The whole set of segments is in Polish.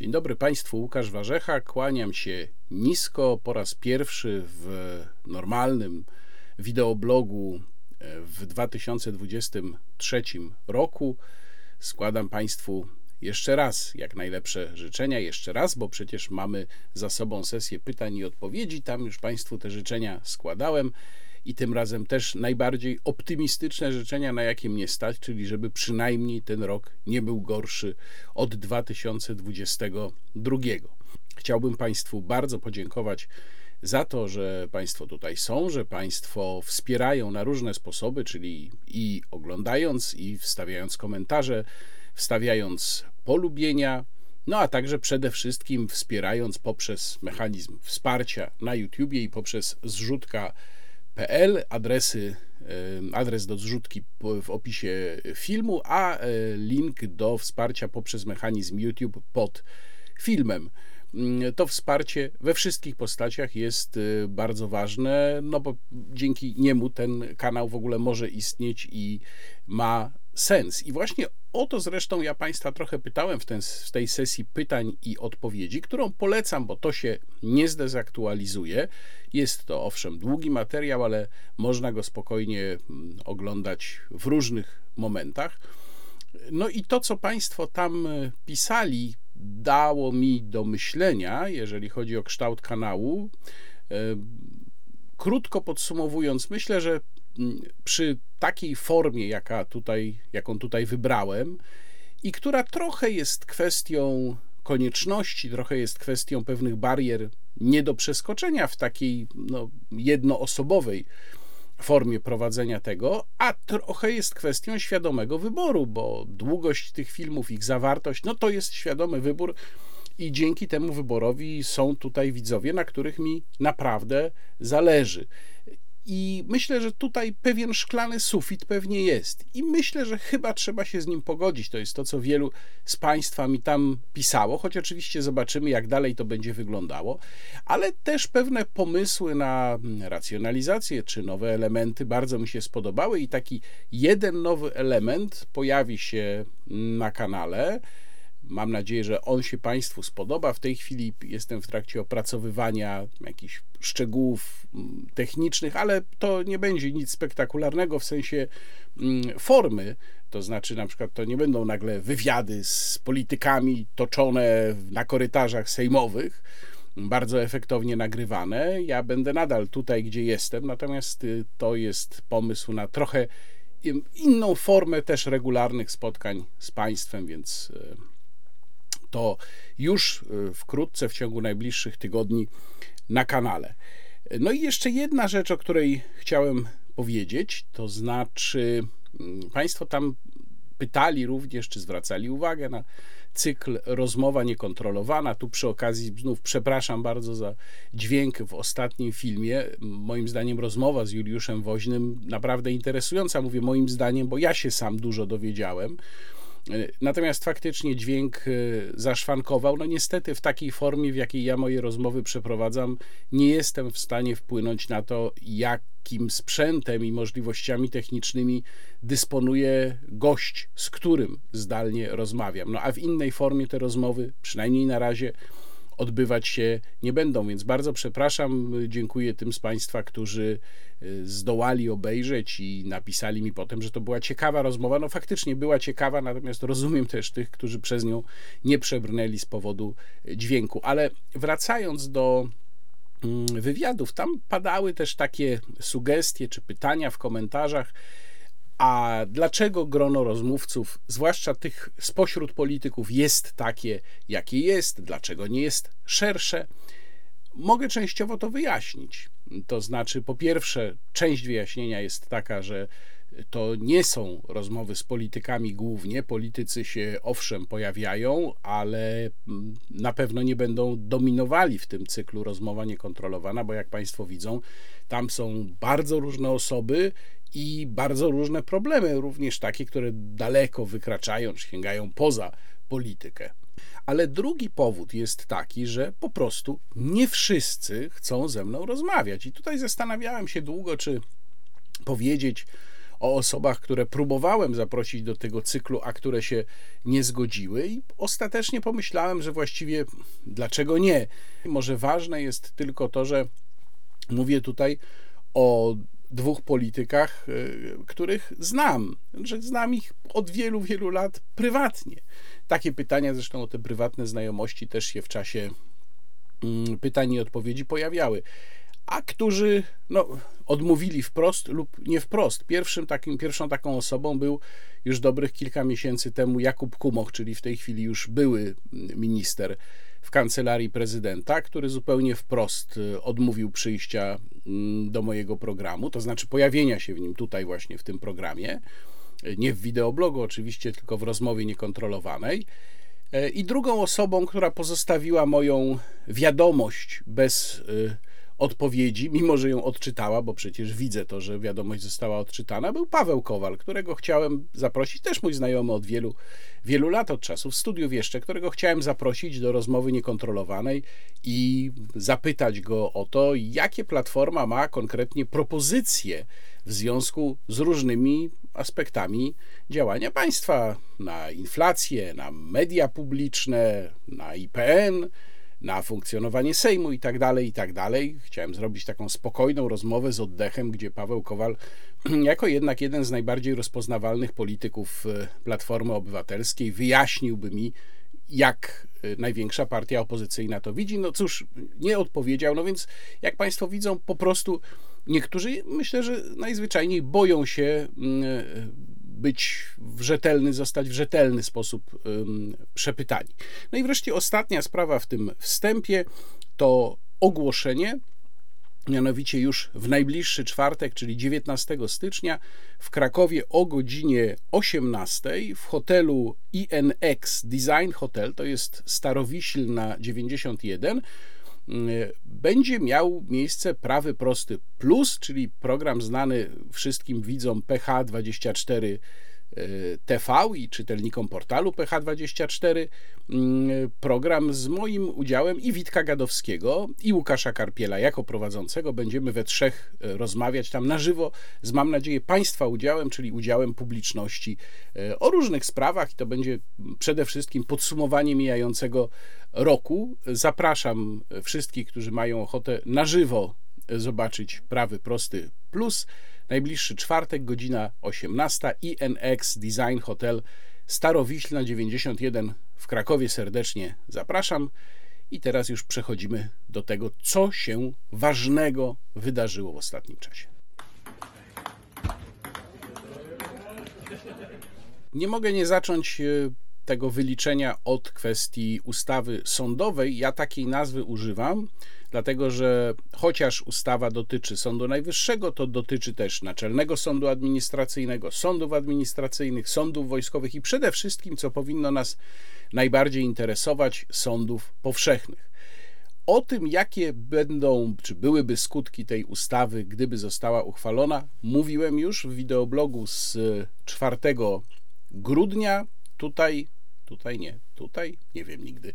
Dzień dobry Państwu, Łukasz Warzecha. Kłaniam się nisko po raz pierwszy w normalnym wideoblogu e, w 2023 roku. Składam Państwu jeszcze raz jak najlepsze życzenia, jeszcze raz, bo przecież mamy za sobą sesję pytań i odpowiedzi. Tam już Państwu te życzenia składałem i tym razem też najbardziej optymistyczne życzenia, na jakie mnie stać, czyli żeby przynajmniej ten rok nie był gorszy od 2022. Chciałbym Państwu bardzo podziękować za to, że Państwo tutaj są, że Państwo wspierają na różne sposoby, czyli i oglądając, i wstawiając komentarze, wstawiając polubienia, no a także przede wszystkim wspierając poprzez mechanizm wsparcia na YouTubie i poprzez zrzutka Adresy, adres do zrzutki w opisie filmu, a e, link do wsparcia poprzez mechanizm YouTube pod filmem. Mm, to wsparcie we wszystkich postaciach jest e, bardzo ważne, no bo dzięki niemu ten kanał w ogóle może istnieć i ma sens. I właśnie o to zresztą ja Państwa trochę pytałem w, ten, w, tej sesji pytań i odpowiedzi, którą polecam, bo to się nie zdezaktualizuje. Jest to owszem długi materiał, ale można go spokojnie mm, oglądać w różnych momentach. No i to, co Państwo tam e, pisali, dało mi do myślenia, jeżeli chodzi o kształt kanału. E, krótko podsumowując, myślę, że przy takiej formie, jaka tutaj, jaką tutaj wybrałem, i która trochę jest kwestią konieczności, trochę jest kwestią pewnych barier nie do przeskoczenia w takiej no, jednoosobowej formie prowadzenia tego, a trochę jest kwestią świadomego wyboru, bo długość tych filmów, ich zawartość, no to jest świadomy wybór i dzięki temu wyborowi są tutaj widzowie, na których mi naprawdę zależy. I myślę, że tutaj pewien szklany sufit pewnie jest. I myślę, że chyba trzeba się z nim pogodzić. To jest to, co wielu z Państwa mi tam pisało, choć oczywiście zobaczymy, jak dalej to będzie wyglądało. Ale też pewne pomysły na racjonalizację czy nowe elementy bardzo mi się spodobały. I taki jeden nowy element pojawi się na kanale Mam nadzieję, że on się Państwu spodoba. W tej chwili jestem w trakcie opracowywania jakichś szczegółów mm, technicznych, ale to nie będzie nic spektakularnego w sensie mm, formy. To znaczy, na przykład, to nie będą nagle wywiady z politykami toczone na korytarzach sejmowych, bardzo efektownie nagrywane. Ja będę nadal tutaj, gdzie jestem, natomiast y, to jest pomysł na trochę inną formę też regularnych spotkań z Państwem, więc y, to już y, wkrótce, w ciągu najbliższych tygodni na kanale. No i jeszcze jedna rzecz, o której chciałem powiedzieć, to znaczy mm, Państwo tam pytali również, czy zwracali uwagę na cykl rozmowa niekontrolowana. Tu przy okazji znów przepraszam bardzo za dźwięk w ostatnim filmie. Moim zdaniem rozmowa z Juliuszem Woźnym naprawdę interesująca. Mówię moim zdaniem, bo ja się sam dużo dowiedziałem. Natomiast faktycznie dźwięk e, zaszwankował. No niestety w takiej formie, w jakiej ja moje rozmowy przeprowadzam, nie jestem w stanie wpłynąć na to, jakim sprzętem i możliwościami technicznymi dysponuje gość, z którym zdalnie rozmawiam. No a w innej formie te rozmowy, przynajmniej na razie, odbywać się nie będą. Więc bardzo przepraszam, dziękuję tym z Państwa, którzy y, zdołali obejrzeć i napisali mi potem, że to była ciekawa rozmowa. No faktycznie była ciekawa, natomiast rozumiem też tych, którzy przez nią nie przebrnęli z powodu dźwięku. Ale wracając do mm, wywiadów, tam padały też takie sugestie czy pytania w komentarzach a dlaczego grono rozmówców, zwłaszcza tych spośród polityków, jest takie, jakie jest, dlaczego nie jest szersze? Mogę częściowo to wyjaśnić. To znaczy, po pierwsze, część wyjaśnienia jest taka, że to nie są rozmowy z politykami głównie. Politycy się owszem pojawiają, ale na pewno nie będą dominowali w tym cyklu rozmowa niekontrolowana, bo jak Państwo widzą, tam są bardzo różne osoby i bardzo różne problemy, również takie, które daleko wykraczają czy sięgają poza politykę. Ale drugi powód jest taki, że po prostu nie wszyscy chcą ze mną rozmawiać. I tutaj zastanawiałem się długo, czy powiedzieć o osobach, które próbowałem zaprosić do tego cyklu, a które się nie zgodziły, i ostatecznie pomyślałem, że właściwie dlaczego nie? Może ważne jest tylko to, że mówię tutaj o dwóch politykach, y, których znam, że znam ich od wielu, wielu lat prywatnie. Takie pytania, zresztą o te prywatne znajomości też się w czasie mm, pytań i odpowiedzi pojawiały. A którzy no, odmówili wprost lub nie wprost. Pierwszym takim, pierwszą taką osobą był już dobrych kilka miesięcy temu Jakub Kumoch, czyli w tej chwili już były minister w kancelarii prezydenta, który zupełnie wprost y, odmówił przyjścia mm, do mojego programu, to znaczy pojawienia się w nim tutaj właśnie w tym programie, y, nie w wideoblogu oczywiście, tylko w rozmowie niekontrolowanej. Y, I drugą osobą, która pozostawiła moją wiadomość bez odpowiedzi, mimo że ją odczytała, bo przecież widzę to, że wiadomość została odczytana, był Paweł Kowal, którego chciałem zaprosić, też mój znajomy od wielu, wielu lat, od czasów studiów jeszcze, którego chciałem zaprosić do rozmowy niekontrolowanej i zapytać go o to, jakie Platforma ma konkretnie propozycje w związku z różnymi aspektami działania państwa na inflację, na media publiczne, na IPN, na funkcjonowanie Sejmu i tak dalej, i tak dalej. Chciałem zrobić taką spokojną rozmowę z oddechem, gdzie Paweł Kowal, jako jednak jeden z najbardziej rozpoznawalnych polityków e, Platformy Obywatelskiej, wyjaśniłby mi, jak e, największa partia opozycyjna to widzi. No cóż, nie odpowiedział, no więc jak Państwo widzą, po prostu niektórzy, myślę, że najzwyczajniej boją się mm, e, być w rzetelny, zostać w rzetelny sposób przepytani. No i wreszcie ostatnia sprawa w tym wstępie to ogłoszenie, mianowicie już w najbliższy czwartek, czyli 19 stycznia w Krakowie o godzinie 18 w hotelu INX Design Hotel, to jest Starowiśl na 91, będzie miał miejsce prawy prosty plus, czyli program znany wszystkim widzom PH24 e, TV i czytelnikom portalu PH24 mm, program z moim udziałem i Witka Gadowskiego i Łukasza Karpiela jako prowadzącego. Będziemy we trzech e, rozmawiać tam na żywo z mam nadzieję Państwa udziałem, czyli udziałem publiczności o różnych sprawach i to będzie przede wszystkim podsumowanie mijającego roku. Zapraszam wszystkich, którzy mają ochotę na żywo zobaczyć prawy prosty plus. Najbliższy czwartek, godzina 18, INX Design Hotel Starowiślna 91 w Krakowie. Serdecznie zapraszam. I teraz już przechodzimy do tego, co się ważnego wydarzyło w ostatnim czasie. Nie mogę nie zacząć e, tego wyliczenia od kwestii ustawy sądowej. Ja takiej nazwy używam, dlatego że chociaż ustawa dotyczy Sądu Najwyższego, to dotyczy też Naczelnego Sądu Administracyjnego, sądów administracyjnych, sądów wojskowych i przede wszystkim, co powinno nas najbardziej interesować, sądów powszechnych. O tym, jakie będą, czy byłyby skutki tej ustawy, gdyby została uchwalona, mówiłem już w wideoblogu z 4 grudnia. Tutaj Tutaj nie, tutaj nie wiem nigdy.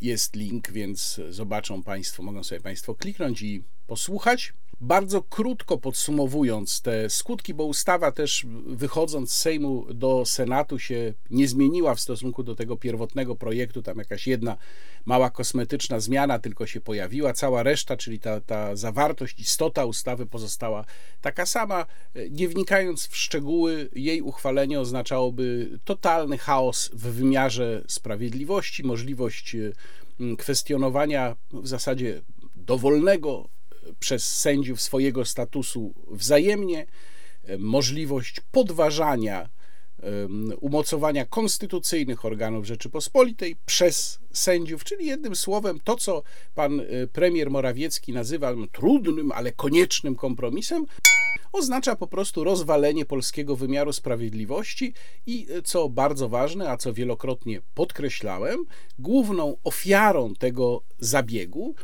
Jest link, więc zobaczą Państwo, mogą sobie Państwo kliknąć i posłuchać. Bardzo krótko podsumowując te skutki, bo ustawa też wychodząc z Sejmu do Senatu się nie zmieniła w stosunku do tego pierwotnego projektu, tam jakaś jedna mała kosmetyczna zmiana tylko się pojawiła, cała reszta, czyli ta, ta zawartość, istota ustawy pozostała taka sama. Nie wnikając w szczegóły, jej uchwalenie oznaczałoby totalny chaos w wymiarze sprawiedliwości, możliwość mm, kwestionowania w zasadzie dowolnego przez sędziów swojego statusu wzajemnie, e, możliwość podważania umocowania konstytucyjnych organów Rzeczypospolitej przez sędziów, czyli jednym słowem to, co pan e, premier Morawiecki nazywa trudnym, ale koniecznym kompromisem, oznacza po prostu rozwalenie polskiego wymiaru sprawiedliwości i e, co bardzo ważne, a co wielokrotnie podkreślałem, główną ofiarą tego zabiegu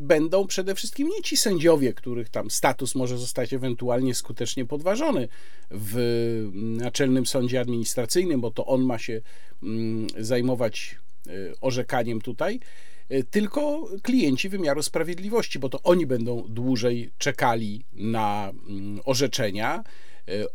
będą przede wszystkim nie ci sędziowie, których tam status może zostać ewentualnie skutecznie podważony w Naczelnym Sądzie Administracyjnym, bo to on ma się mm, zajmować e, orzekaniem tutaj, e, tylko klienci wymiaru sprawiedliwości, bo to oni będą dłużej czekali na mm, orzeczenia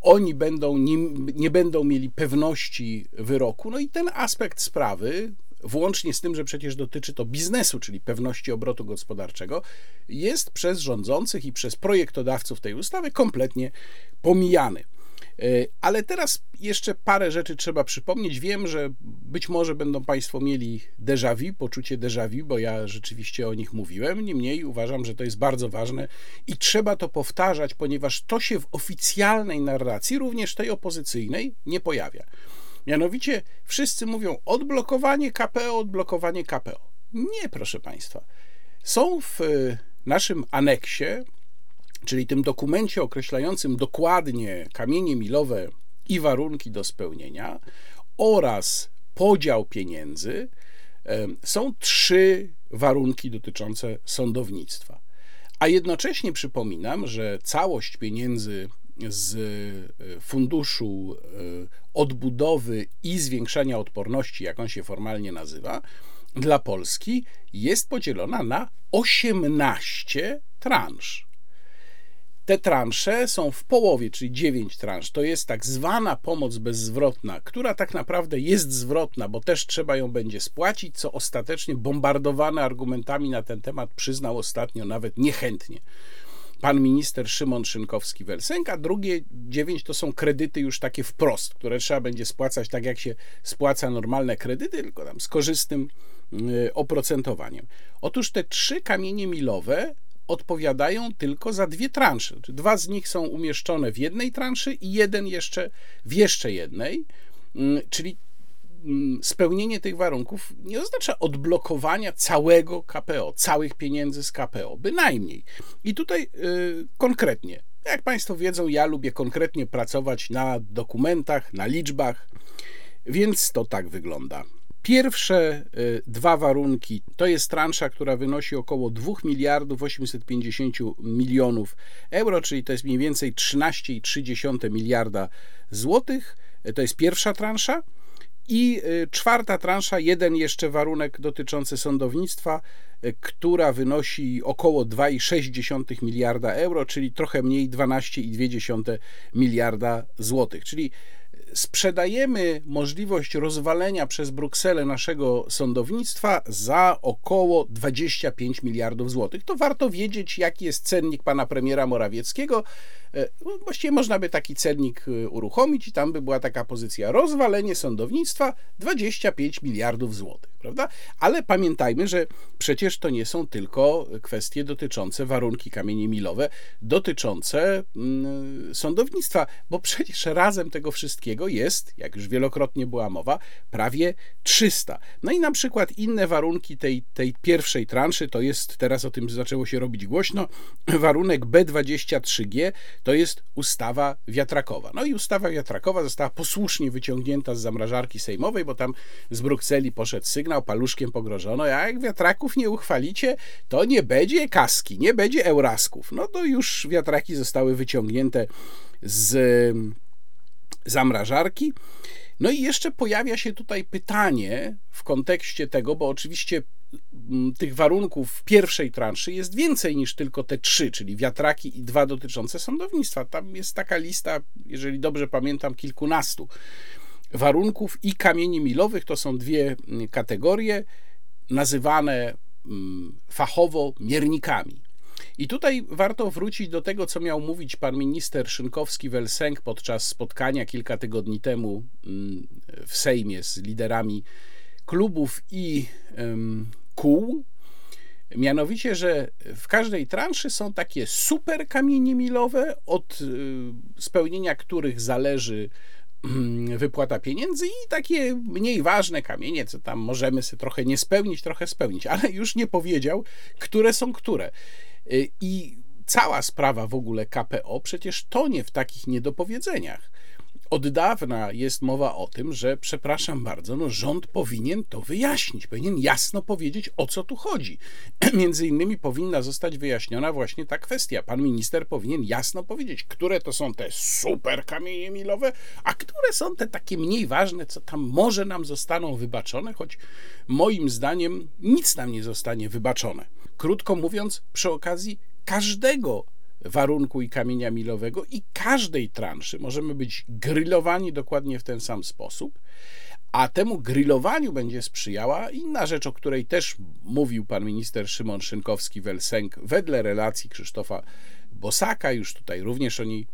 oni będą, nie, nie będą mieli pewności wyroku. No i ten aspekt sprawy, włącznie z tym, że przecież dotyczy to biznesu, czyli pewności obrotu gospodarczego, jest przez rządzących i przez projektodawców tej ustawy kompletnie pomijany. E, ale teraz jeszcze parę rzeczy trzeba przypomnieć. Wiem, że być może będą Państwo mieli déjà vu, poczucie déjà vu, bo ja rzeczywiście o nich mówiłem. Niemniej uważam, że to jest bardzo ważne i trzeba to powtarzać, ponieważ to się w oficjalnej narracji, również tej opozycyjnej, nie pojawia. Mianowicie wszyscy mówią odblokowanie KPO, odblokowanie KPO. Nie, proszę Państwa. Są w e, naszym aneksie czyli tym dokumencie określającym dokładnie kamienie milowe i warunki do spełnienia oraz podział pieniędzy, są trzy warunki dotyczące sądownictwa. A jednocześnie przypominam, że całość pieniędzy z e, funduszu e, odbudowy i zwiększania odporności, jak on się formalnie nazywa, dla Polski jest podzielona na 18 transz. Te transze są w połowie, czyli 9 transz. To jest tak zwana pomoc bezzwrotna, która tak naprawdę jest zwrotna, bo też trzeba ją będzie spłacić, co ostatecznie bombardowane argumentami na ten temat przyznał ostatnio nawet niechętnie pan minister Szymon Szynkowski-Welsenk, a drugie 9 to są kredyty już takie wprost, które trzeba będzie spłacać tak, jak się spłaca normalne kredyty, tylko tam z korzystnym y, oprocentowaniem. Otóż te trzy kamienie milowe odpowiadają tylko za dwie transze. Dwa z nich są umieszczone w jednej transzy i jeden jeszcze w jeszcze jednej, mm, czyli spełnienie tych warunków nie oznacza odblokowania całego KPO, całych pieniędzy z KPO, bynajmniej. I tutaj yy, konkretnie, jak Państwo wiedzą, ja lubię konkretnie pracować na dokumentach, na liczbach, więc to tak wygląda. Pierwsze y, dwa warunki to jest transza, która wynosi około 2 miliardów 850 milionów euro, czyli to jest mniej więcej 13,3 miliarda złotych. To jest pierwsza transza. I y, czwarta transza, jeden jeszcze warunek dotyczący sądownictwa, y, która wynosi około 2,6 miliarda euro, czyli trochę mniej 12,2 miliarda złotych. Czyli sprzedajemy możliwość rozwalenia przez Brukselę naszego sądownictwa za około 25 miliardów złotych. To warto wiedzieć, jaki jest cennik pana premiera Morawieckiego. E, no, właściwie można by taki cennik e, uruchomić i tam by była taka pozycja rozwalenie sądownictwa 25 miliardów złotych, prawda? Ale pamiętajmy, że przecież to nie są tylko kwestie dotyczące warunki kamienie milowe, dotyczące mm, sądownictwa, bo przecież razem tego wszystkiego jest, jak już wielokrotnie była mowa, prawie 300. No i na przykład inne warunki tej, tej pierwszej transzy, to jest, teraz o tym zaczęło się robić głośno, warunek B23G to jest ustawa wiatrakowa. No i ustawa wiatrakowa została posłusznie wyciągnięta z zamrażarki sejmowej, bo tam z Brukseli poszedł sygnał, paluszkiem pogrożono, a jak wiatraków nie uchwalicie, to nie będzie kaski, nie będzie eurasków. No to już wiatraki zostały wyciągnięte z zamrażarki. No i jeszcze pojawia się tutaj pytanie w kontekście tego, bo oczywiście mm, tych warunków w pierwszej transzy jest więcej niż tylko te trzy, czyli wiatraki i dwa dotyczące sądownictwa. Tam jest taka lista, jeżeli dobrze pamiętam, kilkunastu warunków i kamieni milowych. To są dwie mm, kategorie nazywane mm, fachowo miernikami. I tutaj warto wrócić do tego, co miał mówić pan minister Szynkowski-Welsenk podczas spotkania kilka tygodni temu mm, w Sejmie z liderami klubów i kół. Mianowicie, że w każdej transzy są takie super kamienie milowe, od y, spełnienia których zależy mm, wypłata pieniędzy i takie mniej ważne kamienie, co tam możemy sobie trochę nie spełnić, trochę spełnić, ale już nie powiedział, które są które. Y, I cała sprawa w ogóle KPO przecież tonie w takich niedopowiedzeniach. Od dawna jest mowa o tym, że przepraszam bardzo, no rząd powinien to wyjaśnić, powinien jasno powiedzieć o co tu chodzi. Między innymi powinna zostać wyjaśniona właśnie ta kwestia. Pan minister powinien jasno powiedzieć, które to są te super kamienie milowe, a które są te takie mniej ważne, co tam może nam zostaną wybaczone, choć moim zdaniem nic nam nie zostanie wybaczone. Krótko mówiąc, przy okazji każdego warunku i kamienia milowego i każdej transzy możemy być grillowani dokładnie w ten sam sposób. A temu grillowaniu będzie sprzyjała inna rzecz, o której też mówił pan minister Szymon Szynkowski-Welsenk wedle relacji Krzysztofa Bosaka. Już tutaj również o niej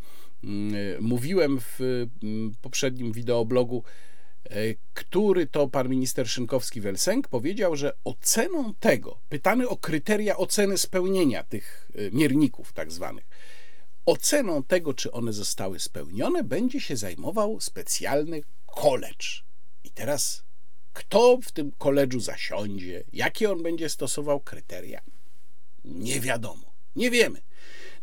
mm, mówiłem w mm, poprzednim wideoblogu, który to pan minister Szynkowski-Welsenk powiedział, że oceną tego, pytany o kryteria oceny spełnienia tych e, mierników tak zwanych, oceną tego, czy one zostały spełnione, będzie się zajmował specjalny college i teraz kto w tym koledżu zasiądzie, jakie on będzie stosował kryteria, nie wiadomo, nie wiemy.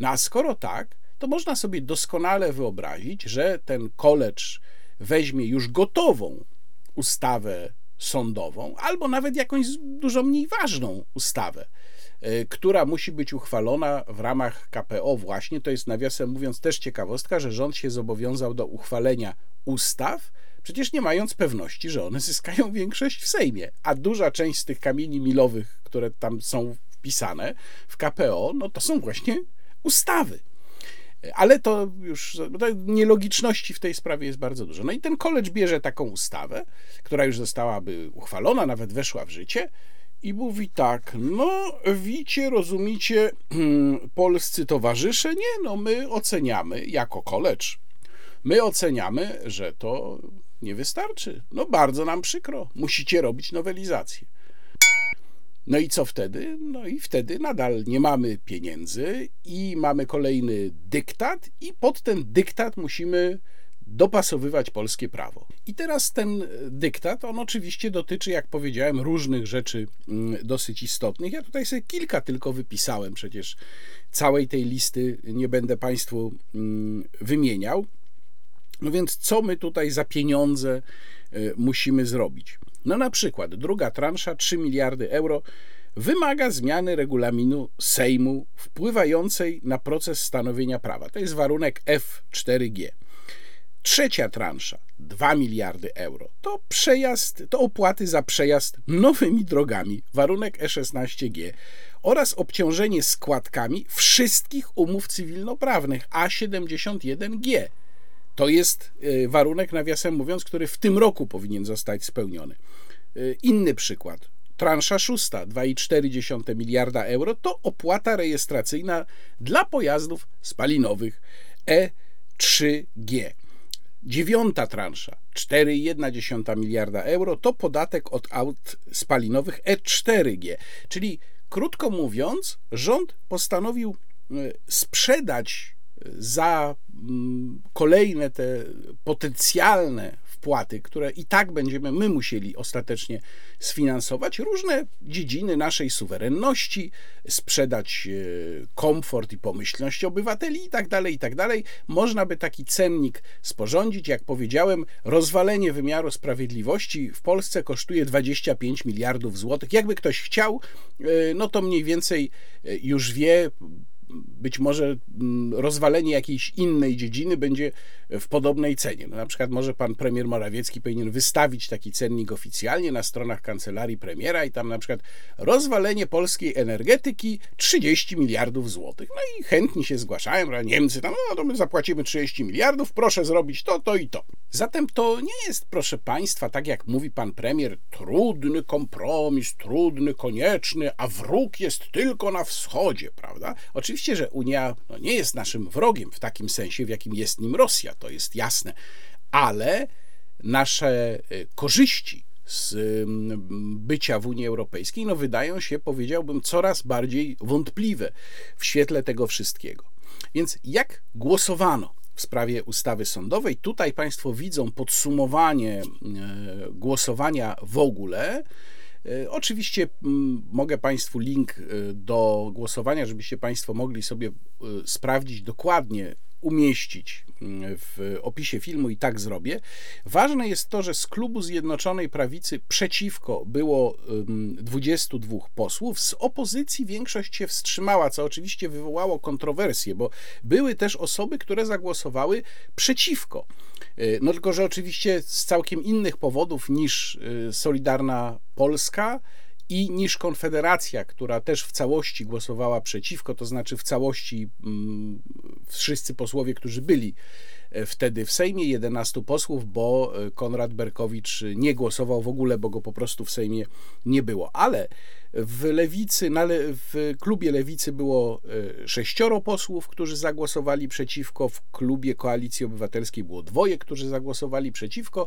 No a skoro tak, to można sobie doskonale wyobrazić, że ten koledż weźmie już gotową ustawę sądową, albo nawet jakąś dużo mniej ważną ustawę, e, która musi być uchwalona w ramach KPO właśnie. To jest nawiasem mówiąc też ciekawostka, że rząd się zobowiązał do uchwalenia ustaw, przecież nie mając pewności, że one zyskają większość w Sejmie. A duża część z tych kamieni milowych, które tam są wpisane w KPO, no to są właśnie ustawy. Ale to już to nielogiczności w tej sprawie jest bardzo dużo. No i ten college bierze taką ustawę, która już zostałaby uchwalona, nawet weszła w życie, i mówi tak: No, wicie, rozumicie, polscy towarzysze, nie, no my oceniamy jako college, my oceniamy, że to nie wystarczy. No bardzo nam przykro. Musicie robić nowelizację. No i co wtedy? No i wtedy nadal nie mamy pieniędzy i mamy kolejny dyktat, i pod ten dyktat musimy dopasowywać polskie prawo. I teraz ten dyktat, on oczywiście dotyczy, jak powiedziałem, różnych rzeczy mm, dosyć istotnych. Ja tutaj sobie kilka tylko wypisałem, przecież całej tej listy nie będę Państwu mm, wymieniał. No więc co my tutaj za pieniądze y, musimy zrobić? No na przykład druga transza 3 miliardy euro wymaga zmiany regulaminu Sejmu wpływającej na proces stanowienia prawa. To jest warunek F4G. Trzecia transza 2 miliardy euro to przejazd, to opłaty za przejazd nowymi drogami, warunek E16G oraz obciążenie składkami wszystkich umów cywilnoprawnych A71G to jest y, warunek, nawiasem mówiąc, który w tym roku powinien zostać spełniony. Y, inny przykład. Transza szósta, 2,4 miliarda euro, to opłata rejestracyjna dla pojazdów spalinowych E3G. Dziewiąta transza, 4,1 miliarda euro, to podatek od aut spalinowych E4G. Czyli krótko mówiąc, rząd postanowił y, sprzedać za mm, kolejne te potencjalne wpłaty, które i tak będziemy my musieli ostatecznie sfinansować, różne dziedziny naszej suwerenności, sprzedać e, komfort i pomyślność obywateli i tak dalej, i tak dalej. Można by taki cennik sporządzić. Jak powiedziałem, rozwalenie wymiaru sprawiedliwości w Polsce kosztuje 25 miliardów złotych. Jakby ktoś chciał, e, no to mniej więcej e, już wie, być może mm, rozwalenie jakiejś innej dziedziny będzie w podobnej cenie. No, na przykład może pan premier Morawiecki powinien wystawić taki cennik oficjalnie na stronach kancelarii premiera i tam na przykład rozwalenie polskiej energetyki 30 miliardów złotych. No i chętni się zgłaszają, że Niemcy tam, no to my zapłacimy 30 miliardów, proszę zrobić to, to i to. Zatem to nie jest, proszę państwa, tak jak mówi pan premier, trudny kompromis, trudny, konieczny, a wróg jest tylko na wschodzie, prawda? Oczywiście, że Unia no, nie jest naszym wrogiem w takim sensie, w jakim jest nim Rosja to jest jasne, ale nasze e, korzyści z bycia w Unii Europejskiej no wydają się, powiedziałbym, coraz bardziej wątpliwe w świetle tego wszystkiego. Więc jak głosowano w sprawie ustawy sądowej? Tutaj Państwo widzą podsumowanie e, głosowania w ogóle. E, oczywiście mogę Państwu link do głosowania, żebyście Państwo mogli sobie sprawdzić dokładnie, umieścić w opisie filmu i tak zrobię. Ważne jest to, że z klubu Zjednoczonej Prawicy przeciwko było 22 posłów, z opozycji większość się wstrzymała, co oczywiście wywołało kontrowersje, bo były też osoby, które zagłosowały przeciwko. E, no tylko, że oczywiście z całkiem innych powodów niż e, Solidarna Polska i niż Konfederacja, która też w całości głosowała przeciwko, to znaczy w całości mm, wszyscy posłowie, którzy byli e, wtedy w Sejmie, 11 posłów, bo e, Konrad Berkowicz nie głosował w ogóle, bo go po prostu w Sejmie nie było. Ale w lewicy, w klubie lewicy było e, sześcioro posłów, którzy zagłosowali przeciwko. W klubie Koalicji Obywatelskiej było dwoje, którzy zagłosowali przeciwko.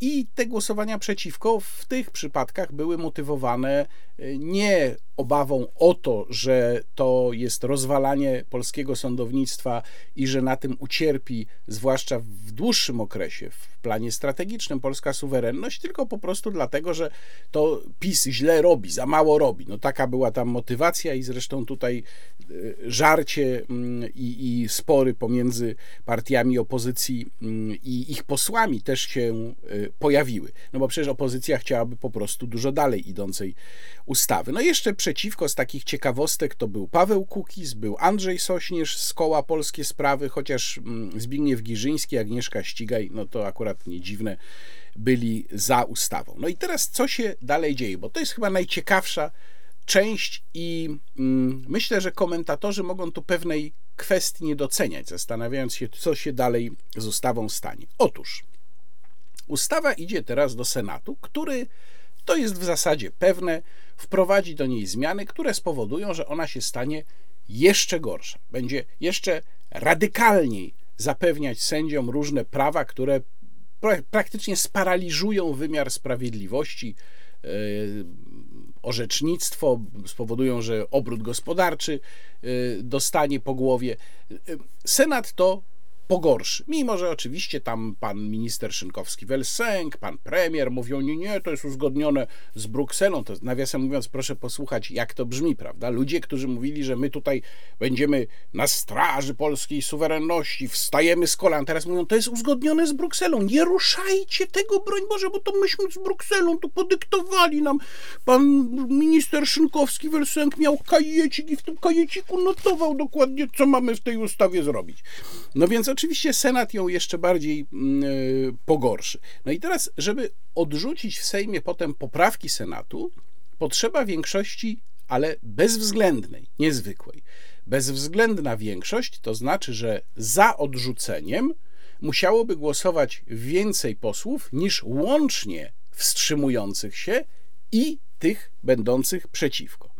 I te głosowania przeciwko w tych przypadkach były motywowane e, nie obawą o to, że to jest rozwalanie polskiego sądownictwa i że na tym ucierpi, zwłaszcza w dłuższym okresie, w planie strategicznym, polska suwerenność, tylko po prostu dlatego, że to PiS źle robi, za mało robi. No taka była tam motywacja i zresztą tutaj żarcie mm, i, i spory pomiędzy partiami opozycji mm, i ich posłami też się e, pojawiły. No bo przecież opozycja chciałaby po prostu dużo dalej idącej ustawy. No jeszcze przeciwko z takich ciekawostek to był Paweł Kukiz, był Andrzej Sośnierz z koła Polskie Sprawy, chociaż mm, Zbigniew Giżyński, Agnieszka Ścigaj, no to akurat nie dziwne, byli za ustawą. No i teraz co się dalej dzieje, bo to jest chyba najciekawsza część i mm, myślę, że komentatorzy mogą tu pewnej kwestii nie doceniać, zastanawiając się, co się dalej z ustawą stanie. Otóż ustawa idzie teraz do Senatu, który to jest w zasadzie pewne, wprowadzi do niej zmiany, które spowodują, że ona się stanie jeszcze gorsza. Będzie jeszcze radykalniej zapewniać sędziom różne prawa, które praktycznie sparaliżują wymiar sprawiedliwości, e, orzecznictwo, spowodują, że obrót gospodarczy e, dostanie po głowie. E, Senat to pogorszy. Mimo, że oczywiście tam pan minister Szynkowski-Welsenk, pan premier mówią, nie, nie, to jest uzgodnione z Brukselą. To nawiasem mówiąc, proszę posłuchać, jak to brzmi, prawda? Ludzie, którzy mówili, że my tutaj będziemy na straży polskiej suwerenności, wstajemy z kolan, teraz mówią, to jest uzgodnione z Brukselą. Nie ruszajcie tego, broń Boże, bo to myśmy z Brukselą tu podyktowali nam. Pan minister Szynkowski-Welsenk miał kajecik i w tym kajeciku notował dokładnie, co mamy w tej ustawie zrobić. No więc oczywiście Senat ją jeszcze bardziej mm, e, pogorszy. No i teraz, żeby odrzucić w Sejmie potem poprawki Senatu, potrzeba większości, ale bezwzględnej, niezwykłej. Bezwzględna większość to znaczy, że za odrzuceniem musiałoby głosować więcej posłów niż łącznie wstrzymujących się i tych będących przeciwko.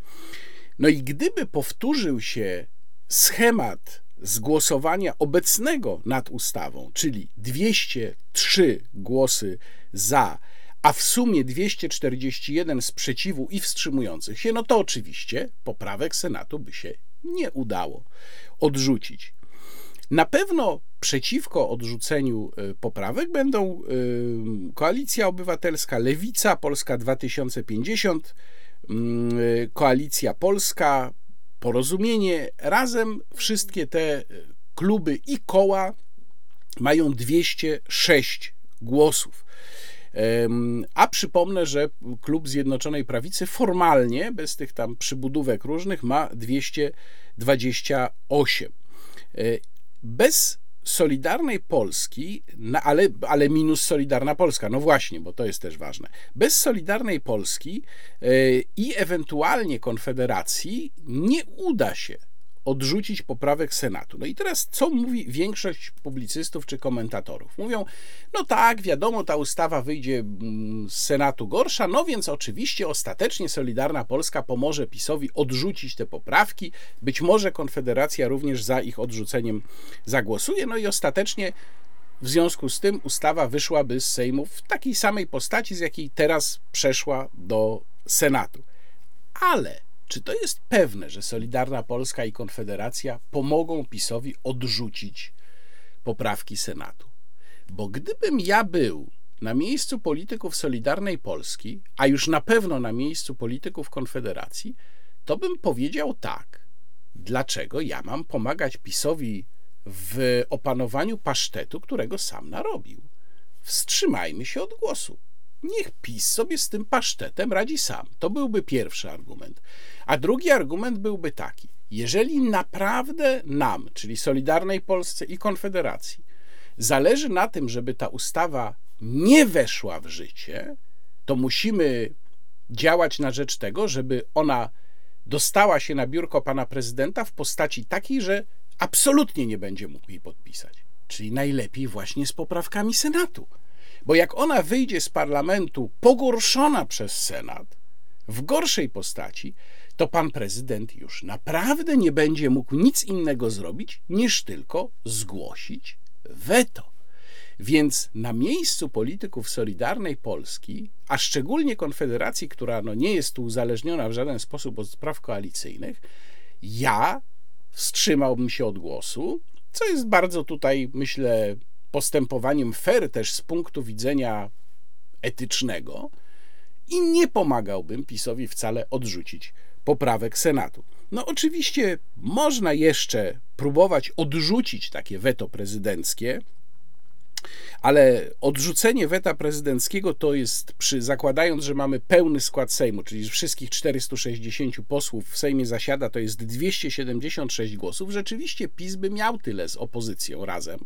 No i gdyby powtórzył się schemat z głosowania obecnego nad ustawą, czyli 203 głosy za, a w sumie 241 sprzeciwu i wstrzymujących się, no to oczywiście poprawek Senatu by się nie udało odrzucić. Na pewno przeciwko odrzuceniu e, poprawek będą e, Koalicja Obywatelska, Lewica, Polska 2050, mm, e, Koalicja Polska, porozumienie. Razem wszystkie te kluby i koła mają 206 głosów. A przypomnę, że klub Zjednoczonej Prawicy formalnie, bez tych tam przybudówek różnych, ma 228. E, bez Solidarnej Polski, ale, ale minus Solidarna Polska, no właśnie, bo to jest też ważne. Bez Solidarnej Polski e, i ewentualnie Konfederacji nie uda się odrzucić poprawek Senatu. No i teraz co mówi większość publicystów czy komentatorów? Mówią, no tak, wiadomo, ta ustawa wyjdzie mm, z Senatu gorsza, no więc oczywiście ostatecznie Solidarna Polska pomoże PiSowi odrzucić te poprawki. Być może Konfederacja również za ich odrzuceniem zagłosuje, no i ostatecznie w związku z tym ustawa wyszłaby z Sejmu w takiej samej postaci, z jakiej teraz przeszła do Senatu. Ale czy to jest pewne, że Solidarna Polska i Konfederacja pomogą PiSowi odrzucić poprawki Senatu? Bo gdybym ja był na miejscu polityków Solidarnej Polski, a już na pewno na miejscu polityków Konfederacji, to bym powiedział tak. Dlaczego ja mam pomagać PiSowi w opanowaniu pasztetu, którego sam narobił? Wstrzymajmy się od głosu. Niech PiS sobie z tym pasztetem radzi sam. To byłby pierwszy argument. A drugi argument byłby taki: jeżeli naprawdę nam, czyli Solidarnej Polsce i Konfederacji, zależy na tym, żeby ta ustawa nie weszła w życie, to musimy działać na rzecz tego, żeby ona dostała się na biurko pana prezydenta w postaci takiej, że absolutnie nie będzie mógł jej podpisać. Czyli najlepiej właśnie z poprawkami Senatu. Bo jak ona wyjdzie z parlamentu pogorszona przez Senat, w gorszej postaci, to pan prezydent już naprawdę nie będzie mógł nic innego zrobić, niż tylko zgłosić weto. Więc na miejscu polityków Solidarnej Polski, a szczególnie Konfederacji, która no nie jest tu uzależniona w żaden sposób od spraw koalicyjnych, ja wstrzymałbym się od głosu, co jest bardzo tutaj, myślę, postępowaniem fair też z punktu widzenia etycznego i nie pomagałbym PiSowi wcale odrzucić poprawek Senatu. No oczywiście można jeszcze próbować odrzucić takie weto prezydenckie, ale odrzucenie weta prezydenckiego to jest, przy, zakładając, że mamy pełny skład Sejmu, czyli wszystkich 460 posłów w Sejmie zasiada, to jest 276 głosów. Rzeczywiście PiS by miał tyle z opozycją razem,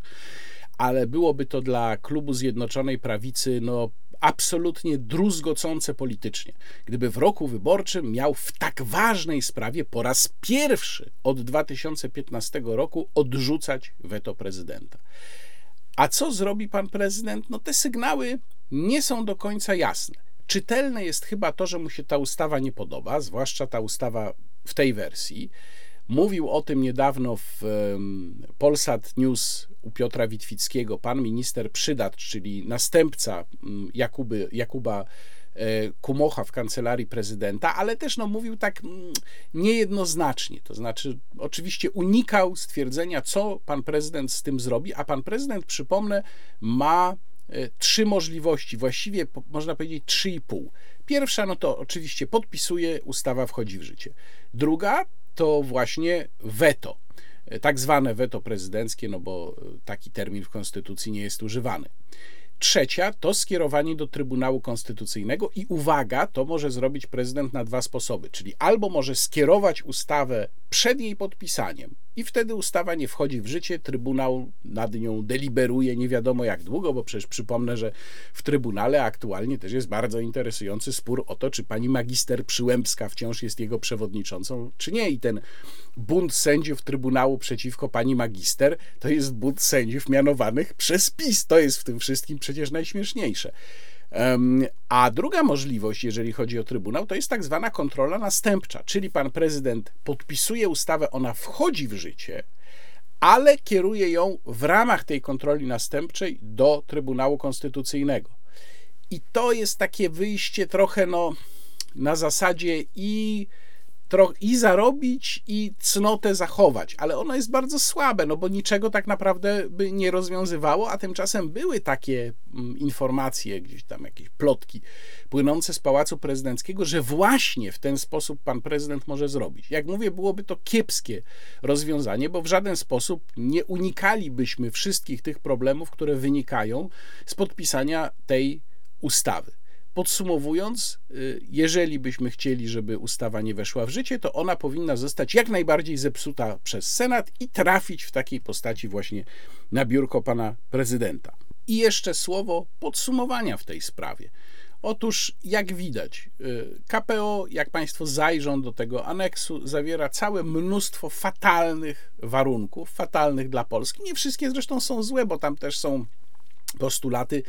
ale byłoby to dla klubu Zjednoczonej Prawicy no, absolutnie druzgocące politycznie, gdyby w roku wyborczym miał w tak ważnej sprawie po raz pierwszy od 2015 roku odrzucać weto prezydenta. A co zrobi pan prezydent? No te sygnały nie są do końca jasne. Czytelne jest chyba to, że mu się ta ustawa nie podoba, zwłaszcza ta ustawa w tej wersji. Mówił o tym niedawno w Polsat News u Piotra Witwickiego pan minister Przydat, czyli następca mm, Jakuby, Jakuba E, Kumocha w kancelarii prezydenta, ale też no, mówił tak mm, niejednoznacznie. To znaczy, oczywiście unikał stwierdzenia, co pan prezydent z tym zrobi, a pan prezydent, przypomnę, ma e, trzy możliwości, właściwie można powiedzieć trzy i pół. Pierwsza, no to oczywiście podpisuje, ustawa wchodzi w życie. Druga to właśnie weto, tak zwane weto prezydenckie, no bo taki termin w Konstytucji nie jest używany. Trzecia to skierowanie do Trybunału Konstytucyjnego i uwaga, to może zrobić prezydent na dwa sposoby, czyli albo może skierować ustawę przed jej podpisaniem i wtedy ustawa nie wchodzi w życie, Trybunał nad nią deliberuje nie wiadomo jak długo, bo przecież przypomnę, że w Trybunale aktualnie też jest bardzo interesujący spór o to, czy pani magister Przyłębska wciąż jest jego przewodniczącą, czy nie. I ten bunt sędziów Trybunału przeciwko pani magister to jest bunt sędziów mianowanych przez PiS. To jest w tym wszystkim przecież najśmieszniejsze. A druga możliwość, jeżeli chodzi o Trybunał, to jest tak zwana kontrola następcza, czyli pan prezydent podpisuje ustawę, ona wchodzi w życie, ale kieruje ją w ramach tej kontroli następczej do Trybunału Konstytucyjnego. I to jest takie wyjście trochę no, na zasadzie i i zarobić, i cnotę zachować, ale ono jest bardzo słabe, no bo niczego tak naprawdę by nie rozwiązywało, a tymczasem były takie mm, informacje, gdzieś tam jakieś plotki płynące z Pałacu Prezydenckiego, że właśnie w ten sposób pan prezydent może zrobić. Jak mówię, byłoby to kiepskie rozwiązanie, bo w żaden sposób nie unikalibyśmy wszystkich tych problemów, które wynikają z podpisania tej ustawy. Podsumowując, y, jeżeli byśmy chcieli, żeby ustawa nie weszła w życie, to ona powinna zostać jak najbardziej zepsuta przez Senat i trafić w takiej postaci właśnie na biurko pana prezydenta. I jeszcze słowo podsumowania w tej sprawie. Otóż, jak widać, y, KPO, jak Państwo zajrzą do tego aneksu, zawiera całe mnóstwo fatalnych warunków, fatalnych dla Polski. Nie wszystkie zresztą są złe, bo tam też są postulaty,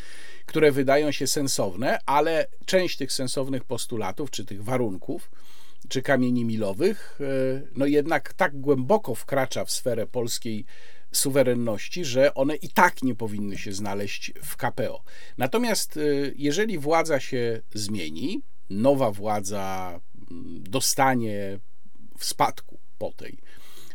które wydają się sensowne, ale część tych sensownych postulatów, czy tych warunków, czy kamieni milowych, e, no jednak tak głęboko wkracza w sferę polskiej suwerenności, że one i tak nie powinny się znaleźć w KPO. Natomiast e, jeżeli władza się zmieni, nowa władza mm, dostanie w spadku po tej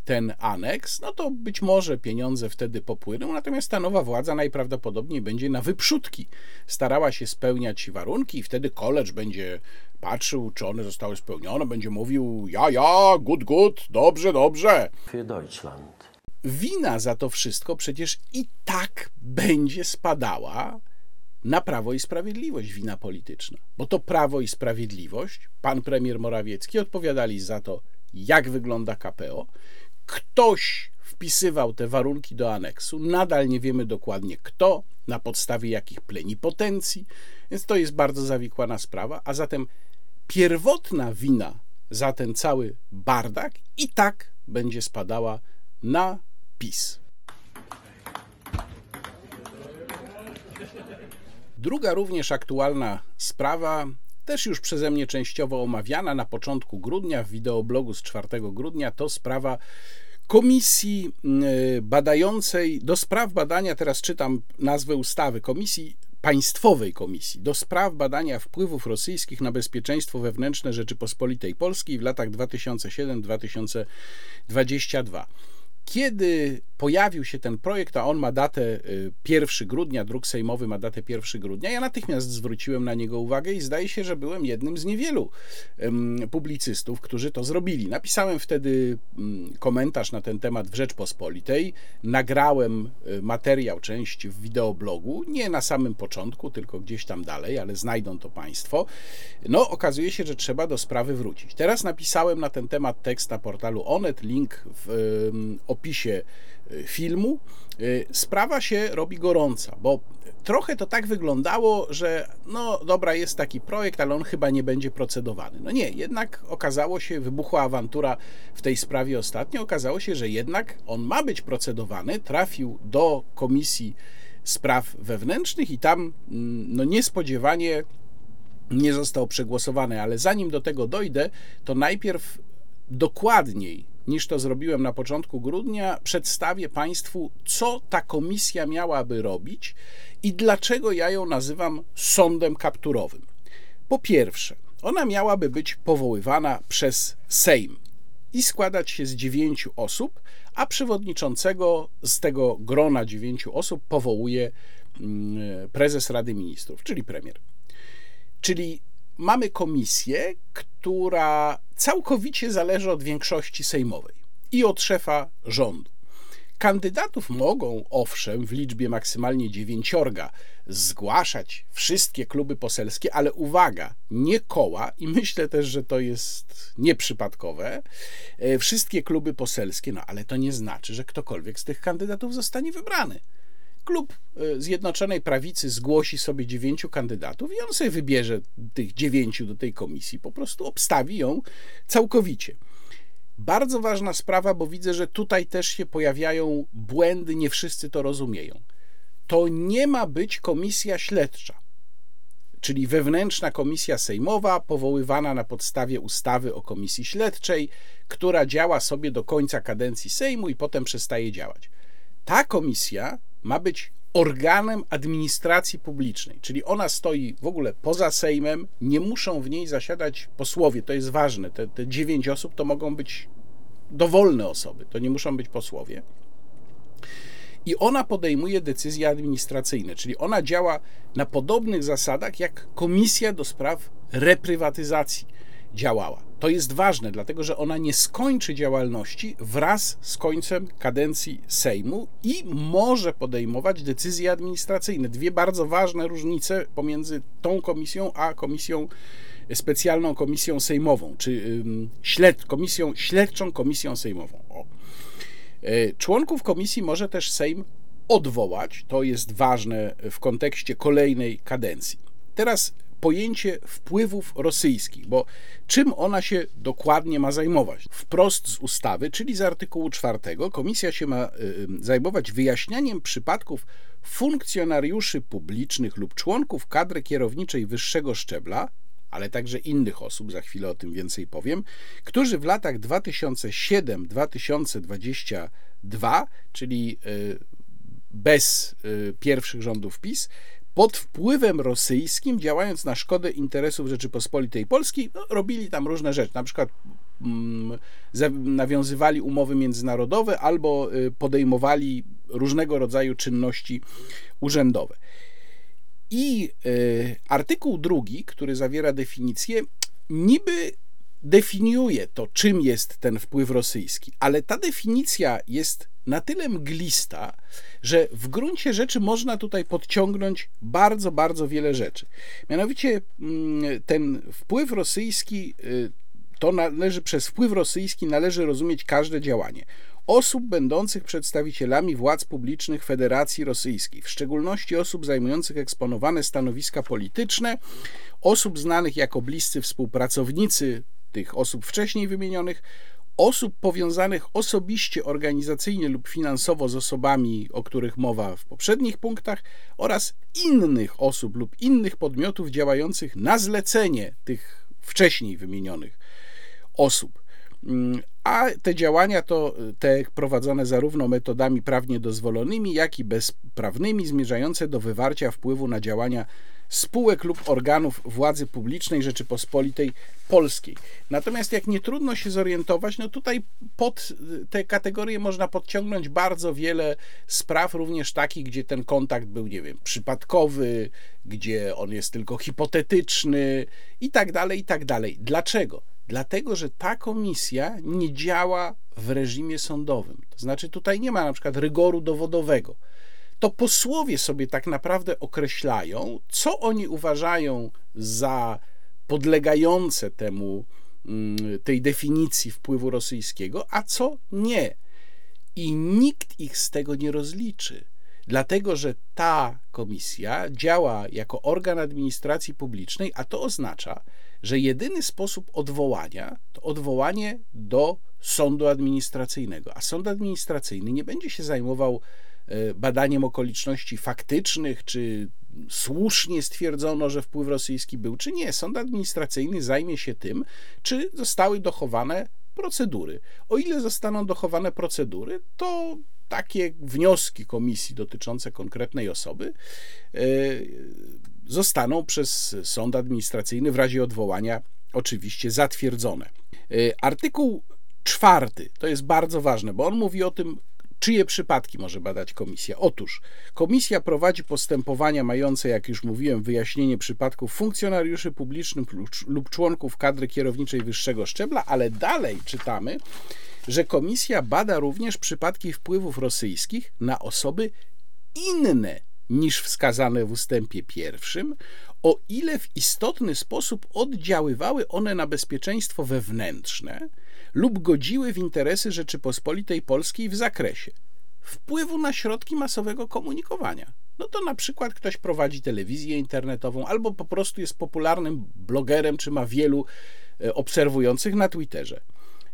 ten aneks, no to być może pieniądze wtedy popłyną, natomiast ta nowa władza najprawdopodobniej będzie na wyprzódki starała się spełniać warunki i wtedy college będzie patrzył, czy one zostały spełnione, będzie mówił ja, ja, good, good, dobrze, dobrze. Für Deutschland. Wina za to wszystko przecież i tak będzie spadała na Prawo i Sprawiedliwość wina polityczna. Bo to Prawo i Sprawiedliwość, pan premier Morawiecki odpowiadali za to, jak wygląda KPO ktoś wpisywał te warunki do aneksu. Nadal nie wiemy dokładnie kto, na podstawie jakich plenipotencji, więc to jest bardzo zawikłana sprawa. A zatem pierwotna wina za ten cały bardak i tak będzie spadała na PiS. Druga również aktualna sprawa, też już przeze mnie częściowo omawiana na początku grudnia w wideoblogu z 4 grudnia, to sprawa komisji y, badającej do spraw badania, teraz czytam nazwę ustawy, komisji Państwowej Komisji do spraw badania wpływów rosyjskich na bezpieczeństwo wewnętrzne Rzeczypospolitej Polskiej w latach 2007-2022. Kiedy pojawił się ten projekt, a on ma datę 1 y, grudnia, druk sejmowy ma datę 1 grudnia, ja natychmiast zwróciłem na niego uwagę i zdaje się, że byłem jednym z niewielu publicystów, którzy to zrobili. Napisałem wtedy komentarz na ten temat w Rzeczpospolitej, nagrałem y, materiał, część w wideoblogu, nie na samym początku, tylko gdzieś tam dalej, ale znajdą to Państwo. No, okazuje się, że trzeba do sprawy wrócić. Teraz napisałem na ten temat tekst na portalu Onet, link w opisie filmu, y, sprawa się robi gorąca, bo trochę to tak wyglądało, że no dobra, jest taki projekt, ale on chyba nie będzie procedowany. No nie, jednak okazało się, wybuchła awantura w tej sprawie ostatnio, okazało się, że jednak on ma być procedowany, trafił do Komisji Spraw Wewnętrznych i tam mm, no niespodziewanie nie został przegłosowany, ale zanim do tego dojdę, to najpierw dokładniej niż to zrobiłem na początku grudnia, przedstawię Państwu, co ta komisja miałaby robić i dlaczego ja ją nazywam sądem kapturowym. Po pierwsze, ona miałaby być powoływana przez Sejm i składać się z dziewięciu osób, a przewodniczącego z tego grona dziewięciu osób powołuje mm, prezes Rady Ministrów, czyli premier. Czyli mamy komisję, która całkowicie zależy od większości sejmowej i od szefa rządu. Kandydatów mogą, owszem, w liczbie maksymalnie dziewięciorga zgłaszać wszystkie kluby poselskie, ale uwaga, nie koła, i myślę też, że to jest nieprzypadkowe, e, wszystkie kluby poselskie, no ale to nie znaczy, że ktokolwiek z tych kandydatów zostanie wybrany klub e, Zjednoczonej Prawicy zgłosi sobie dziewięciu kandydatów i on sobie wybierze tych dziewięciu do tej komisji, po prostu obstawi ją całkowicie. Bardzo ważna sprawa, bo widzę, że tutaj też się pojawiają błędy, nie wszyscy to rozumieją. To nie ma być komisja śledcza, czyli wewnętrzna komisja sejmowa, powoływana na podstawie ustawy o komisji śledczej, która działa sobie do końca kadencji Sejmu i potem przestaje działać. Ta komisja ma być organem administracji publicznej, czyli ona stoi w ogóle poza Sejmem, nie muszą w niej zasiadać posłowie, to jest ważne. Te, te dziewięć osób to mogą być dowolne osoby, to nie muszą być posłowie. I ona podejmuje decyzje administracyjne, czyli ona działa na podobnych zasadach jak Komisja do Spraw Reprywatyzacji działała. To jest ważne, dlatego że ona nie skończy działalności wraz z końcem kadencji Sejmu i może podejmować decyzje administracyjne. Dwie bardzo ważne różnice pomiędzy tą komisją a komisją specjalną komisją sejmową, czy śled, komisją, śledczą komisją sejmową. O. E, członków komisji może też Sejm odwołać. To jest ważne w kontekście kolejnej kadencji. Teraz pojęcie wpływów rosyjskich, bo czym ona się dokładnie ma zajmować? Wprost z ustawy, czyli z artykułu 4, komisja się ma y, y, zajmować wyjaśnianiem przypadków funkcjonariuszy publicznych lub członków kadry kierowniczej wyższego szczebla, ale także innych osób, za chwilę o tym więcej powiem, którzy w latach 2007-2022, czyli y, bez pierwszych rządów PiS, pod wpływem rosyjskim, działając na szkodę interesów Rzeczypospolitej Polskiej, no, robili tam różne rzeczy, na przykład mm, nawiązywali umowy międzynarodowe albo y, podejmowali różnego rodzaju czynności urzędowe. I y, artykuł drugi, który zawiera definicję, niby definiuje to, czym jest ten wpływ rosyjski, ale ta definicja jest na tyle mglista, że w gruncie rzeczy można tutaj podciągnąć bardzo, bardzo wiele rzeczy. Mianowicie mm, ten wpływ rosyjski, y, to należy przez wpływ rosyjski należy rozumieć każde działanie osób będących przedstawicielami władz publicznych Federacji Rosyjskiej, w szczególności osób zajmujących eksponowane stanowiska polityczne, osób znanych jako bliscy współpracownicy tych osób wcześniej wymienionych, osób powiązanych osobiście, organizacyjnie lub finansowo z osobami, o których mowa w poprzednich punktach, oraz innych osób lub innych podmiotów działających na zlecenie tych wcześniej wymienionych osób. A te działania to te prowadzone zarówno metodami prawnie dozwolonymi, jak i bezprawnymi, zmierzające do wywarcia wpływu na działania spółek lub organów władzy publicznej Rzeczypospolitej Polskiej. Natomiast jak nie trudno się zorientować, no tutaj pod te kategorie można podciągnąć bardzo wiele spraw, również takich, gdzie ten kontakt był, nie wiem, przypadkowy, gdzie on jest tylko hipotetyczny i tak dalej, i tak dalej. Dlaczego? Dlatego, że ta komisja nie działa w reżimie sądowym. To znaczy, tutaj nie ma na przykład rygoru dowodowego. To posłowie sobie tak naprawdę określają, co oni uważają za podlegające temu, mm, tej definicji wpływu rosyjskiego, a co nie. I nikt ich z tego nie rozliczy dlatego że ta komisja działa jako organ administracji publicznej, a to oznacza, że jedyny sposób odwołania to odwołanie do sądu administracyjnego, a sąd administracyjny nie będzie się zajmował e, badaniem okoliczności faktycznych, czy słusznie stwierdzono, że wpływ rosyjski był, czy nie. Sąd administracyjny zajmie się tym, czy zostały dochowane procedury. O ile zostaną dochowane procedury, to takie wnioski komisji dotyczące konkretnej osoby e, zostaną przez sąd administracyjny w razie odwołania oczywiście zatwierdzone. E, artykuł czwarty to jest bardzo ważne, bo on mówi o tym, czyje przypadki może badać komisja. Otóż komisja prowadzi postępowania mające, jak już mówiłem, wyjaśnienie przypadków funkcjonariuszy publicznych lub członków kadry kierowniczej wyższego szczebla, ale dalej czytamy, że komisja bada również przypadki wpływów rosyjskich na osoby inne niż wskazane w ustępie pierwszym, o ile w istotny sposób oddziaływały one na bezpieczeństwo wewnętrzne lub godziły w interesy Rzeczypospolitej Polskiej w zakresie wpływu na środki masowego komunikowania. No to na przykład ktoś prowadzi telewizję internetową albo po prostu jest popularnym blogerem, czy ma wielu e, obserwujących na Twitterze.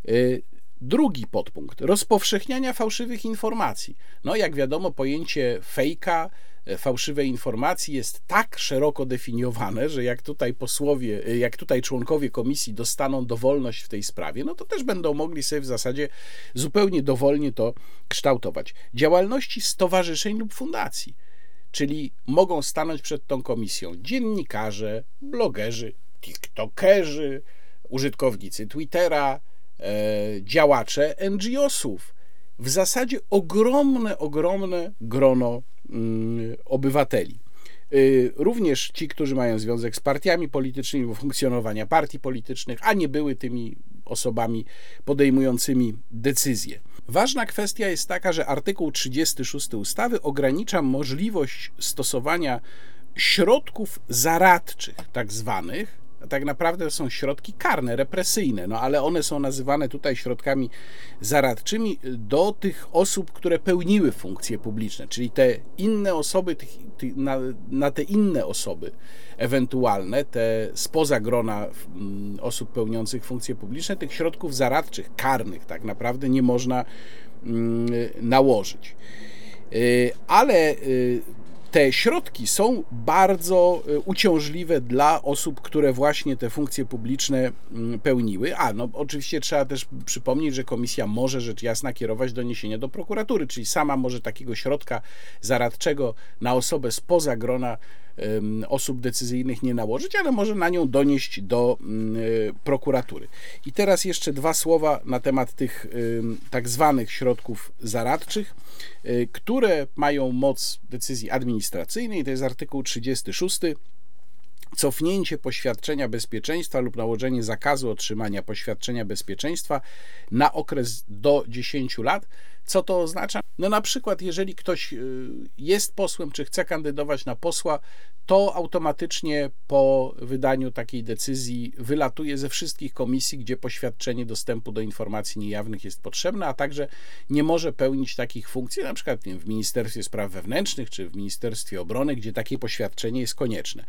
E, Drugi podpunkt rozpowszechniania fałszywych informacji. No, jak wiadomo, pojęcie fejka, fałszywej informacji jest tak szeroko definiowane, że jak tutaj posłowie, e, jak tutaj członkowie komisji dostaną dowolność w tej sprawie, no to też będą mogli sobie w zasadzie zupełnie dowolnie to kształtować. Działalności stowarzyszeń lub fundacji, czyli mogą stanąć przed tą komisją dziennikarze, blogerzy, tiktokerzy, użytkownicy Twittera, E, działacze NGO-sów. W zasadzie ogromne, ogromne grono obywateli. E, również ci, którzy mają związek z partiami politycznymi, funkcjonowania partii politycznych, a nie były tymi osobami podejmującymi decyzje. Ważna kwestia jest taka, że artykuł 36 ustawy ogranicza możliwość stosowania środków zaradczych, tak zwanych, tak naprawdę są środki karne, represyjne, no ale one są nazywane tutaj środkami zaradczymi do tych osób, które pełniły funkcje publiczne, czyli te inne osoby, tych, na, na te inne osoby ewentualne, te spoza grona mm, osób pełniących funkcje publiczne, tych środków zaradczych, karnych tak naprawdę nie można mm, nałożyć. Y, ale y, te środki są bardzo e, uciążliwe dla osób, które właśnie te funkcje publiczne mm, pełniły. A, no oczywiście trzeba też przypomnieć, że komisja może rzecz jasna kierować doniesienia do prokuratury, czyli sama może takiego środka zaradczego na osobę spoza grona osób decyzyjnych nie nałożyć, ale może na nią donieść do mm, e, prokuratury. I teraz jeszcze dwa słowa na temat tych tak zwanych środków zaradczych, e, które mają moc decyzji administracyjnej. To jest artykuł 36 cofnięcie poświadczenia bezpieczeństwa lub nałożenie zakazu otrzymania poświadczenia bezpieczeństwa na okres do 10 lat Co to oznacza? No na przykład, jeżeli ktoś y, jest posłem, czy chce kandydować na posła, to automatycznie po wydaniu takiej decyzji wylatuje ze wszystkich komisji, gdzie poświadczenie dostępu do informacji niejawnych jest potrzebne, a także nie może pełnić takich funkcji, na przykład w Ministerstwie Spraw Wewnętrznych czy w Ministerstwie Obrony, gdzie takie poświadczenie jest konieczne.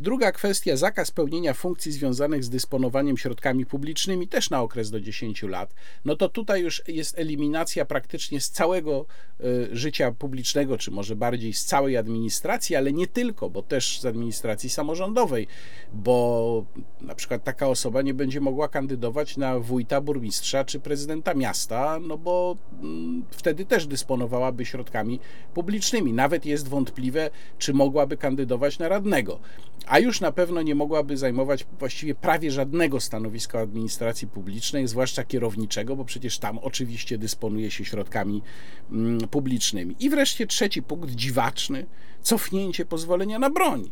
Druga kwestia, zakaz pełnienia funkcji związanych z dysponowaniem środkami publicznymi też na okres do 10 lat. No to tutaj już jest eliminacja praktycznie z całego y, życia publicznego, czy może bardziej z całej administracji, ale nie tylko, bo też z administracji samorządowej, bo na przykład taka osoba nie będzie mogła kandydować na wójta, burmistrza czy prezydenta miasta, no bo mm, wtedy też dysponowałaby środkami publicznymi. Nawet jest wątpliwe, czy mogłaby kandydować na radnego a już na pewno nie mogłaby zajmować właściwie prawie żadnego stanowiska administracji publicznej, zwłaszcza kierowniczego, bo przecież tam oczywiście dysponuje się środkami mm, publicznymi. I wreszcie trzeci punkt, dziwaczny, cofnięcie pozwolenia na broń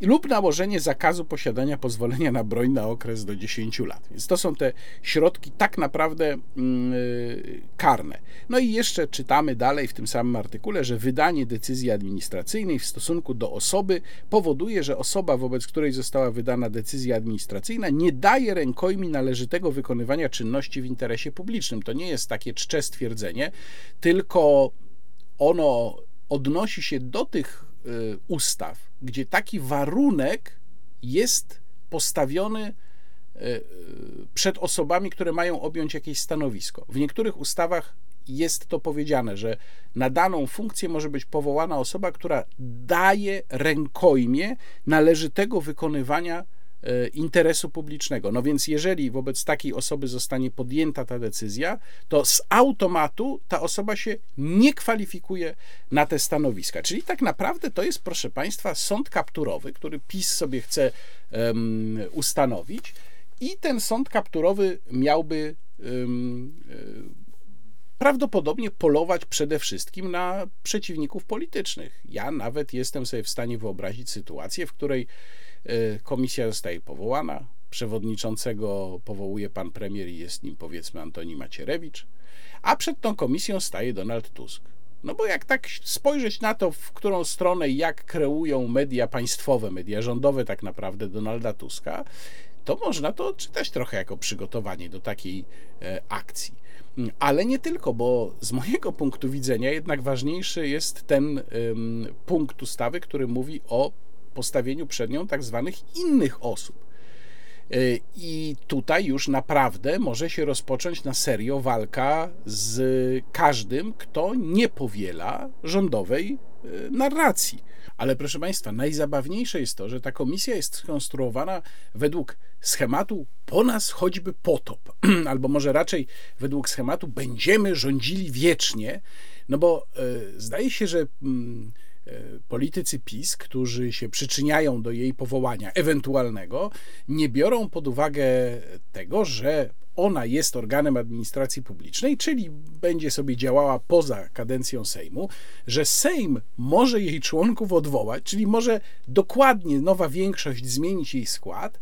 lub nałożenie zakazu posiadania pozwolenia na broń na okres do 10 lat. Więc to są te środki tak naprawdę yy, karne. No i jeszcze czytamy dalej w tym samym artykule, że wydanie decyzji administracyjnej w stosunku do osoby powoduje, że osoba, wobec której została wydana decyzja administracyjna, nie daje rękojmi należytego wykonywania czynności w interesie publicznym. To nie jest takie czcze stwierdzenie, tylko ono odnosi się do tych Y, ustaw, gdzie taki warunek jest postawiony y, y, przed osobami, które mają objąć jakieś stanowisko. W niektórych ustawach jest to powiedziane, że na daną funkcję może być powołana osoba, która daje rękojmie należytego wykonywania interesu publicznego. No więc jeżeli wobec takiej osoby zostanie podjęta ta decyzja, to z automatu ta osoba się nie kwalifikuje na te stanowiska. Czyli tak naprawdę to jest, proszę Państwa, sąd kapturowy, który PiS sobie chce um, ustanowić i ten sąd kapturowy miałby um, prawdopodobnie polować przede wszystkim na przeciwników politycznych. Ja nawet jestem sobie w stanie wyobrazić sytuację, w której komisja zostaje powołana, przewodniczącego powołuje pan premier i jest nim powiedzmy Antoni Macierewicz, a przed tą komisją staje Donald Tusk. No bo jak tak spojrzeć na to, w którą stronę jak kreują media państwowe, media rządowe tak naprawdę Donalda Tuska, to można to czytać trochę jako przygotowanie do takiej e, akcji. Ale nie tylko, bo z mojego punktu widzenia jednak ważniejszy jest ten punkt ustawy, który mówi o postawieniu przed nią tak zwanych innych osób. E, I tutaj już naprawdę może się rozpocząć na serio walka z każdym, kto nie powiela rządowej e, narracji. Ale proszę Państwa, najzabawniejsze jest to, że ta komisja jest skonstruowana według schematu po nas choćby potop, albo może raczej według schematu będziemy rządzili wiecznie, no bo y, zdaje się, że. Y, politycy PiS, którzy się przyczyniają do jej powołania ewentualnego, nie biorą pod uwagę tego, że ona jest organem administracji publicznej, czyli będzie sobie działała poza kadencją Sejmu, że Sejm może jej członków odwołać, czyli może dokładnie nowa większość zmienić jej skład,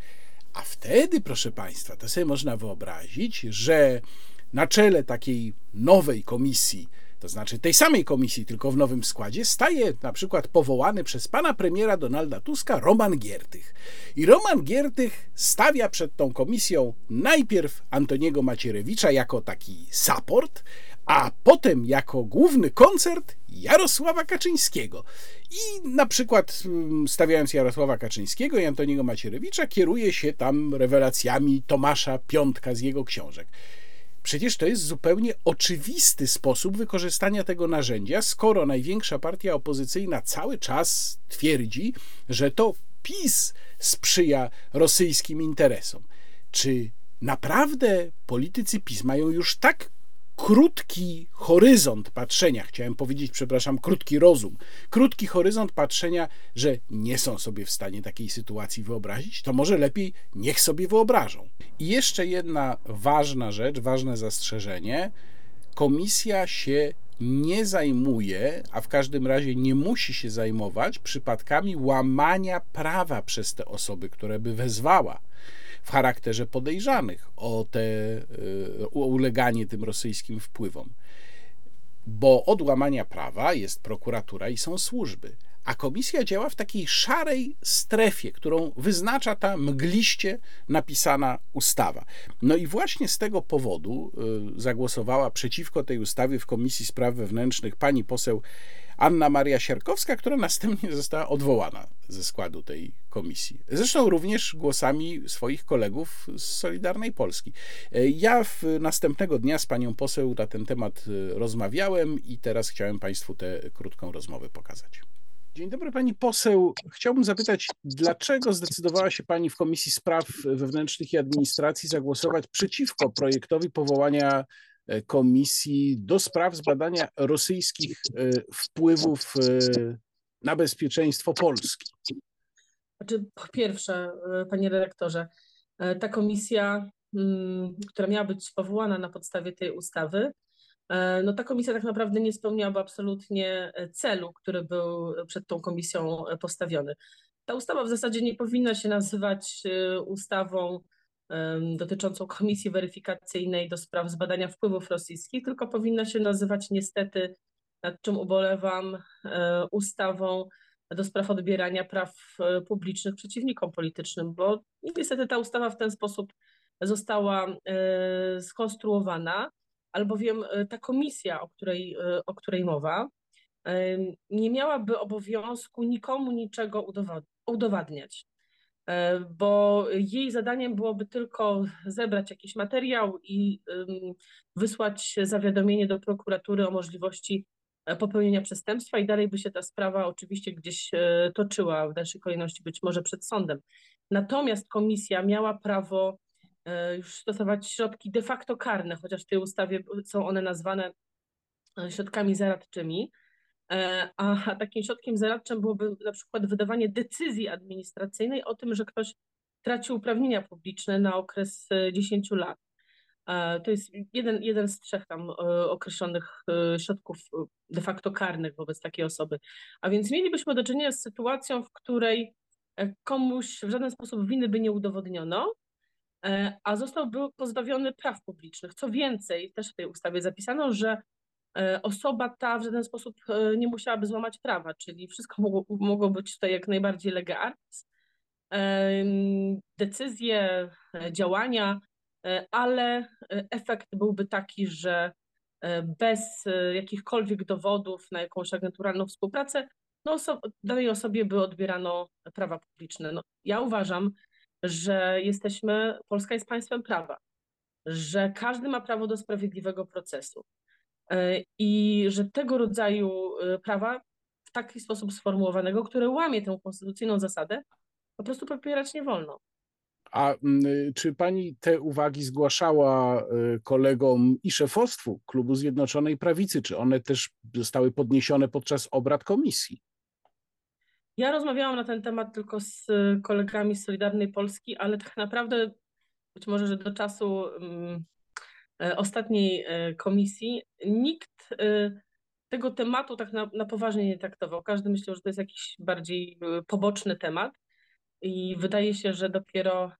a wtedy, proszę Państwa, to sobie można wyobrazić, że na czele takiej nowej komisji to znaczy tej samej komisji, tylko w nowym składzie, staje na przykład powołany przez pana premiera Donalda Tuska Roman Giertych. I Roman Giertych stawia przed tą komisją najpierw Antoniego Macierewicza jako taki support, a potem jako główny koncert Jarosława Kaczyńskiego. I na przykład mm, stawiając Jarosława Kaczyńskiego i Antoniego Macierewicza, kieruje się tam rewelacjami Tomasza Piątka z jego książek. Przecież to jest zupełnie oczywisty sposób wykorzystania tego narzędzia, skoro największa partia opozycyjna cały czas twierdzi, że to PiS sprzyja rosyjskim interesom. Czy naprawdę politycy PiS mają już tak krótki horyzont patrzenia, chciałem powiedzieć, przepraszam, krótki rozum, krótki horyzont patrzenia, że nie są sobie w stanie takiej sytuacji wyobrazić, to może lepiej niech sobie wyobrażą. I jeszcze jedna ważna rzecz, ważne zastrzeżenie. Komisja się nie zajmuje, a w każdym razie nie musi się zajmować przypadkami łamania prawa przez te osoby, które by wezwała w charakterze podejrzanych o te o uleganie tym rosyjskim wpływom. bo od łamania prawa jest prokuratura i są służby a komisja działa w takiej szarej strefie, którą wyznacza ta mgliście napisana ustawa. No i właśnie z tego powodu y, zagłosowała przeciwko tej ustawie w Komisji Spraw Wewnętrznych pani poseł Anna Maria Siarkowska, która następnie została odwołana ze składu tej komisji. Zresztą również głosami swoich kolegów z Solidarnej Polski. Y, ja następnego dnia z panią poseł na ten temat y, rozmawiałem i teraz chciałem państwu tę krótką rozmowę pokazać. Dzień dobry pani poseł. Chciałbym zapytać, dlaczego zdecydowała się pani w Komisji Spraw Wewnętrznych i Administracji zagłosować przeciwko projektowi powołania e, komisji do spraw zbadania rosyjskich e, wpływów e, na bezpieczeństwo Polski? Znaczy, po pierwsze, panie dyrektorze, ta komisja, mm, która miała być powołana na podstawie tej ustawy, E, no ta komisja tak naprawdę nie spełniała absolutnie e, celu, który był przed tą komisją e, postawiony. Ta ustawa w zasadzie nie powinna się nazywać ustawą dotyczącą Komisji Weryfikacyjnej do spraw zbadania wpływów rosyjskich, tylko powinna się nazywać niestety, nad czym ubolewam, ustawą do spraw odbierania praw publicznych przeciwnikom politycznym, bo niestety ta ustawa w ten sposób została skonstruowana albowiem e, ta komisja, o której, e, o której mowa, e, nie miałaby obowiązku nikomu niczego udowadniać, bo jej zadaniem byłoby tylko zebrać jakiś materiał i wysłać zawiadomienie do prokuratury o możliwości popełnienia przestępstwa i dalej by się ta sprawa oczywiście gdzieś toczyła w dalszej kolejności, być może przed sądem. Natomiast komisja miała prawo E, już stosować środki de facto karne, chociaż w tej ustawie są one nazwane e, środkami zaradczymi. E, a takim środkiem zaradczym byłoby na przykład wydawanie decyzji administracyjnej o tym, że ktoś traci uprawnienia publiczne na okres 10 lat. To jest jeden, jeden z trzech tam określonych środków de facto karnych wobec takiej osoby. A więc mielibyśmy do czynienia z sytuacją, w której komuś w żaden sposób winy by nie udowodniono, E, a został był pozbawiony praw publicznych. Co więcej, też w tej ustawie zapisano, że e, osoba ta w żaden sposób e, nie musiałaby złamać prawa, czyli wszystko mogło, mogło być tutaj jak najbardziej lega artis. Decyzje, działania, ale efekt byłby taki, że bez jakichkolwiek dowodów na jakąś agenturalną współpracę, no oso danej osobie by odbierano prawa publiczne. No, ja uważam, że jesteśmy, Polska jest państwem prawa, że każdy ma prawo do sprawiedliwego procesu e, i że tego rodzaju e, prawa w taki sposób sformułowanego, które łamie tę konstytucyjną zasadę, po prostu popierać nie wolno. A czy pani te uwagi zgłaszała e, kolegom i szefostwu Klubu Zjednoczonej Prawicy? Czy one też zostały podniesione podczas obrad komisji? Ja rozmawiałam na ten temat tylko z kolegami z Solidarnej Polski, ale tak naprawdę być może, że do czasu um, ostatniej e, komisji nikt y, tego tematu tak na, na poważnie nie traktował. Każdy myślał, że to jest jakiś bardziej poboczny temat i wydaje się, że dopiero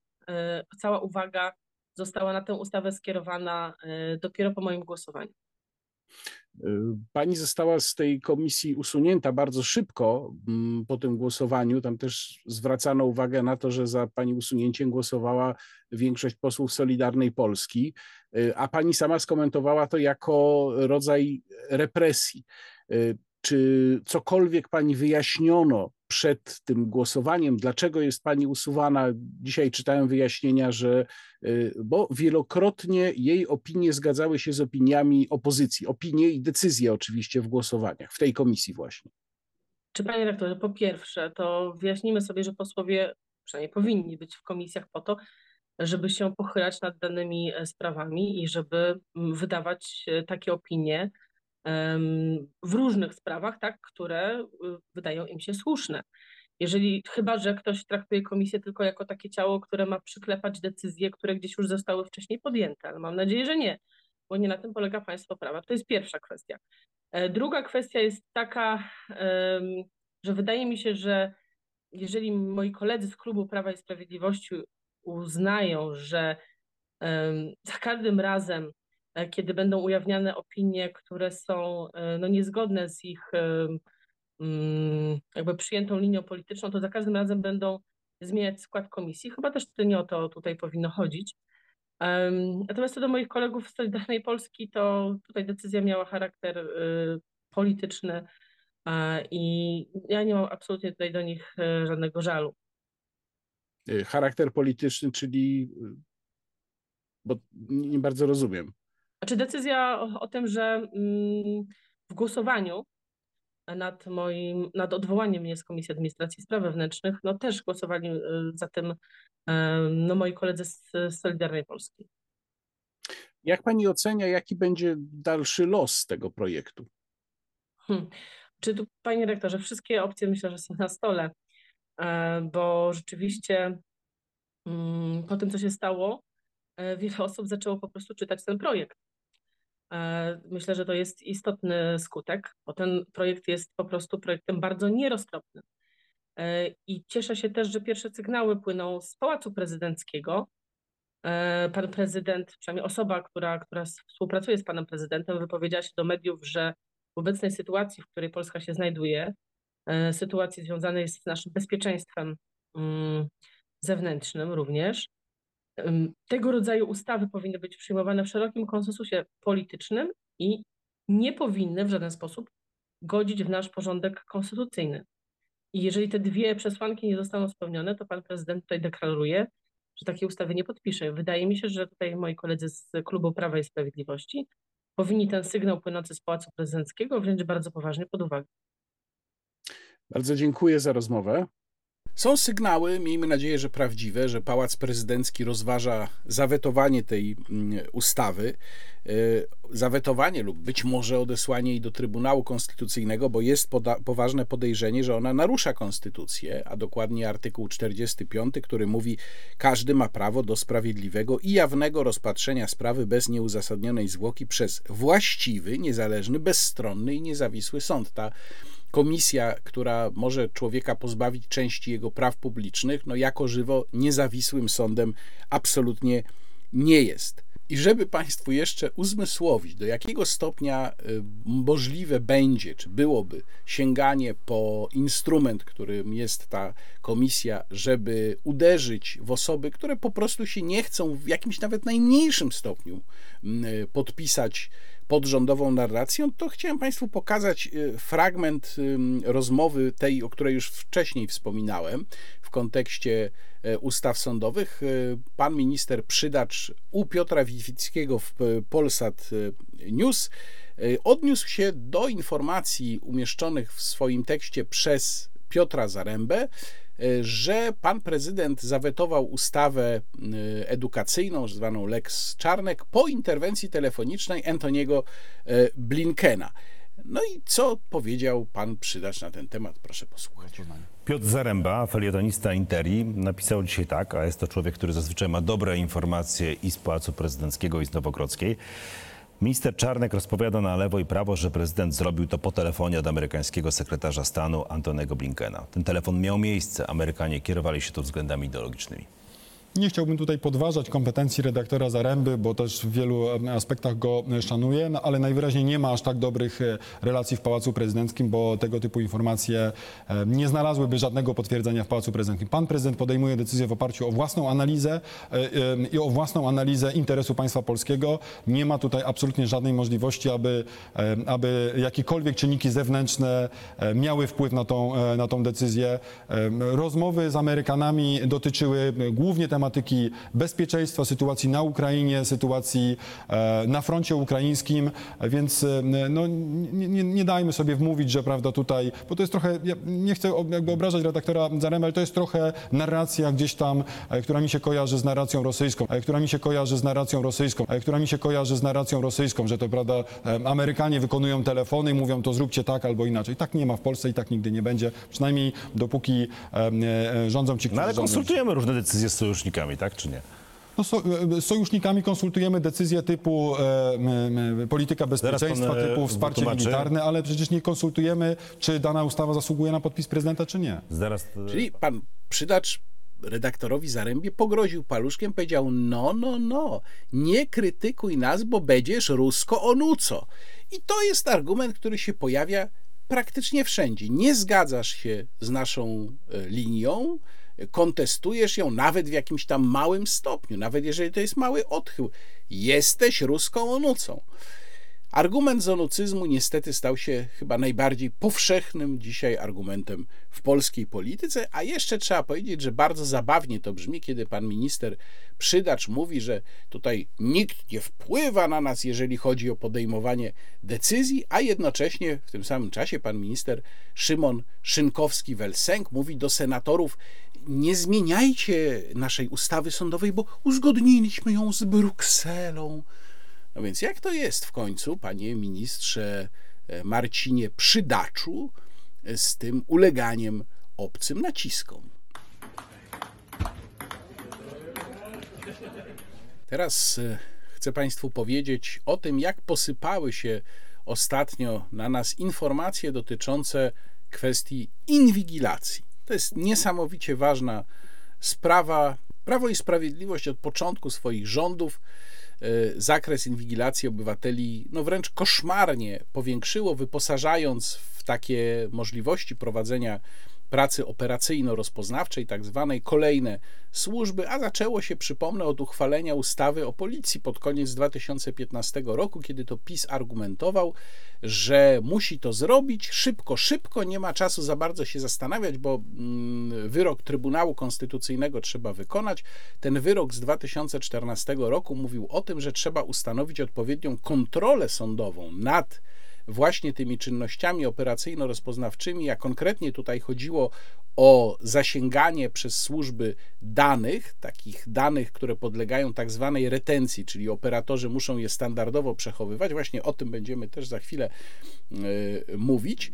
cała uwaga została na tę ustawę skierowana dopiero po moim głosowaniu. Pani została z tej komisji usunięta bardzo szybko mm, po tym głosowaniu. Tam też zwracano uwagę na to, że za pani usunięciem głosowała większość posłów Solidarnej Polski, a pani sama skomentowała to jako rodzaj represji. Czy cokolwiek pani wyjaśniono przed tym głosowaniem, dlaczego jest pani usuwana? Dzisiaj czytałem wyjaśnienia, że y, bo wielokrotnie jej opinie zgadzały się z opiniami opozycji, opinie i decyzje oczywiście w głosowaniach, w tej komisji właśnie. Czy panie rektorze, po pierwsze, to wyjaśnijmy sobie, że posłowie przynajmniej powinni być w komisjach po to, żeby się pochylać nad danymi e, sprawami i żeby wydawać e, takie opinie, w różnych sprawach, tak, które y, wydają im się słuszne. Jeżeli, chyba, że ktoś traktuje komisję tylko jako takie ciało, które ma przyklepać decyzje, które gdzieś już zostały wcześniej podjęte, ale mam nadzieję, że nie, bo nie na tym polega państwo prawa. To jest pierwsza kwestia. E, druga kwestia jest taka, że wydaje mi się, że jeżeli moi koledzy z klubu Prawa i Sprawiedliwości uznają, że za każdym razem kiedy będą ujawniane opinie, które są e, no, niezgodne z ich e, mm, jakby przyjętą linią polityczną, to za każdym razem będą zmieniać skład komisji. Chyba też nie o to tutaj powinno chodzić. Natomiast co do moich kolegów z Solidarnej Polski, to tutaj decyzja miała charakter polityczny i ja nie mam absolutnie tutaj do nich żadnego żalu. Charakter polityczny, czyli bo nie bardzo rozumiem. Znaczy decyzja o, o tym, że mm, w głosowaniu nad moim, nad odwołaniem mnie z Komisji Administracji i Spraw Wewnętrznych, no też głosowali y, za tym no, moi koledzy z, z Solidarnej Polski. Jak pani ocenia, jaki będzie dalszy los tego projektu? Hmm. Czy tu, panie rektorze, wszystkie opcje myślę, że są na stole, e, bo rzeczywiście mm, po tym, co się stało, E, wiele osób zaczęło po prostu czytać ten projekt. E, myślę, że to jest istotny skutek, bo ten projekt jest po prostu projektem bardzo nieroztropnym. E, I cieszę się też, że pierwsze sygnały płyną z Pałacu Prezydenckiego. Pan prezydent, przynajmniej osoba, która, która współpracuje z panem prezydentem, wypowiedziała się do mediów, że w obecnej sytuacji, w której Polska się znajduje, sytuacji związanej z naszym bezpieczeństwem mm, zewnętrznym również, tego rodzaju ustawy powinny być przyjmowane w szerokim konsensusie politycznym i nie powinny w żaden sposób godzić w nasz porządek konstytucyjny. I jeżeli te dwie przesłanki nie zostaną spełnione, to pan prezydent tutaj deklaruje, że takiej ustawy nie podpisze. Wydaje mi się, że tutaj moi koledzy z klubu Prawa i Sprawiedliwości powinni ten sygnał płynący z Pałacu Prezydenckiego wziąć bardzo poważnie pod uwagę. Bardzo dziękuję za rozmowę. Są sygnały, miejmy nadzieję, że prawdziwe, że Pałac Prezydencki rozważa zawetowanie tej mm, ustawy, e, zawetowanie lub być może odesłanie jej do Trybunału Konstytucyjnego, bo jest poda- poważne podejrzenie, że ona narusza konstytucję, a dokładnie artykuł 45, który mówi: Każdy ma prawo do sprawiedliwego i jawnego rozpatrzenia sprawy bez nieuzasadnionej zwłoki przez właściwy, niezależny, bezstronny i niezawisły sąd. Ta komisja, która może człowieka pozbawić części jego praw publicznych, no jako żywo niezawisłym sądem absolutnie nie jest. I żeby Państwu jeszcze uzmysłowić, do jakiego stopnia y, możliwe będzie, czy byłoby sięganie po instrument, którym jest ta komisja, żeby uderzyć w osoby, które po prostu się nie chcą w jakimś nawet najmniejszym stopniu y, podpisać pod rządową narracją, to chciałem Państwu pokazać y, fragment rozmowy tej, o której już wcześniej wspominałem w kontekście e, ustaw sądowych. E, pan minister Przydacz u Piotra Witwickiego w Polsat News odniósł się do informacji umieszczonych w swoim tekście przez Piotra Zarębę, że pan prezydent zawetował ustawę y, edukacyjną, zwaną Lex Czarnek, po interwencji telefonicznej Antoniego y, Blinkena. No i co powiedział pan Przydacz na ten temat? Proszę posłuchać. Piotr Zaręba, felietonista Interi, napisał dzisiaj tak, a jest to człowiek, który zazwyczaj ma dobre informacje i z Pałacu Prezydenckiego, i z Nowogrodzkiej. Minister Czarnek rozpowiada na lewo i prawo, że prezydent zrobił to po telefonie od amerykańskiego sekretarza stanu Antonego Blinkena. Ten telefon miał miejsce. Amerykanie kierowali się tu względami ideologicznymi. Nie chciałbym tutaj podważać kompetencji redaktora Zaręby, bo też w wielu aspektach go szanuję, no, ale najwyraźniej nie ma aż tak dobrych e, relacji w Pałacu Prezydenckim, bo tego typu informacje nie znalazłyby żadnego potwierdzenia w Pałacu Prezydenckim. Pan prezydent podejmuje decyzję w oparciu o własną analizę e, i o własną analizę interesu państwa polskiego. Nie ma tutaj absolutnie żadnej możliwości, aby, aby jakiekolwiek czynniki zewnętrzne e, miały wpływ na tą, na tą decyzję. Rozmowy z Amerykanami dotyczyły głównie tematu tematyki bezpieczeństwa, sytuacji na Ukrainie, sytuacji e, na froncie ukraińskim, więc e, no, nie, nie, nie dajmy sobie wmówić, że prawda tutaj, bo to jest trochę, ja nie chcę jakby obrażać redaktora Zarema, ale to jest trochę narracja gdzieś tam, e, która mi się kojarzy z narracją rosyjską, która mi się kojarzy z narracją rosyjską, która mi się kojarzy z narracją rosyjską, że to prawda, Amerykanie wykonują telefony i mówią to zróbcie tak albo inaczej. Tak nie ma w Polsce i tak nigdy nie będzie, przynajmniej dopóki rządzą ci, którzy No ale konsultujemy różne decyzje z sojusznikami sojusznikami, tak czy nie? No, so, z sojusznikami konsultujemy decyzje typu e, polityka bezpieczeństwa, pan, e, typu wsparcie wytłumaczy. militarne, ale przecież nie konsultujemy, czy dana ustawa zasługuje na podpis prezydenta, czy nie. Zaraz... Czyli pan Przydacz redaktorowi Zarębie pogroził paluszkiem, powiedział: No, no, no, nie krytykuj nas, bo będziesz rusko onuco. I to jest argument, który się pojawia praktycznie wszędzie. Nie zgadzasz się z naszą e, linią, kontestujesz ją nawet w jakimś tam małym stopniu, nawet jeżeli to jest mały odchył. Jesteś ruską onucą. Argument zonucyzmu niestety stał się chyba najbardziej powszechnym dzisiaj argumentem w polskiej polityce, a jeszcze trzeba powiedzieć, że bardzo zabawnie to brzmi, kiedy pan minister Przydacz mówi, że tutaj nikt nie wpływa na nas, jeżeli chodzi o podejmowanie decyzji, a jednocześnie w tym samym czasie pan minister Szymon Szynkowski-Welsenk mówi do senatorów: Nie zmieniajcie naszej ustawy sądowej, bo uzgodniliśmy ją z Brukselą. No więc jak to jest w końcu, panie ministrze e, Marcinie Przydaczu, e, z tym uleganiem obcym naciskom? Teraz e, chcę Państwu powiedzieć o tym, jak posypały się ostatnio na nas informacje dotyczące kwestii inwigilacji. To jest niesamowicie ważna sprawa. Prawo i Sprawiedliwość od początku swoich rządów E, zakres inwigilacji obywateli no wręcz koszmarnie powiększyło, wyposażając w takie możliwości prowadzenia pracy operacyjno-rozpoznawczej, tak zwanej, kolejne służby, a zaczęło się, przypomnę, od uchwalenia ustawy o policji pod koniec 2015 roku, kiedy to PiS argumentował, że musi to zrobić szybko, szybko, nie ma czasu za bardzo się zastanawiać, bo mm, wyrok Trybunału Konstytucyjnego trzeba wykonać. Ten wyrok z 2014 roku mówił o tym, że trzeba ustanowić odpowiednią kontrolę sądową nad właśnie tymi czynnościami operacyjno-rozpoznawczymi, a konkretnie tutaj chodziło o zasięganie przez służby danych, takich danych, które podlegają tak zwanej retencji, czyli operatorzy muszą je standardowo przechowywać. Właśnie o tym będziemy też za chwilę yy, mówić.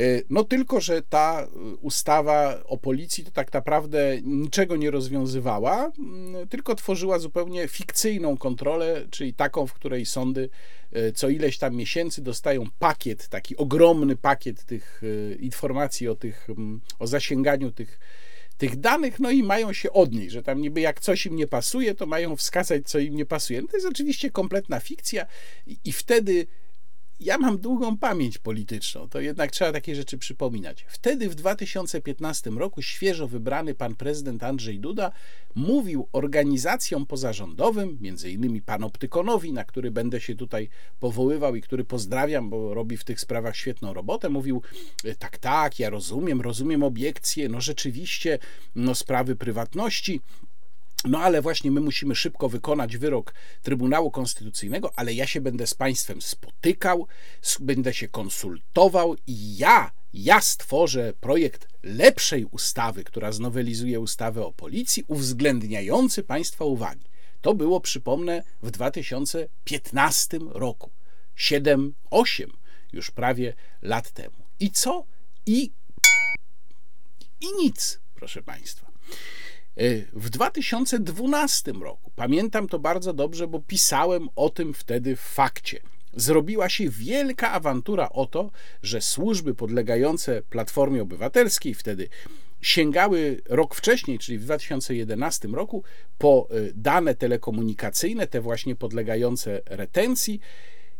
E, no tylko, że ta ustawa o policji to tak naprawdę niczego nie rozwiązywała, mm, tylko tworzyła zupełnie fikcyjną kontrolę, czyli taką, w której sądy e, co ileś tam miesięcy dostają pakiet, taki ogromny pakiet tych informacji o tych, mm, o zasięganiu tych tych danych, no i mają się odnieść, że tam niby jak coś im nie pasuje, to mają wskazać, co im nie pasuje. No to jest oczywiście kompletna fikcja i, i wtedy ja mam długą pamięć polityczną, to jednak trzeba takie rzeczy przypominać. Wtedy w 2015 roku świeżo wybrany pan prezydent Andrzej Duda mówił organizacjom pozarządowym, między innymi panoptykonowi, na który będę się tutaj powoływał i który pozdrawiam, bo robi w tych sprawach świetną robotę, mówił tak, tak, ja rozumiem, rozumiem obiekcje, no rzeczywiście, no sprawy prywatności, no ale właśnie my musimy szybko wykonać wyrok Trybunału Konstytucyjnego, ale ja się będę z państwem spotykał, będę się konsultował i ja, ja stworzę projekt lepszej ustawy, która znowelizuje ustawę o policji, uwzględniający państwa uwagi. To było, przypomnę, w 2015 roku. 7, 8 już prawie lat temu. I co? I, i nic, proszę państwa. E, w 2012 roku, pamiętam to bardzo dobrze, bo pisałem o tym wtedy w fakcie. Zrobiła się wielka awantura o to, że służby podlegające Platformie Obywatelskiej wtedy sięgały rok wcześniej, czyli w 2011 roku, po e, dane telekomunikacyjne, te właśnie podlegające retencji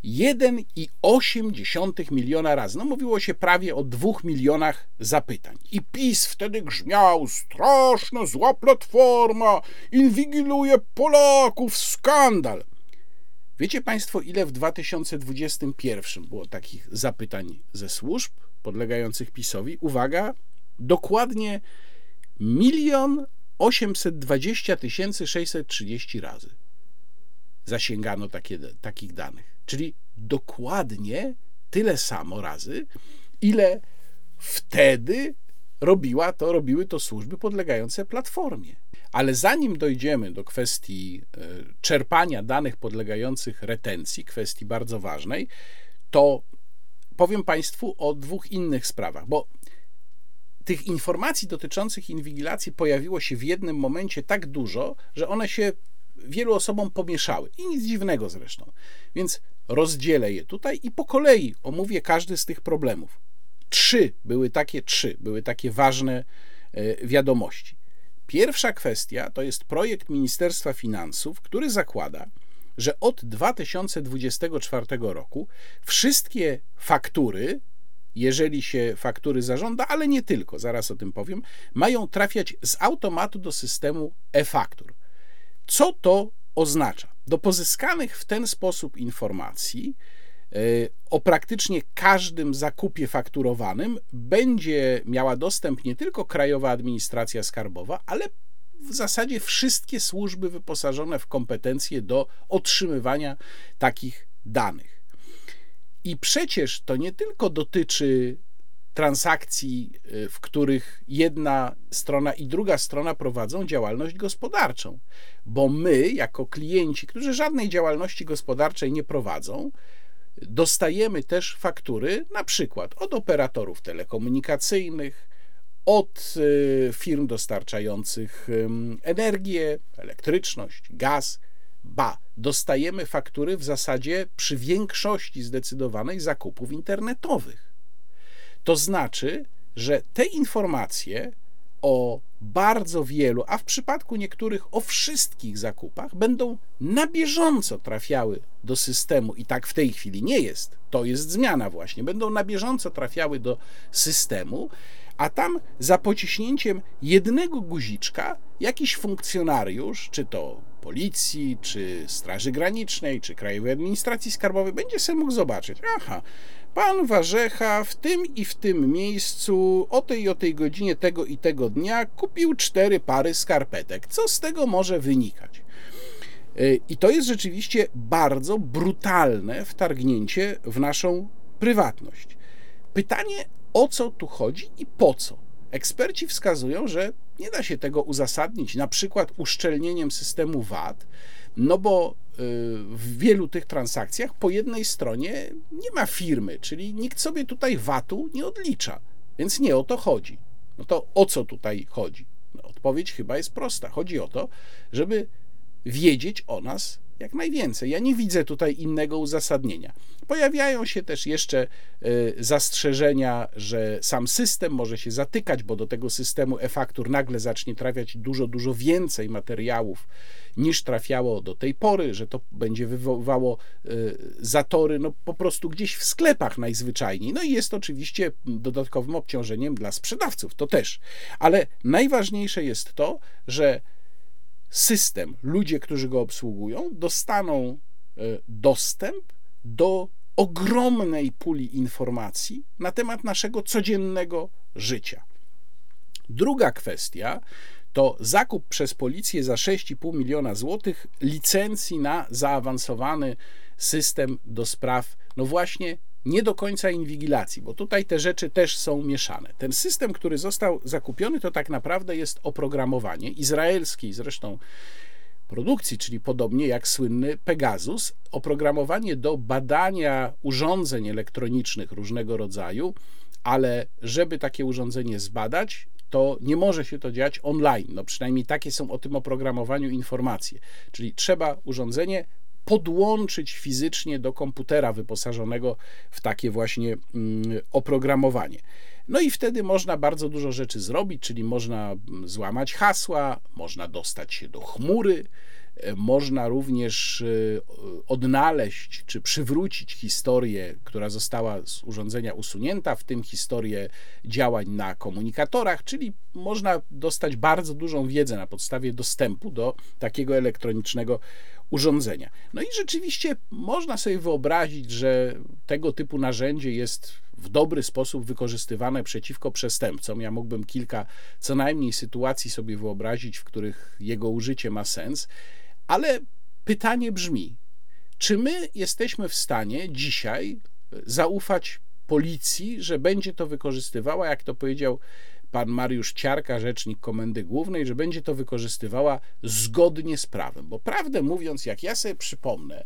1,8 miliona razy. No mówiło się prawie o 2 milionach zapytań. I PiS wtedy grzmiał, straszna zła platforma, inwigiluje Polaków, skandal. Wiecie Państwo, ile w 2021 było takich zapytań ze służb podlegających PiSowi? Uwaga, dokładnie milion 820 630 razy zasięgano takie, takich danych. Czyli dokładnie tyle samo razy, ile wtedy robiła to, robiły to służby podlegające platformie. Ale zanim dojdziemy do kwestii e, czerpania danych podlegających retencji, kwestii bardzo ważnej, to powiem Państwu o dwóch innych sprawach, bo tych informacji dotyczących inwigilacji pojawiło się w jednym momencie tak dużo, że one się wielu osobom pomieszały. I nic dziwnego zresztą. Więc rozdzielę je tutaj i po kolei omówię każdy z tych problemów. Trzy były takie, trzy były takie ważne e, wiadomości. Pierwsza kwestia to jest projekt Ministerstwa Finansów, który zakłada, że od 2024 roku wszystkie faktury, jeżeli się faktury zażąda, ale nie tylko, zaraz o tym powiem, mają trafiać z automatu do systemu e-faktur. Co to oznacza? Do pozyskanych w ten sposób informacji e, o praktycznie każdym zakupie fakturowanym będzie miała dostęp nie tylko Krajowa Administracja Skarbowa, ale w zasadzie wszystkie służby wyposażone w kompetencje do otrzymywania takich danych. I przecież to nie tylko dotyczy transakcji, y, w których jedna strona i druga strona prowadzą działalność gospodarczą, bo my, jako klienci, którzy żadnej działalności gospodarczej nie prowadzą, dostajemy też faktury, na przykład od operatorów telekomunikacyjnych, od y, firm dostarczających energię, elektryczność, gaz. Ba, dostajemy faktury w zasadzie przy większości zdecydowanej zakupów internetowych. To znaczy, że te informacje o bardzo wielu, a w przypadku niektórych o wszystkich zakupach będą na bieżąco trafiały do systemu i tak w tej chwili nie jest. To jest zmiana właśnie. Będą na bieżąco trafiały do systemu a tam za pociśnięciem jednego guziczka jakiś funkcjonariusz, czy to policji, czy Straży Granicznej, czy Krajowej Administracji Skarbowej, będzie sobie mógł zobaczyć, aha, pan Warzecha w tym i w tym miejscu o tej i o tej godzinie tego i tego dnia kupił cztery pary skarpetek. Co z tego może wynikać? Y, I to jest rzeczywiście bardzo brutalne wtargnięcie w naszą prywatność. Pytanie, o co tu chodzi i po co. Eksperci wskazują, że nie da się tego uzasadnić na przykład uszczelnieniem systemu VAT, no bo w wielu tych transakcjach po jednej stronie nie ma firmy, czyli nikt sobie tutaj VAT-u nie odlicza, więc nie o to chodzi. No to o co tutaj chodzi? No, odpowiedź chyba jest prosta. Chodzi o to, żeby wiedzieć o nas jak najwięcej. Ja nie widzę tutaj innego uzasadnienia. Pojawiają się też jeszcze y, zastrzeżenia, że sam system może się zatykać, bo do tego systemu e-faktur nagle zacznie trafiać dużo, dużo więcej materiałów niż trafiało do tej pory, że to będzie wywoływało y, zatory no po prostu gdzieś w sklepach najzwyczajniej. No i jest oczywiście dodatkowym obciążeniem dla sprzedawców, to też. Ale najważniejsze jest to, że system, ludzie, którzy go obsługują, dostaną e, dostęp do ogromnej puli informacji na temat naszego codziennego życia. Druga kwestia to zakup przez policję za 6,5 miliona złotych licencji na zaawansowany system do spraw, no właśnie nie do końca inwigilacji, bo tutaj te rzeczy też są mieszane. Ten system, który został zakupiony, to tak naprawdę jest oprogramowanie izraelskiej zresztą produkcji, czyli podobnie jak słynny Pegasus, oprogramowanie do badania urządzeń elektronicznych różnego rodzaju, ale żeby takie urządzenie zbadać, to nie może się to dziać online. No przynajmniej takie są o tym oprogramowaniu informacje. Czyli trzeba urządzenie podłączyć fizycznie do komputera wyposażonego w takie właśnie mm, oprogramowanie. No i wtedy można bardzo dużo rzeczy zrobić, czyli można mm, złamać hasła, można dostać się do chmury, można również e, odnaleźć czy przywrócić historię, która została z urządzenia usunięta, w tym historię działań na komunikatorach, czyli można dostać bardzo dużą wiedzę na podstawie dostępu do takiego elektronicznego urządzenia. No i rzeczywiście można sobie wyobrazić, że tego typu narzędzie jest w dobry sposób wykorzystywane przeciwko przestępcom. Ja mógłbym kilka co najmniej sytuacji sobie wyobrazić, w których jego użycie ma sens, ale pytanie brzmi: czy my jesteśmy w stanie dzisiaj zaufać policji, że będzie to wykorzystywała, jak to powiedział pan Mariusz Ciarka, rzecznik Komendy Głównej, że będzie to wykorzystywała zgodnie z prawem. Bo prawdę mówiąc, jak ja sobie przypomnę,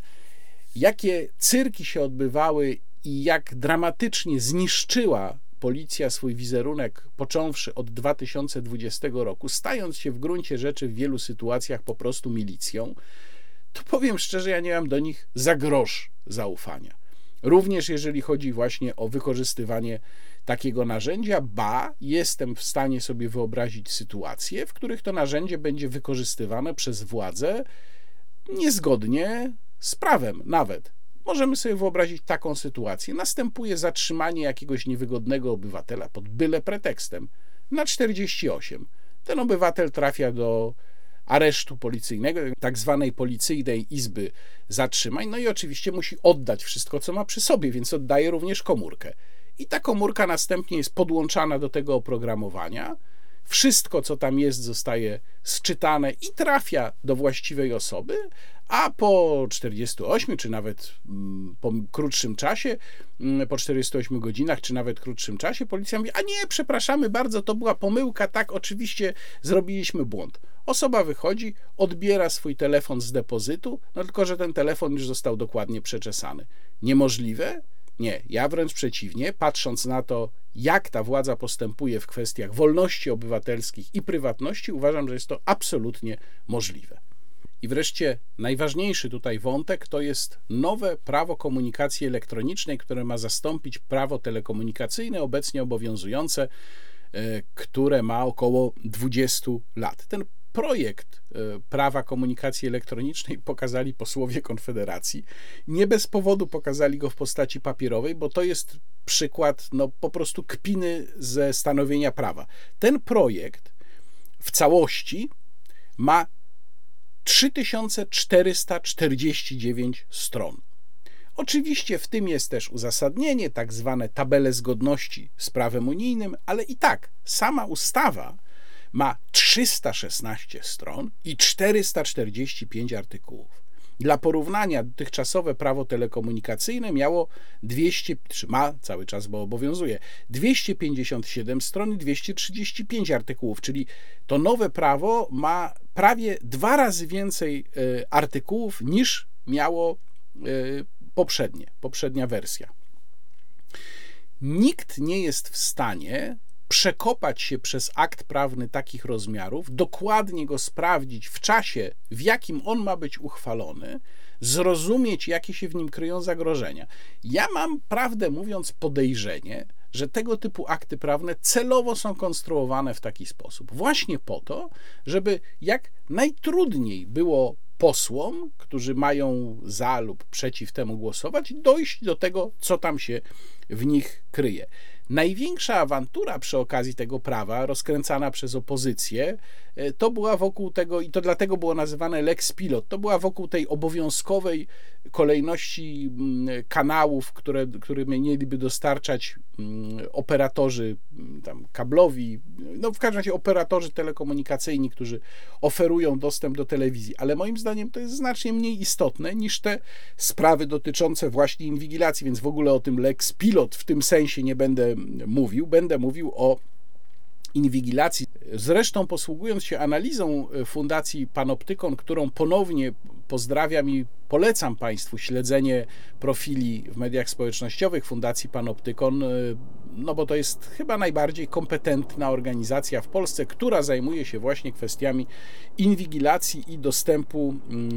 jakie cyrki się odbywały i jak dramatycznie zniszczyła policja swój wizerunek, począwszy od 2020 roku, stając się w gruncie rzeczy w wielu sytuacjach po prostu milicją, to powiem szczerze, ja nie mam do nich za grosz zaufania. Również jeżeli chodzi właśnie o wykorzystywanie takiego narzędzia, ba, jestem w stanie sobie wyobrazić sytuacje, w których to narzędzie będzie wykorzystywane przez władze niezgodnie z prawem nawet. Możemy sobie wyobrazić taką sytuację. Następuje zatrzymanie jakiegoś niewygodnego obywatela pod byle pretekstem na 48. Ten obywatel trafia do aresztu policyjnego, tak zwanej policyjnej izby zatrzymań, no i oczywiście musi oddać wszystko, co ma przy sobie, więc oddaje również komórkę. I ta komórka następnie jest podłączana do tego oprogramowania. Wszystko, co tam jest, zostaje sczytane i trafia do właściwej osoby, a po 48 czy nawet mm, po krótszym czasie, mm, po 48 godzinach czy nawet krótszym czasie, policja mówi: A nie, przepraszamy bardzo, to była pomyłka, tak, oczywiście zrobiliśmy błąd. Osoba wychodzi, odbiera swój telefon z depozytu, no tylko że ten telefon już został dokładnie przeczesany. Niemożliwe? Nie, ja wręcz przeciwnie, patrząc na to, jak ta władza postępuje w kwestiach wolności obywatelskich i prywatności, uważam, że jest to absolutnie możliwe. I wreszcie najważniejszy tutaj wątek to jest nowe prawo komunikacji elektronicznej, które ma zastąpić prawo telekomunikacyjne obecnie obowiązujące, e, które ma około 20 lat. Ten projekt e, prawa komunikacji elektronicznej pokazali posłowie Konfederacji. Nie bez powodu pokazali go w postaci papierowej, bo to jest przykład no, po prostu kpiny ze stanowienia prawa. Ten projekt w całości ma 3449 stron. Oczywiście w tym jest też uzasadnienie, tak zwane tabele zgodności z prawem unijnym, ale i tak sama ustawa ma 316 stron i 445 artykułów. Dla porównania, dotychczasowe prawo telekomunikacyjne miało 200, ma cały czas, bo obowiązuje, 257 stron i 235 artykułów, czyli to nowe prawo ma prawie dwa razy więcej e, artykułów niż miało e, poprzednie, poprzednia wersja. Nikt nie jest w stanie przekopać się przez akt prawny takich rozmiarów, dokładnie go sprawdzić w czasie, w jakim on ma być uchwalony, zrozumieć, jakie się w nim kryją zagrożenia. Ja mam, prawdę mówiąc, podejrzenie, że tego typu akty prawne celowo są konstruowane w taki sposób, właśnie po to, żeby jak najtrudniej było posłom, którzy mają za lub przeciw temu głosować, dojść do tego, co tam się w nich kryje. Największa awantura przy okazji tego prawa, rozkręcana przez opozycję, e, to była wokół tego, i to dlatego było nazywane Lex Pilot, to była wokół tej obowiązkowej kolejności mm, kanałów, które, które mieliby dostarczać mm, operatorzy mm, tam kablowi, no w każdym razie operatorzy telekomunikacyjni, którzy oferują dostęp do telewizji. Ale moim zdaniem to jest znacznie mniej istotne niż te sprawy dotyczące właśnie inwigilacji, więc w ogóle o tym Lex Pilot w tym sensie nie będę mówił. Będę mówił o inwigilacji. Zresztą posługując się analizą e, Fundacji Panoptykon, którą ponownie pozdrawiam i polecam Państwu śledzenie profili w mediach społecznościowych Fundacji Panoptykon, e, no bo to jest chyba najbardziej kompetentna organizacja w Polsce, która zajmuje się właśnie kwestiami inwigilacji i dostępu mm,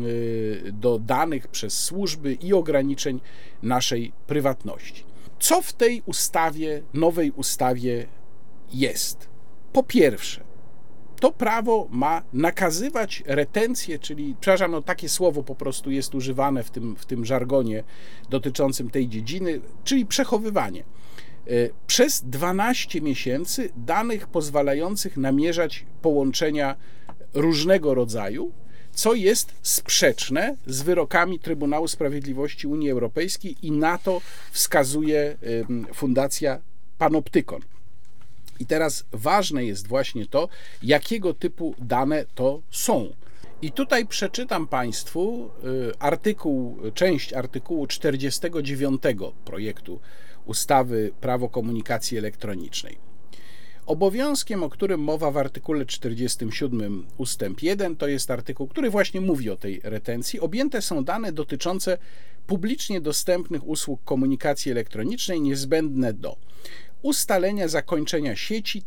e, do danych przez służby i ograniczeń naszej prywatności. Co w tej ustawie, nowej ustawie jest? Po pierwsze, to prawo ma nakazywać retencję, czyli, przepraszam, no takie słowo po prostu jest używane w tym, w tym żargonie dotyczącym tej dziedziny, czyli przechowywanie. E, przez 12 miesięcy danych pozwalających namierzać połączenia różnego rodzaju, co jest sprzeczne z wyrokami Trybunału Sprawiedliwości Unii Europejskiej i na to wskazuje Fundacja Panoptykon. I teraz ważne jest właśnie to, jakiego typu dane to są. I tutaj przeczytam Państwu y, artykuł, część artykułu 49 projektu ustawy Prawo komunikacji elektronicznej. Obowiązkiem, o którym mowa w artykule 47 ustęp 1, to jest artykuł, który właśnie mówi o tej retencji, objęte są dane dotyczące publicznie dostępnych usług komunikacji elektronicznej niezbędne do ustalenia zakończenia sieci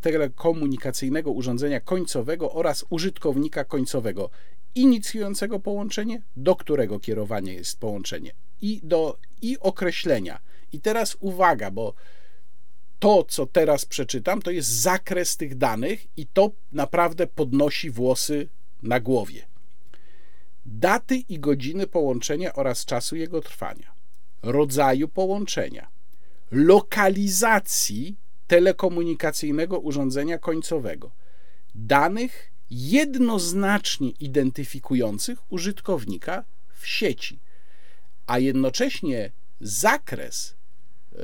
telekomunikacyjnego urządzenia końcowego oraz użytkownika końcowego inicjującego połączenie, do którego kierowanie jest połączenie i do i określenia. I teraz uwaga, bo to, co teraz przeczytam, to jest zakres tych danych i to naprawdę podnosi włosy na głowie. Daty i godziny połączenia oraz czasu jego trwania, rodzaju połączenia, lokalizacji telekomunikacyjnego urządzenia końcowego, danych jednoznacznie identyfikujących użytkownika w sieci, a jednocześnie zakres, y,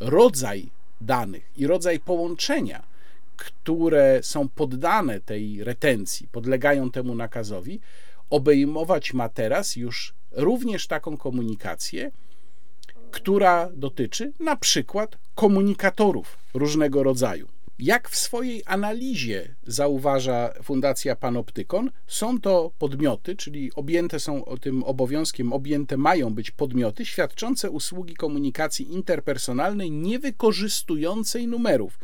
rodzaj danych i rodzaj połączenia, które są poddane tej retencji, podlegają temu nakazowi, obejmować ma teraz już również taką komunikację, która dotyczy na przykład komunikatorów różnego rodzaju. Jak w swojej analizie zauważa Fundacja Panoptykon, są to podmioty, czyli objęte są tym obowiązkiem, objęte mają być podmioty świadczące usługi komunikacji interpersonalnej niewykorzystującej numerów.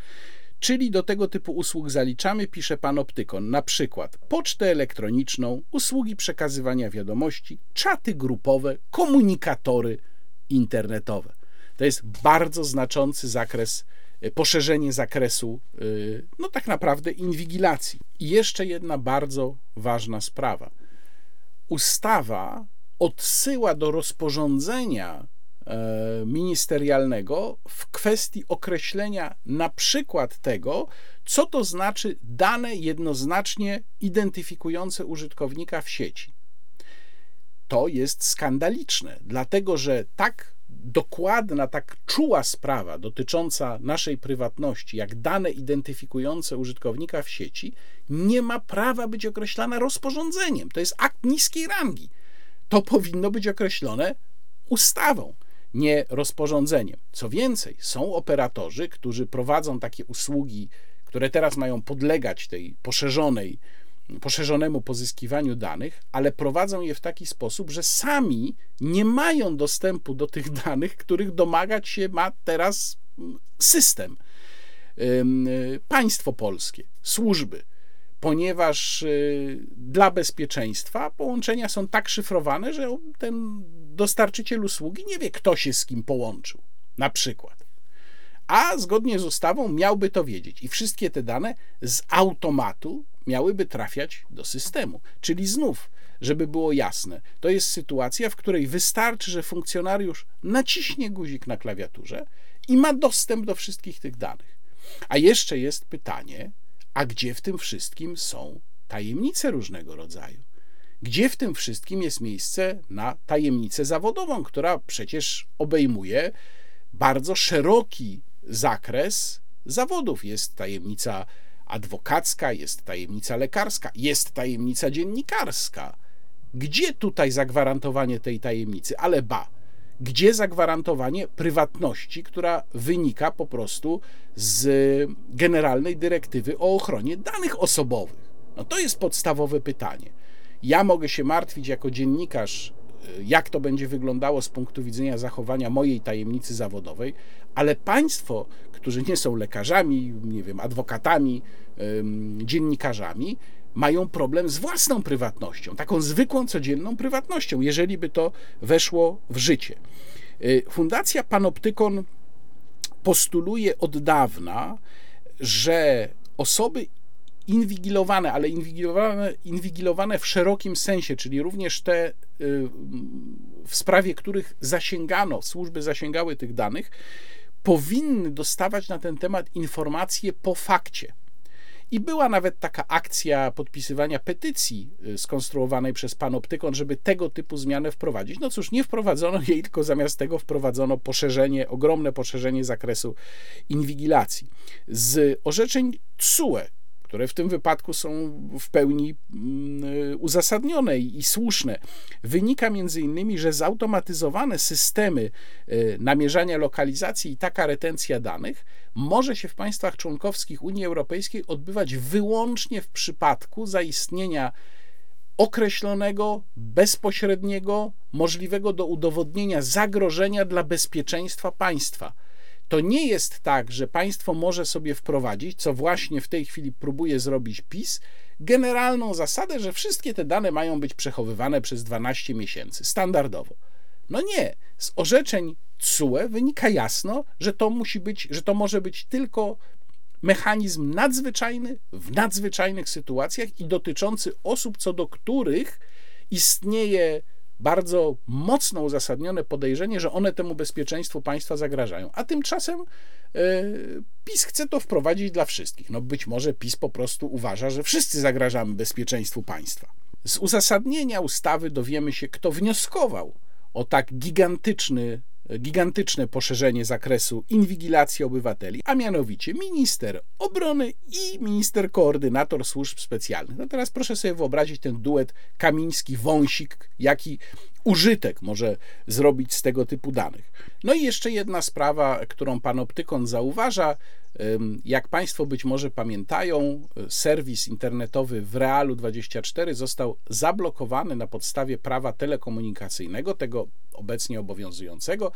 Czyli do tego typu usług zaliczamy, pisze Panoptykon, na przykład pocztę elektroniczną, usługi przekazywania wiadomości, czaty grupowe, komunikatory internetowe. To jest bardzo znaczący zakres Y, poszerzenie zakresu, y, no tak naprawdę, inwigilacji. I jeszcze jedna bardzo ważna sprawa. Ustawa odsyła do rozporządzenia e, ministerialnego w kwestii określenia na przykład tego, co to znaczy dane jednoznacznie identyfikujące użytkownika w sieci. To jest skandaliczne, dlatego że tak dokładna, tak czuła sprawa dotycząca naszej prywatności, jak dane identyfikujące użytkownika w sieci, nie ma prawa być określana rozporządzeniem. To jest akt niskiej rangi. To powinno być określone ustawą, nie rozporządzeniem. Co więcej, są operatorzy, którzy prowadzą takie usługi, które teraz mają podlegać tej poszerzonej poszerzonemu pozyskiwaniu danych, ale prowadzą je w taki sposób, że sami nie mają dostępu do tych danych, których domagać się ma teraz mm, system, państwo polskie, służby, ponieważ y, dla bezpieczeństwa połączenia są tak szyfrowane, że ten dostarczyciel usługi nie wie, kto się z kim połączył, na przykład. A zgodnie z ustawą miałby to wiedzieć i wszystkie te dane z automatu miałyby trafiać do systemu. Czyli znów, żeby było jasne, to jest sytuacja, w której wystarczy, że funkcjonariusz naciśnie guzik na klawiaturze i ma dostęp do wszystkich tych danych. A jeszcze jest pytanie, a gdzie w tym wszystkim są tajemnice różnego rodzaju? Gdzie w tym wszystkim jest miejsce na tajemnicę zawodową, która przecież obejmuje bardzo szeroki zakres zawodów? Jest tajemnica adwokacka, jest tajemnica lekarska, jest tajemnica dziennikarska. Gdzie tutaj zagwarantowanie tej tajemnicy? Ale ba, gdzie zagwarantowanie prywatności, która wynika po prostu z generalnej dyrektywy o ochronie danych osobowych? No to jest podstawowe pytanie. Ja mogę się martwić jako dziennikarz, jak to będzie wyglądało z punktu widzenia zachowania mojej tajemnicy zawodowej, ale państwo, którzy nie są lekarzami, nie wiem, adwokatami, dziennikarzami, mają problem z własną prywatnością, taką zwykłą, codzienną prywatnością, jeżeli by to weszło w życie. Y, Fundacja Panoptykon postuluje od dawna, że osoby inwigilowane, ale inwigilowane, inwigilowane w szerokim sensie, czyli również te, y, w sprawie których zasięgano, służby zasięgały tych danych, powinny dostawać na ten temat informacje po fakcie. I była nawet taka akcja podpisywania petycji y, skonstruowanej przez Panoptykon, żeby tego typu zmianę wprowadzić. No cóż, nie wprowadzono jej, tylko zamiast tego wprowadzono poszerzenie, ogromne poszerzenie zakresu inwigilacji. Z orzeczeń TSUE, które w tym wypadku są w pełni mm, uzasadnione i słuszne. Wynika między innymi, że zautomatyzowane systemy y, namierzania lokalizacji i taka retencja danych może się w państwach członkowskich Unii Europejskiej odbywać wyłącznie w przypadku zaistnienia określonego, bezpośredniego, możliwego do udowodnienia zagrożenia dla bezpieczeństwa państwa to nie jest tak, że państwo może sobie wprowadzić, co właśnie w tej chwili próbuje zrobić PiS, generalną zasadę, że wszystkie te dane mają być przechowywane przez 12 miesięcy, standardowo. No nie. Z orzeczeń TSUE wynika jasno, że to musi być, że to może być tylko mechanizm nadzwyczajny w nadzwyczajnych sytuacjach i dotyczący osób, co do których istnieje bardzo mocno uzasadnione podejrzenie, że one temu bezpieczeństwu państwa zagrażają. A tymczasem yy, PiS chce to wprowadzić dla wszystkich. No być może PiS po prostu uważa, że wszyscy zagrażamy bezpieczeństwu państwa. Z uzasadnienia ustawy dowiemy się, kto wnioskował o tak gigantyczny gigantyczne poszerzenie zakresu inwigilacji obywateli, a mianowicie minister obrony i minister koordynator służb specjalnych. No teraz proszę sobie wyobrazić ten duet Kamiński-Wąsik, jaki użytek może zrobić z tego typu danych. No i jeszcze jedna sprawa, którą panoptykon zauważa. Jak Państwo być może pamiętają, serwis internetowy w Realu 24 został zablokowany na podstawie prawa telekomunikacyjnego, tego obecnie obowiązującego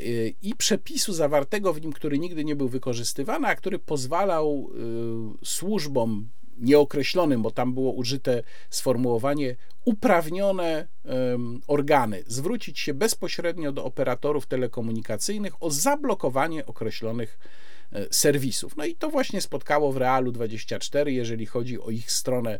y, i przepisu zawartego w nim, który nigdy nie był wykorzystywany, a który pozwalał y, służbom nieokreślonym, bo tam było użyte sformułowanie uprawnione organy zwrócić się bezpośrednio do operatorów telekomunikacyjnych o zablokowanie określonych e, serwisów. No i to właśnie spotkało w Realu 24, jeżeli chodzi o ich stronę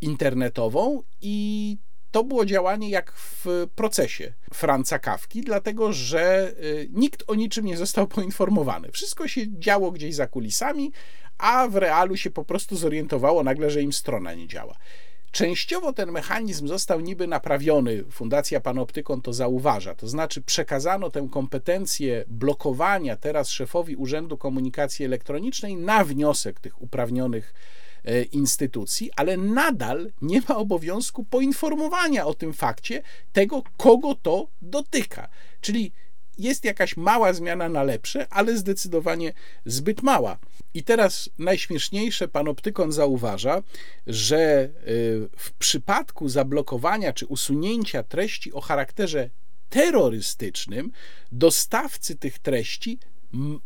internetową i to było działanie jak w procesie Franca Kawki, dlatego że e, nikt o niczym nie został poinformowany. Wszystko się działo gdzieś za kulisami, a w realu się po prostu zorientowało nagle, że im strona nie działa. Częściowo ten mechanizm został niby naprawiony, Fundacja Panoptykon to zauważa, to znaczy przekazano tę kompetencję blokowania teraz szefowi Urzędu Komunikacji Elektronicznej na wniosek tych uprawnionych e, instytucji, ale nadal nie ma obowiązku poinformowania o tym fakcie tego, kogo to dotyka. Czyli jest jakaś mała zmiana na lepsze, ale zdecydowanie zbyt mała. I teraz najśmieszniejsze, panoptykon zauważa, że y, w przypadku zablokowania czy usunięcia treści o charakterze terrorystycznym, dostawcy tych treści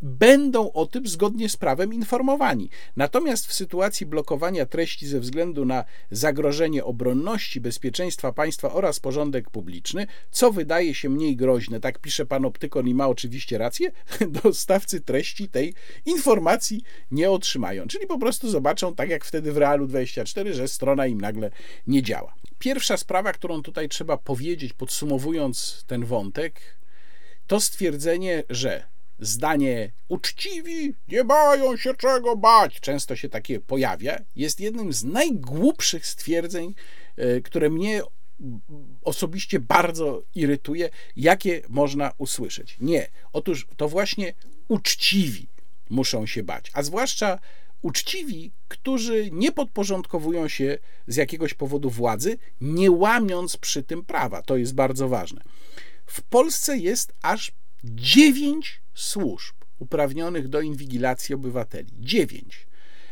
będą o tym zgodnie z prawem informowani. Natomiast w sytuacji blokowania treści ze względu na zagrożenie obronności, bezpieczeństwa państwa oraz porządek publiczny, co wydaje się mniej groźne, tak pisze pan Optykon i ma oczywiście rację, dostawcy treści tej informacji nie otrzymają. Czyli po prostu zobaczą, tak jak wtedy w Realu 24, że strona im nagle nie działa. Pierwsza sprawa, którą tutaj trzeba powiedzieć, podsumowując ten wątek, to stwierdzenie, że zdanie uczciwi nie mają się czego bać, często się takie pojawia, jest jednym z najgłupszych stwierdzeń, e, które mnie osobiście bardzo irytuje, jakie można usłyszeć. Nie, otóż to właśnie uczciwi muszą się bać, a zwłaszcza uczciwi, którzy nie podporządkowują się z jakiegoś powodu władzy, nie łamiąc przy tym prawa. To jest bardzo ważne. W Polsce jest aż dziewięć służb uprawnionych do inwigilacji obywateli. Dziewięć.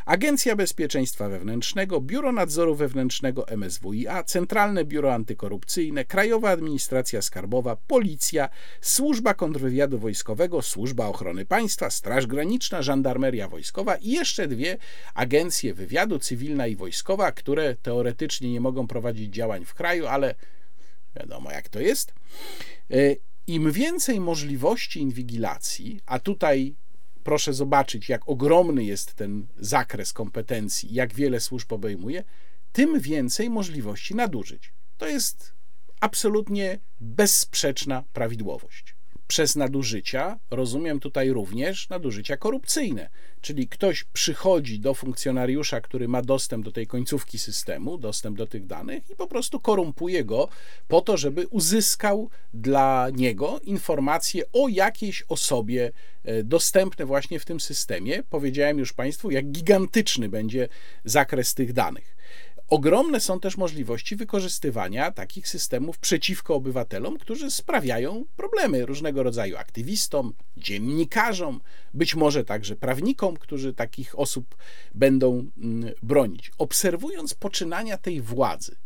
Agencja Bezpieczeństwa Wewnętrznego, Biuro Nadzoru Wewnętrznego MSWiA, Centralne Biuro Antykorupcyjne, Krajowa Administracja Skarbowa, Policja, Służba Kontrwywiadu Wojskowego, Służba Ochrony Państwa, Straż Graniczna, Żandarmeria Wojskowa i jeszcze dwie agencje wywiadu, cywilna i wojskowa, które teoretycznie nie mogą prowadzić działań w kraju, ale wiadomo jak to jest. Im więcej możliwości inwigilacji, a tutaj proszę zobaczyć, jak ogromny jest ten zakres kompetencji, jak wiele służb obejmuje, tym więcej możliwości nadużyć. To jest absolutnie bezsprzeczna prawidłowość przez nadużycia rozumiem tutaj również nadużycia korupcyjne, czyli ktoś przychodzi do funkcjonariusza, który ma dostęp do tej końcówki systemu, dostęp do tych danych i po prostu korumpuje go po to, żeby uzyskał dla niego informacje o jakiejś osobie e, dostępne właśnie w tym systemie. Powiedziałem już Państwu, jak gigantyczny będzie zakres tych danych. Ogromne są też możliwości wykorzystywania takich systemów przeciwko obywatelom, którzy sprawiają problemy różnego rodzaju aktywistom, dziennikarzom, być może także prawnikom, którzy takich osób będą mm, bronić. Obserwując poczynania tej władzy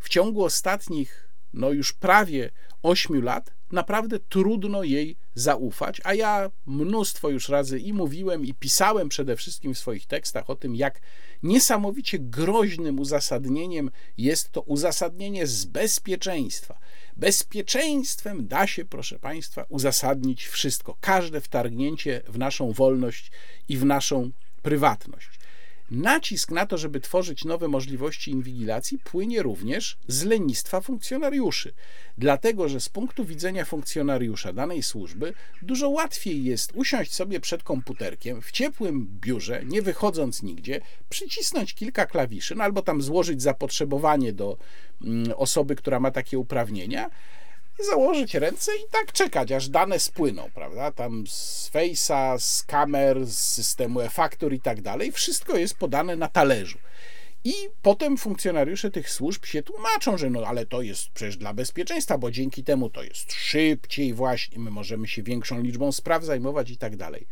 w ciągu ostatnich no już prawie 8 lat, naprawdę trudno jej zaufać, a ja mnóstwo już razy i mówiłem, i pisałem przede wszystkim w swoich tekstach o tym, jak niesamowicie groźnym uzasadnieniem jest to uzasadnienie z bezpieczeństwa. Bezpieczeństwem da się, proszę Państwa, uzasadnić wszystko, każde wtargnięcie w naszą wolność i w naszą prywatność. Nacisk na to, żeby tworzyć nowe możliwości inwigilacji, płynie również z lenistwa funkcjonariuszy. Dlatego, że z punktu widzenia funkcjonariusza danej służby dużo łatwiej jest usiąść sobie przed komputerkiem w ciepłym biurze, nie wychodząc nigdzie, przycisnąć kilka klawiszy, no albo tam złożyć zapotrzebowanie do mm, osoby, która ma takie uprawnienia założyć ręce i tak czekać, aż dane spłyną, prawda? Tam z Face'a, z kamer, z systemu e-faktur i tak dalej. Wszystko jest podane na talerzu. I potem funkcjonariusze tych służb się tłumaczą, że no ale to jest przecież dla bezpieczeństwa, bo dzięki temu to jest szybciej właśnie, my możemy się większą liczbą spraw zajmować i tak dalej.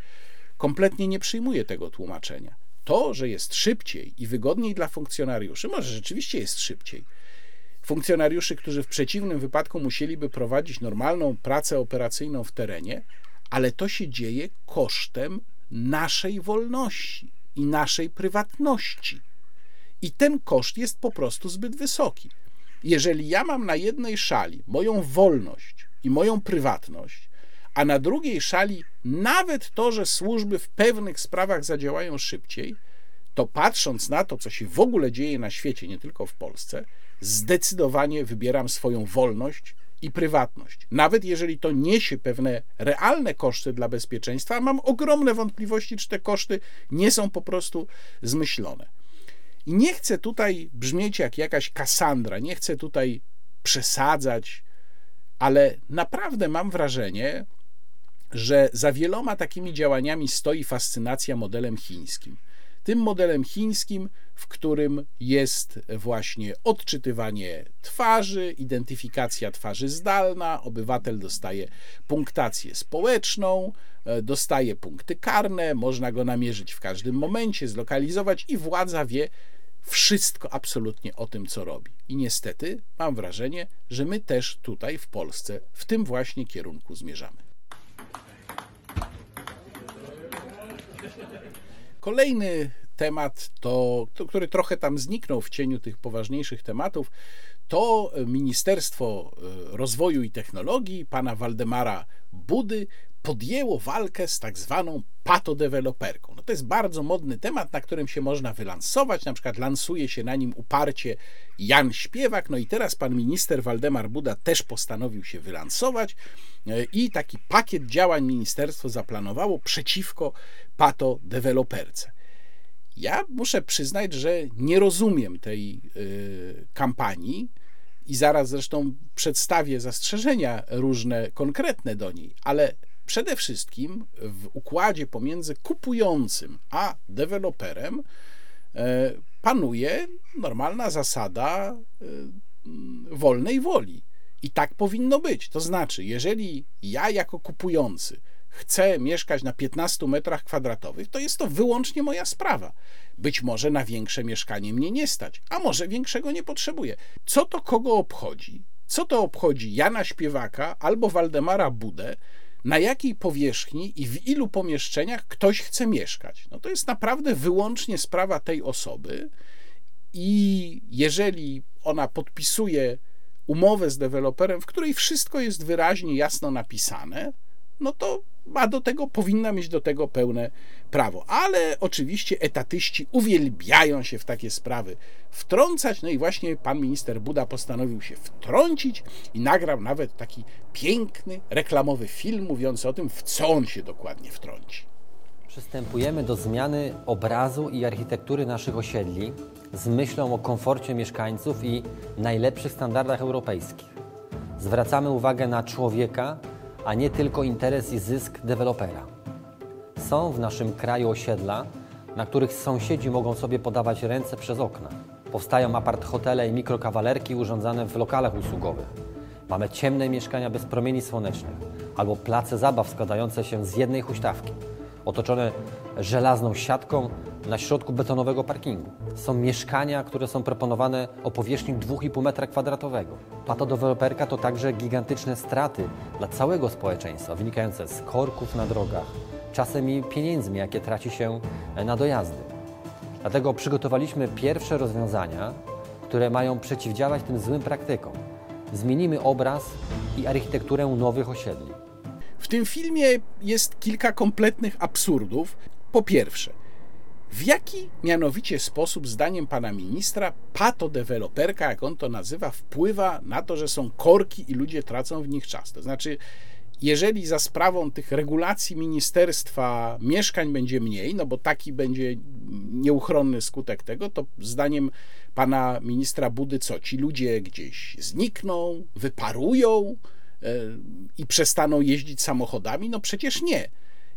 Kompletnie nie przyjmuję tego tłumaczenia. To, że jest szybciej i wygodniej dla funkcjonariuszy, może rzeczywiście jest szybciej, funkcjonariuszy, którzy w przeciwnym wypadku musieliby prowadzić normalną pracę operacyjną w terenie, ale to się dzieje kosztem naszej wolności i naszej prywatności. I ten koszt jest po prostu zbyt wysoki. Jeżeli ja mam na jednej szali moją wolność i moją prywatność, a na drugiej szali nawet to, że służby w pewnych sprawach zadziałają szybciej, to patrząc na to, co się w ogóle dzieje na świecie, nie tylko w Polsce, zdecydowanie wybieram swoją wolność i prywatność. Nawet jeżeli to niesie pewne realne koszty dla bezpieczeństwa, mam ogromne wątpliwości, czy te koszty nie są po prostu zmyślone. I nie chcę tutaj brzmieć jak jakaś Kasandra, nie chcę tutaj przesadzać, ale naprawdę mam wrażenie, że za wieloma takimi działaniami stoi fascynacja modelem chińskim tym modelem chińskim, w którym jest właśnie odczytywanie twarzy, identyfikacja twarzy zdalna, obywatel dostaje punktację społeczną, e, dostaje punkty karne, można go namierzyć w każdym momencie, zlokalizować i władza wie wszystko absolutnie o tym, co robi. I niestety mam wrażenie, że my też tutaj w Polsce w tym właśnie kierunku zmierzamy. Kolejny temat, to, który trochę tam zniknął w cieniu tych poważniejszych tematów, to Ministerstwo e, Rozwoju i Technologii pana Waldemara Budy podjęło walkę z tak zwaną patodeweloperką. No to jest bardzo modny temat, na którym się można wylansować, na przykład lansuje się na nim uparcie Jan Śpiewak, no i teraz pan minister Waldemar Buda też postanowił się wylansować i taki pakiet działań ministerstwo zaplanowało przeciwko patodeweloperce. Ja muszę przyznać, że nie rozumiem tej y, kampanii i zaraz zresztą przedstawię zastrzeżenia różne, konkretne do niej, ale przede wszystkim w układzie pomiędzy kupującym a deweloperem e, panuje normalna zasada e, wolnej woli. I tak powinno być. To znaczy, jeżeli ja jako kupujący chcę mieszkać na 15 metrach kwadratowych, to jest to wyłącznie moja sprawa. Być może na większe mieszkanie mnie nie stać, a może większego nie potrzebuję. Co to kogo obchodzi? Co to obchodzi Jana Śpiewaka albo Waldemara Budę, na jakiej powierzchni i w ilu pomieszczeniach ktoś chce mieszkać. No to jest naprawdę wyłącznie sprawa tej osoby i jeżeli ona podpisuje umowę z deweloperem, w której wszystko jest wyraźnie, jasno napisane, no to ma do tego, powinna mieć do tego pełne prawo. Ale oczywiście etatyści uwielbiają się w takie sprawy wtrącać. No i właśnie pan minister Buda postanowił się wtrącić i nagrał nawet taki piękny, reklamowy film mówiący o tym, w co on się dokładnie wtrąci. Przystępujemy do zmiany obrazu i architektury naszych osiedli z myślą o komforcie mieszkańców i najlepszych standardach europejskich. Zwracamy uwagę na człowieka, a nie tylko interes i zysk dewelopera. Są w naszym kraju osiedla, na których sąsiedzi mogą sobie podawać ręce przez okna. Powstają apart-hotele i mikrokawalerki urządzane w lokalach usługowych. Mamy ciemne mieszkania bez promieni słonecznych albo place zabaw składające się z jednej huśtawki, otoczone żelazną siatką na środku betonowego parkingu. Są mieszkania, które są proponowane o powierzchni 2,5 metra kwadratowego. Patodeweloperka to także gigantyczne straty dla całego społeczeństwa, wynikające z korków na drogach, czasem i pieniędzmi, jakie traci się na dojazdy. Dlatego przygotowaliśmy pierwsze rozwiązania, które mają przeciwdziałać tym złym praktykom. Zmienimy obraz i architekturę nowych osiedli. W tym filmie jest kilka kompletnych absurdów. Po pierwsze, w jaki mianowicie sposób, zdaniem pana ministra, patodeweloperka, jak on to nazywa, wpływa na to, że są korki i ludzie tracą w nich czas? To znaczy, jeżeli za sprawą tych regulacji ministerstwa mieszkań będzie mniej, no bo taki będzie nieuchronny skutek tego, to zdaniem pana ministra Budy co? Ci ludzie gdzieś znikną, wyparują i przestaną jeździć samochodami? No przecież nie.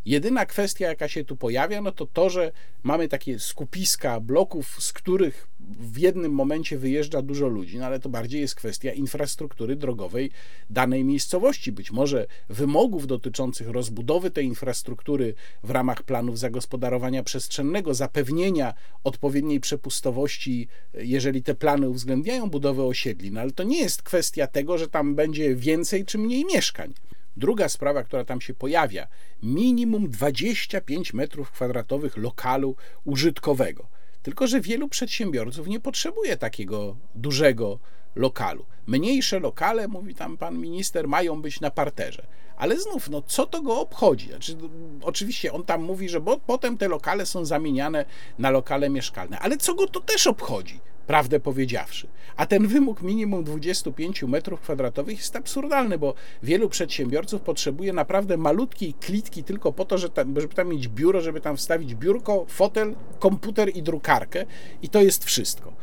Jedyna kwestia, jaka się tu pojawia, no to to, że mamy takie skupiska bloków, z których w jednym momencie wyjeżdża dużo ludzi, no ale to bardziej jest kwestia infrastruktury drogowej danej miejscowości. Być może wymogów dotyczących rozbudowy tej infrastruktury w ramach planów zagospodarowania przestrzennego, zapewnienia odpowiedniej przepustowości, jeżeli te plany uwzględniają budowę osiedli, no ale to nie jest kwestia tego, że tam będzie więcej czy mniej mieszkań. Druga sprawa, która tam się pojawia, minimum 25 metrów kwadratowych lokalu użytkowego. Tylko, że wielu przedsiębiorców nie potrzebuje takiego dużego lokalu. Mniejsze lokale, mówi tam pan minister, mają być na parterze. Ale znów, no co to go obchodzi? Znaczy, oczywiście on tam mówi, że bo, potem te lokale są zamieniane na lokale mieszkalne. Ale co go to też obchodzi? Prawdę powiedziawszy. A ten wymóg minimum 25 metrów kwadratowych jest absurdalny, bo wielu przedsiębiorców potrzebuje naprawdę malutkiej klitki tylko po to, żeby tam, żeby tam mieć biuro, żeby tam wstawić biurko, fotel, komputer i drukarkę i to jest wszystko.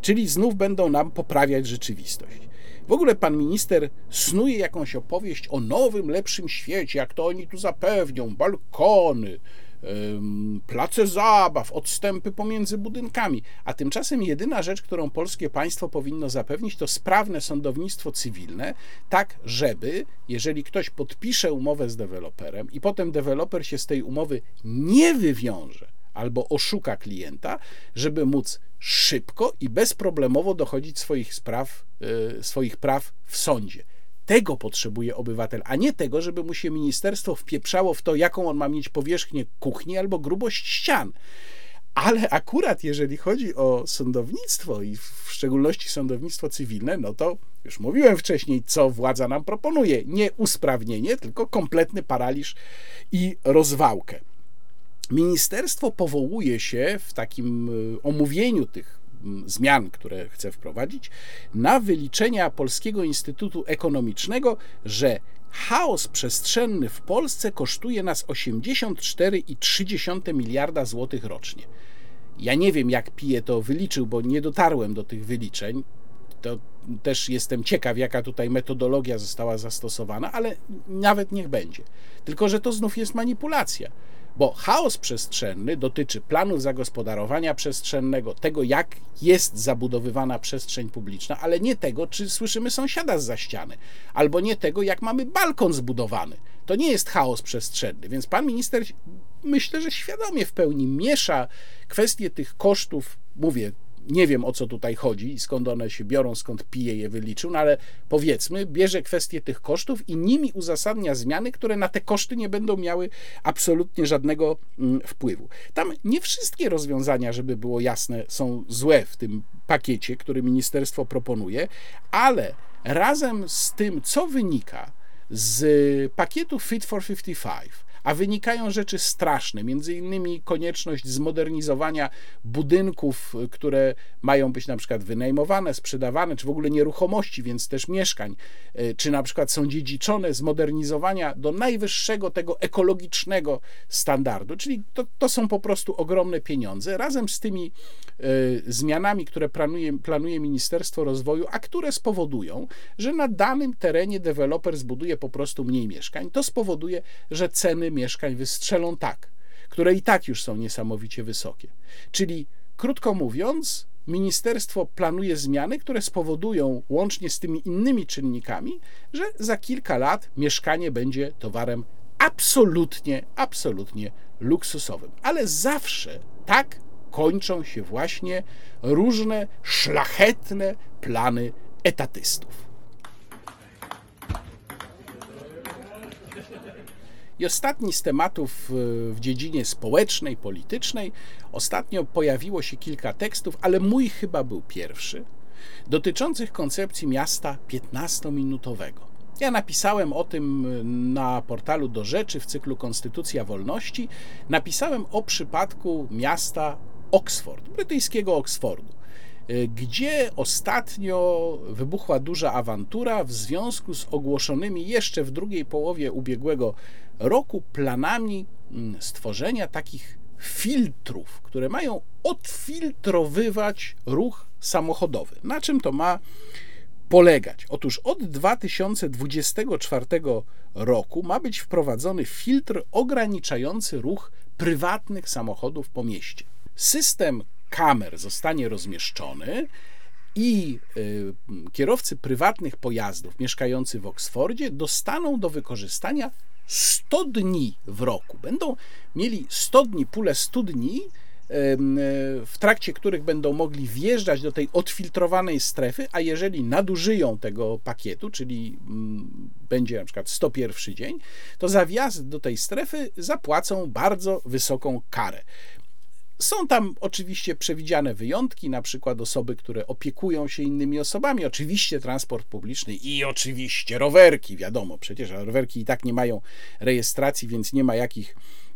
Czyli znów będą nam poprawiać rzeczywistość. W ogóle pan minister snuje jakąś opowieść o nowym, lepszym świecie, jak to oni tu zapewnią, balkony, place zabaw, odstępy pomiędzy budynkami. A tymczasem jedyna rzecz, którą polskie państwo powinno zapewnić, to sprawne sądownictwo cywilne, tak żeby, jeżeli ktoś podpisze umowę z deweloperem i potem deweloper się z tej umowy nie wywiąże, albo oszuka klienta, żeby móc szybko i bezproblemowo dochodzić swoich spraw, e, swoich praw w sądzie. Tego potrzebuje obywatel, a nie tego, żeby mu się ministerstwo wpieprzało w to, jaką on ma mieć powierzchnię kuchni albo grubość ścian. Ale akurat jeżeli chodzi o sądownictwo i w szczególności sądownictwo cywilne, no to już mówiłem wcześniej, co władza nam proponuje. Nie usprawnienie, tylko kompletny paraliż i rozwałkę. Ministerstwo powołuje się w takim y, omówieniu tych zmian, które chce wprowadzić, na wyliczenia Polskiego Instytutu Ekonomicznego, że chaos przestrzenny w Polsce kosztuje nas 84,3 miliarda złotych rocznie. Ja nie wiem, jak Pije to wyliczył, bo nie dotarłem do tych wyliczeń. To też jestem ciekaw, jaka tutaj metodologia została zastosowana, ale nawet niech będzie. Tylko, że to znów jest manipulacja bo chaos przestrzenny dotyczy planów zagospodarowania przestrzennego, tego jak jest zabudowywana przestrzeń publiczna, ale nie tego, czy słyszymy sąsiada z za ściany, albo nie tego, jak mamy balkon zbudowany. To nie jest chaos przestrzenny, więc pan minister myślę, że świadomie w pełni miesza kwestie tych kosztów, mówię, nie wiem o co tutaj chodzi i skąd one się biorą, skąd pije je wyliczył, no ale powiedzmy, bierze kwestię tych kosztów i nimi uzasadnia zmiany, które na te koszty nie będą miały absolutnie żadnego mm, wpływu. Tam nie wszystkie rozwiązania, żeby było jasne, są złe w tym pakiecie, który ministerstwo proponuje, ale razem z tym, co wynika z pakietu Fit for 55, a wynikają rzeczy straszne, między innymi konieczność zmodernizowania budynków, które mają być na przykład wynajmowane, sprzedawane, czy w ogóle nieruchomości, więc też mieszkań, e, czy na przykład są dziedziczone, zmodernizowania do najwyższego tego ekologicznego standardu, czyli to, to są po prostu ogromne pieniądze. Razem z tymi y, zmianami, które planuje, planuje Ministerstwo Rozwoju, a które spowodują, że na danym terenie deweloper zbuduje po prostu mniej mieszkań, to spowoduje, że ceny mieszkań wystrzelą tak, które i tak już są niesamowicie wysokie. Czyli, krótko mówiąc, ministerstwo planuje zmiany, które spowodują, łącznie z tymi innymi czynnikami, że za kilka lat mieszkanie będzie towarem absolutnie, absolutnie luksusowym. Ale zawsze tak kończą się właśnie różne szlachetne plany etatystów. Ostatni z tematów e, w dziedzinie społecznej, politycznej, ostatnio pojawiło się kilka tekstów, ale mój chyba był pierwszy, dotyczących koncepcji miasta 15-minutowego. Ja napisałem o tym na portalu Do Rzeczy w cyklu Konstytucja Wolności. Napisałem o przypadku miasta Oxford, brytyjskiego Oxfordu, e, gdzie ostatnio wybuchła duża awantura w związku z ogłoszonymi jeszcze w drugiej połowie ubiegłego roku planami mm, stworzenia takich filtrów, które mają odfiltrowywać ruch samochodowy. Na czym to ma polegać? Otóż od 2024 roku ma być wprowadzony filtr ograniczający ruch prywatnych samochodów po mieście. System kamer zostanie rozmieszczony i y, kierowcy prywatnych pojazdów mieszkający w Oksfordzie dostaną do wykorzystania 100 dni w roku. Będą mieli 100 dni, pulę 100 dni, w trakcie których będą mogli wjeżdżać do tej odfiltrowanej strefy, a jeżeli nadużyją tego pakietu, czyli mm, będzie na przykład 101 dzień, to za wjazd do tej strefy zapłacą bardzo wysoką karę. Są tam oczywiście przewidziane wyjątki, na przykład osoby, które opiekują się innymi osobami, oczywiście transport publiczny i oczywiście rowerki, wiadomo, przecież rowerki i tak nie mają rejestracji, więc nie ma jakich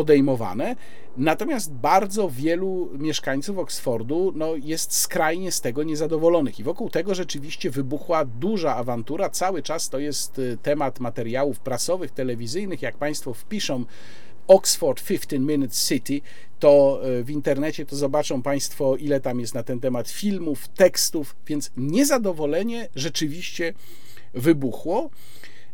podejmowane. Natomiast bardzo wielu mieszkańców Oksfordu no, jest skrajnie z tego niezadowolonych. I wokół tego rzeczywiście wybuchła duża awantura. Cały czas to jest y, temat materiałów prasowych, telewizyjnych. Jak Państwo wpiszą Oxford 15 Minutes City, to y, w internecie to zobaczą Państwo, ile tam jest na ten temat filmów, tekstów, więc niezadowolenie rzeczywiście wybuchło.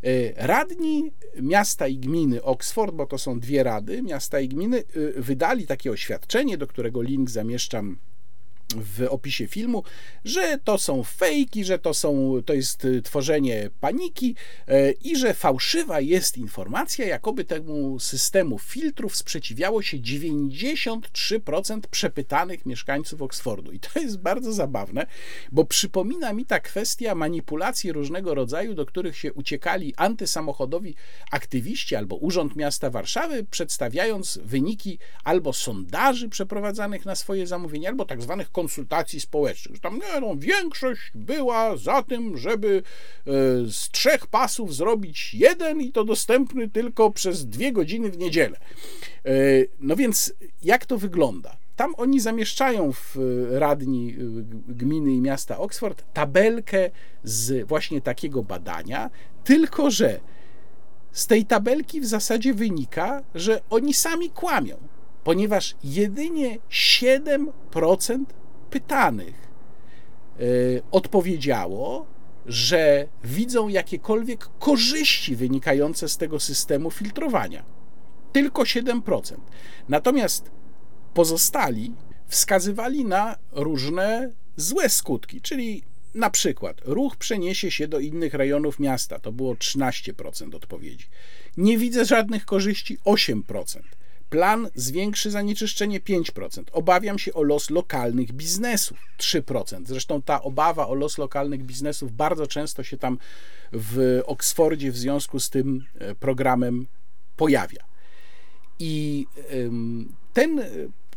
E, radni miasta i gminy Oxford, bo to są dwie rady, miasta i gminy, y, wydali takie oświadczenie, do którego link zamieszczam w opisie filmu, że to są fejki, że to, są, to jest y, tworzenie paniki e, i że fałszywa jest informacja, jakoby temu systemu filtrów sprzeciwiało się 93% przepytanych mieszkańców Oksfordu. I to jest bardzo zabawne, bo przypomina mi ta kwestia manipulacji różnego rodzaju, do których się uciekali antysamochodowi aktywiści albo Urząd Miasta Warszawy, przedstawiając wyniki albo sondaży przeprowadzanych na swoje zamówienie, albo tak zwanych konsultacji społecznych. Tam nie, no, większość była za tym, żeby e, z trzech pasów zrobić jeden i to dostępny tylko przez dwie godziny w niedzielę. E, no więc jak to wygląda? Tam oni zamieszczają w e, radni gminy i miasta Oxford tabelkę z właśnie takiego badania, tylko że z tej tabelki w zasadzie wynika, że oni sami kłamią, ponieważ jedynie 7% pytanych e, odpowiedziało, że widzą jakiekolwiek korzyści wynikające z tego systemu filtrowania. Tylko 7%. Natomiast pozostali wskazywali na różne złe skutki, czyli na przykład ruch przeniesie się do innych rejonów miasta, to było 13% odpowiedzi. Nie widzę żadnych korzyści 8%. Plan zwiększy zanieczyszczenie 5%. Obawiam się o los lokalnych biznesów 3%. Zresztą ta obawa o los lokalnych biznesów bardzo często się tam w Oksfordzie w związku z tym e, programem pojawia. I ten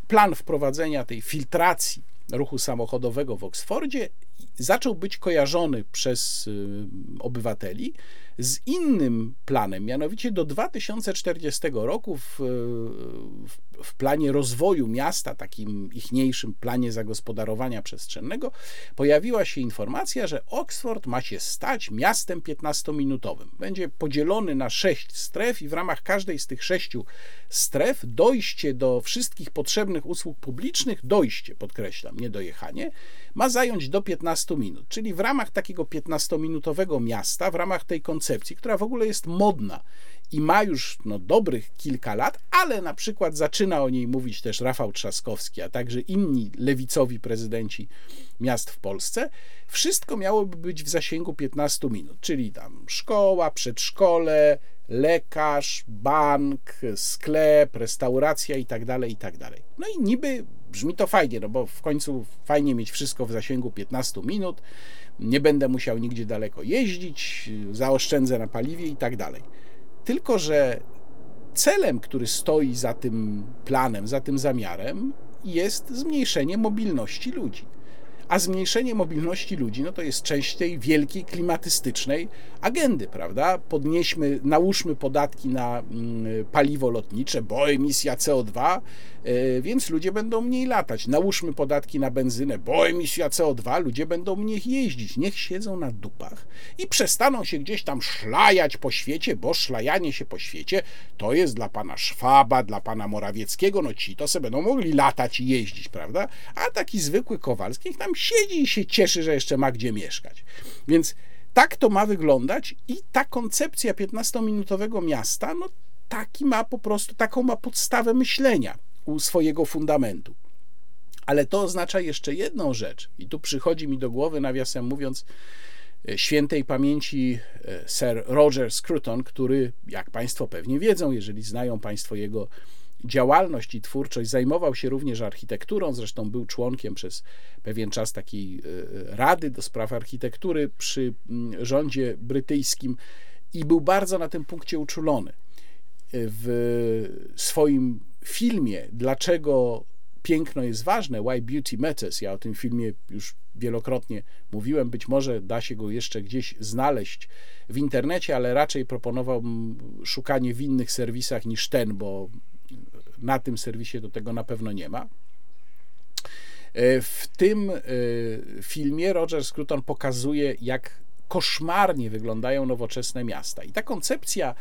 plan wprowadzenia tej filtracji ruchu samochodowego w Oksfordzie zaczął być kojarzony przez y, obywateli z innym planem, mianowicie do 2040 roku w, w, w, planie rozwoju miasta, takim ichniejszym planie zagospodarowania przestrzennego, pojawiła się informacja, że Oxford ma się stać miastem 15-minutowym. Będzie podzielony na sześć stref i w ramach każdej z tych sześciu stref dojście do wszystkich potrzebnych usług publicznych, dojście, podkreślam, nie dojechanie, ma zająć do 15 minut. Czyli w ramach takiego 15-minutowego miasta, w ramach tej koncepcji, która w ogóle jest modna i ma już no, dobrych kilka lat, ale na przykład zaczyna o niej mówić też Rafał Trzaskowski, a także inni lewicowi prezydenci miast w Polsce, wszystko miałoby być w zasięgu 15 minut, czyli tam szkoła, przedszkole, lekarz, bank, sklep, restauracja i tak dalej, i tak dalej. No i niby brzmi to fajnie, no bo w końcu fajnie mieć wszystko w zasięgu 15 minut, nie będę musiał nigdzie daleko jeździć, zaoszczędzę na paliwie i tak dalej. Tylko, że celem, który stoi za tym planem, za tym zamiarem, jest zmniejszenie mobilności ludzi a zmniejszenie mobilności ludzi no to jest część tej wielkiej klimatystycznej agendy, prawda? Podnieśmy, nałóżmy podatki na mm, paliwo lotnicze, bo emisja CO2, e, więc ludzie będą mniej latać. Nałóżmy podatki na benzynę, bo emisja CO2, ludzie będą mniej jeździć. Niech siedzą na dupach i przestaną się gdzieś tam szlajać po świecie, bo szlajanie się po świecie to jest dla pana Szwaba, dla pana Morawieckiego, no ci to sobie będą mogli latać i jeździć, prawda? A taki zwykły Kowalski tam siedzi i się cieszy, że jeszcze ma gdzie mieszkać. Więc tak to ma wyglądać i ta koncepcja 15-minutowego miasta, no taki ma po prostu, taką ma podstawę myślenia u swojego fundamentu. Ale to oznacza jeszcze jedną rzecz, i tu przychodzi mi do głowy, nawiasem mówiąc, e, świętej pamięci e, Sir Roger Scruton, który, jak Państwo pewnie wiedzą, jeżeli znają Państwo jego działalność i twórczość, zajmował się również architekturą, zresztą był członkiem przez pewien czas takiej e, rady do spraw architektury przy mm, rządzie brytyjskim i był bardzo na tym punkcie uczulony. W swoim filmie Dlaczego piękno jest ważne, Why Beauty Matters, ja o tym filmie już wielokrotnie mówiłem, być może da się go jeszcze gdzieś znaleźć w internecie, ale raczej proponowałbym szukanie w innych serwisach niż ten, bo na tym serwisie do tego na pewno nie ma. E, w tym e, filmie Roger Scruton pokazuje, jak koszmarnie wyglądają nowoczesne miasta. I ta koncepcja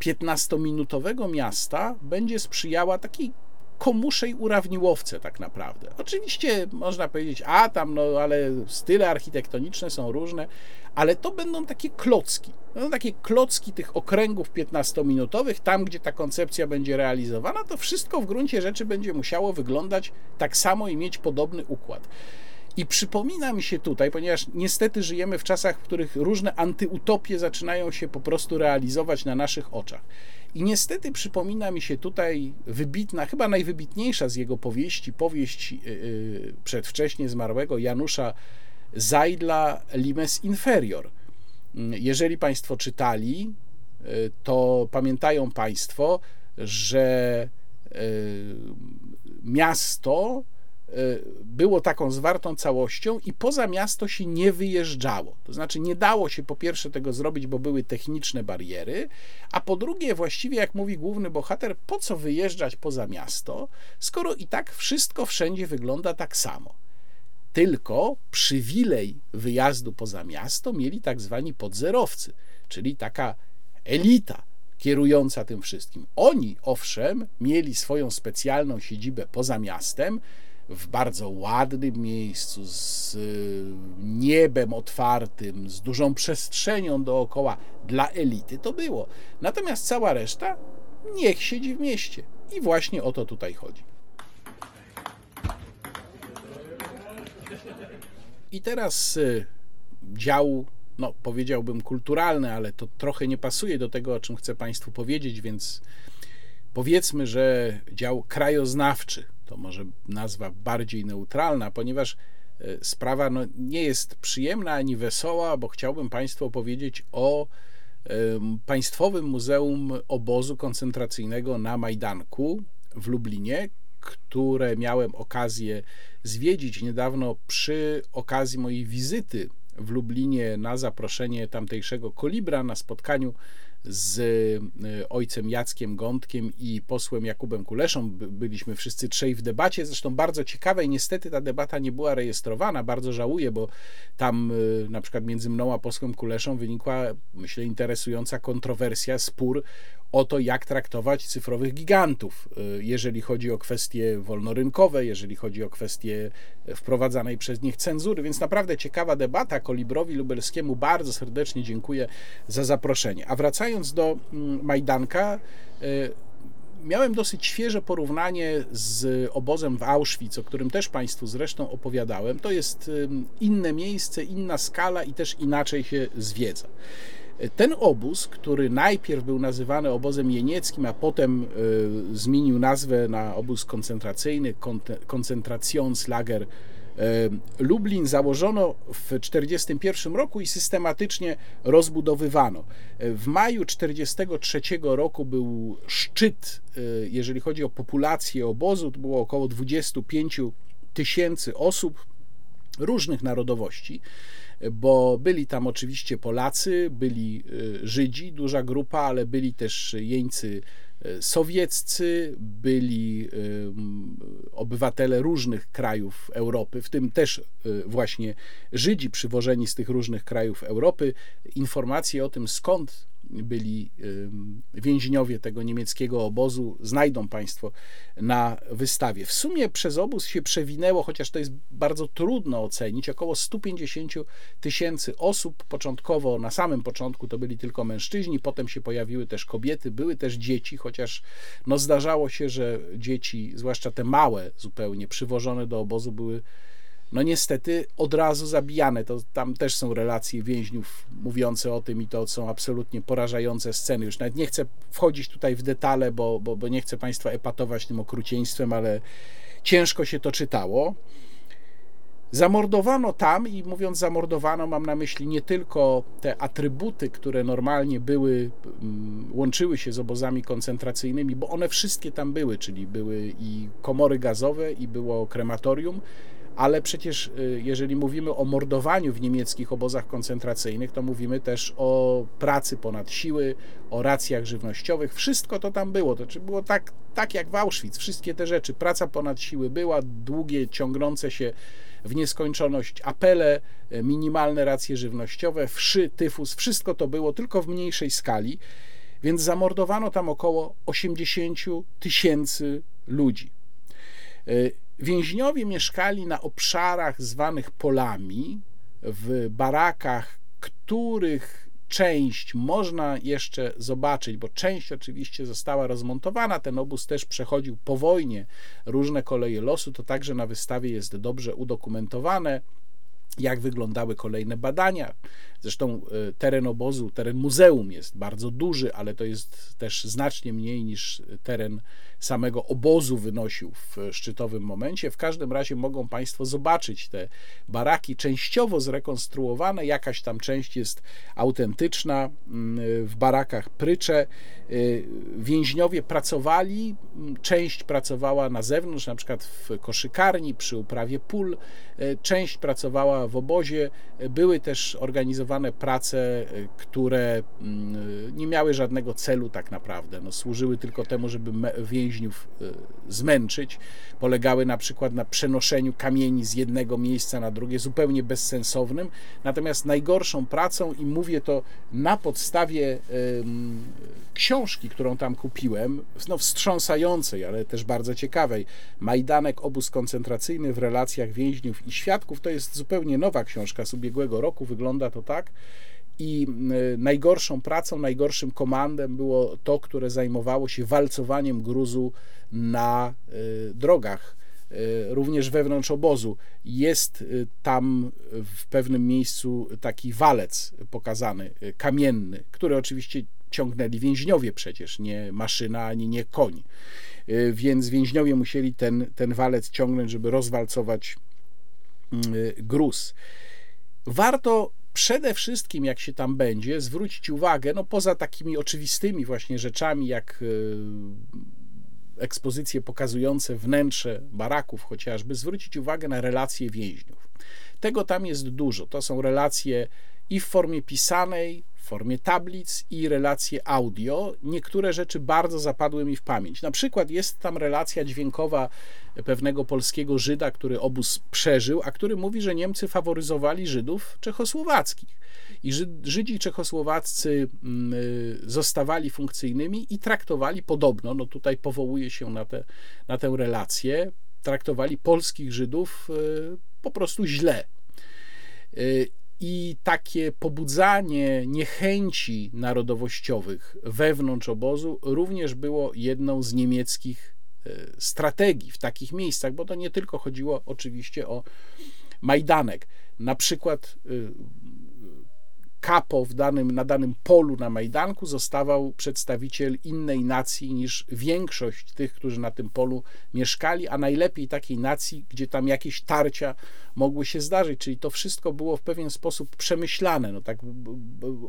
15-minutowego miasta będzie sprzyjała takiej komuszej urawniłowce tak naprawdę. Oczywiście można powiedzieć, a tam, no ale style architektoniczne są różne, ale to będą takie klocki. No, takie klocki tych okręgów 15-minutowych, tam gdzie ta koncepcja będzie realizowana, to wszystko w gruncie rzeczy będzie musiało wyglądać tak samo i mieć podobny układ. I przypomina mi się tutaj, ponieważ niestety żyjemy w czasach, w których różne antyutopie zaczynają się po prostu realizować na naszych oczach. I niestety przypomina mi się tutaj wybitna, chyba najwybitniejsza z jego powieści, powieść yy, przedwcześnie zmarłego Janusza Zajdla Limes Inferior. Jeżeli Państwo czytali, yy, to pamiętają Państwo, że miasto Y, było taką zwartą całością i poza miasto się nie wyjeżdżało. To znaczy nie dało się po pierwsze tego zrobić, bo były techniczne bariery, a po drugie właściwie, jak mówi główny bohater, po co wyjeżdżać poza miasto, skoro i tak wszystko wszędzie wygląda tak samo. Tylko przywilej wyjazdu poza miasto mieli tak zwani podzerowcy, czyli taka elita, kierująca tym wszystkim. Oni, owszem, mieli swoją specjalną siedzibę poza miastem, w bardzo ładnym miejscu, z y, niebem otwartym, z dużą przestrzenią dookoła dla elity to było. Natomiast cała reszta niech siedzi w mieście. I właśnie o to tutaj chodzi. I teraz y, dział, no powiedziałbym kulturalny, ale to trochę nie pasuje do tego, o czym chcę Państwu powiedzieć, więc powiedzmy, że dział krajoznawczy to może nazwa bardziej neutralna, ponieważ e, sprawa no, nie jest przyjemna ani wesoła, bo chciałbym Państwu opowiedzieć o Państwowym Muzeum Obozu Koncentracyjnego na Majdanku w Lublinie, które miałem okazję zwiedzić niedawno przy okazji mojej wizyty w Lublinie na zaproszenie tamtejszego Kolibra na spotkaniu z e, ojcem Jackiem Gądkiem i posłem Jakubem Kuleszą. Byliśmy wszyscy trzej w debacie, zresztą bardzo ciekawej. Niestety ta debata nie była rejestrowana, bardzo żałuję, bo tam e, na przykład między mną a posłem Kuleszą wynikła, myślę, interesująca kontrowersja, spór o to, jak traktować cyfrowych gigantów, y, jeżeli chodzi o kwestie wolnorynkowe, jeżeli chodzi o kwestie wprowadzanej przez nich cenzury. Więc naprawdę ciekawa debata. Kolibrowi Lubelskiemu bardzo serdecznie dziękuję za zaproszenie. A wracając do mm, Majdanka, y, miałem dosyć świeże porównanie z obozem w Auschwitz, o którym też Państwu zresztą opowiadałem. To jest inne miejsce, inna skala i też inaczej się zwiedza. Ten obóz, który najpierw był nazywany obozem jenieckim, a potem e, zmienił nazwę na obóz koncentracyjny, Koncentrationslager e, Lublin założono w 1941 roku i systematycznie rozbudowywano. W maju 1943 roku był szczyt, e, jeżeli chodzi o populację obozu, to było około 25 tysięcy osób różnych narodowości bo byli tam oczywiście Polacy, byli y, Żydzi, duża grupa, ale byli też jeńcy y, sowieccy, byli y, obywatele różnych krajów Europy, w tym też właśnie Żydzi przywożeni z tych różnych krajów Europy. Informacje o tym, skąd byli więźniowie tego niemieckiego obozu, znajdą Państwo na wystawie. W sumie przez obóz się przewinęło, chociaż to jest bardzo trudno ocenić, około 150 tysięcy osób. Początkowo, na samym początku to byli tylko mężczyźni, potem się pojawiły też kobiety, były też dzieci, chociaż no zdarzało się, że dzieci, zwłaszcza te małe zupełnie, przywożone do obozu były no niestety od razu zabijane. To tam też są relacje więźniów mówiące o tym i to są absolutnie porażające sceny. Już nawet nie chcę wchodzić tutaj w detale, bo, bo, bo nie chcę Państwa epatować tym okrucieństwem, ale ciężko się to czytało. Zamordowano tam, i mówiąc zamordowano, mam na myśli nie tylko te atrybuty, które normalnie były, mm, łączyły się z obozami koncentracyjnymi, bo one wszystkie tam były, czyli były i komory gazowe, i było krematorium, ale przecież y, jeżeli mówimy o mordowaniu w niemieckich obozach koncentracyjnych, to mówimy też o pracy ponad siły, o racjach żywnościowych. Wszystko to tam było. To znaczy było tak, tak jak w Auschwitz. Wszystkie te rzeczy. Praca ponad siły była, długie, ciągnące się w nieskończoność apele, y, minimalne racje żywnościowe, wszy, tyfus. Wszystko to było, tylko w mniejszej skali. Więc zamordowano tam około 80 tysięcy ludzi. Więźniowie mieszkali na obszarach zwanych polami, w barakach, których część można jeszcze zobaczyć, bo część oczywiście została rozmontowana. Ten obóz też przechodził po wojnie różne koleje losu. To także na wystawie jest dobrze udokumentowane jak wyglądały kolejne badania. Zresztą e, teren obozu, teren muzeum jest bardzo duży, ale to jest też znacznie mniej niż teren samego obozu wynosił w szczytowym momencie. W każdym razie mogą Państwo zobaczyć te baraki częściowo zrekonstruowane, jakaś tam część jest autentyczna. Mm, w barakach Prycze y, więźniowie pracowali, mm, część pracowała na zewnątrz, na przykład w koszykarni, przy uprawie pól, y, część pracowała w obozie. Były też organizowane prace, y, które mm, nie miały żadnego celu tak naprawdę. No, służyły tylko temu, żeby więźniów e, zmęczyć. Polegały na przykład na przenoszeniu kamieni z jednego miejsca na drugie, zupełnie bezsensownym. Natomiast najgorszą pracą, i mówię to na podstawie książki, którą tam kupiłem, no wstrząsającej, ale też bardzo ciekawej, Majdanek, obóz koncentracyjny w relacjach więźniów i świadków, to jest zupełnie nowa książka z ubiegłego roku, wygląda to tak, i e, najgorszą pracą, najgorszym komandem było to, które zajmowało się walcowaniem gruzu na e, drogach, e, również wewnątrz obozu. Jest tam w pewnym miejscu taki walec pokazany, kamienny, który oczywiście ciągnęli więźniowie przecież, nie maszyna ani nie koń. Więc więźniowie musieli ten, ten walec ciągnąć, żeby rozwalcować gruz. Warto przede wszystkim, jak się tam będzie, zwrócić uwagę, no poza takimi oczywistymi właśnie rzeczami, jak ekspozycje pokazujące wnętrze baraków chociażby, zwrócić uwagę na relacje więźniów. Tego tam jest dużo. To są relacje i w formie pisanej, formie tablic i relacje audio. Niektóre rzeczy bardzo zapadły mi w pamięć. Na przykład jest tam relacja dźwiękowa pewnego polskiego Żyda, który obóz przeżył, a który mówi, że Niemcy faworyzowali Żydów czechosłowackich. I Żydzi czechosłowaccy mm, y, zostawali funkcyjnymi i traktowali podobno, no tutaj powołuje się na, te, na tę relację, traktowali polskich Żydów y, po prostu źle. I takie pobudzanie niechęci narodowościowych wewnątrz obozu również było jedną z niemieckich strategii w takich miejscach, bo to nie tylko chodziło oczywiście o Majdanek. Na przykład kapo w danym, na danym polu na Majdanku zostawał przedstawiciel innej nacji niż większość tych, którzy na tym polu mieszkali, a najlepiej takiej nacji, gdzie tam jakieś tarcia mogły się zdarzyć, czyli to wszystko było w pewien sposób przemyślane, no tak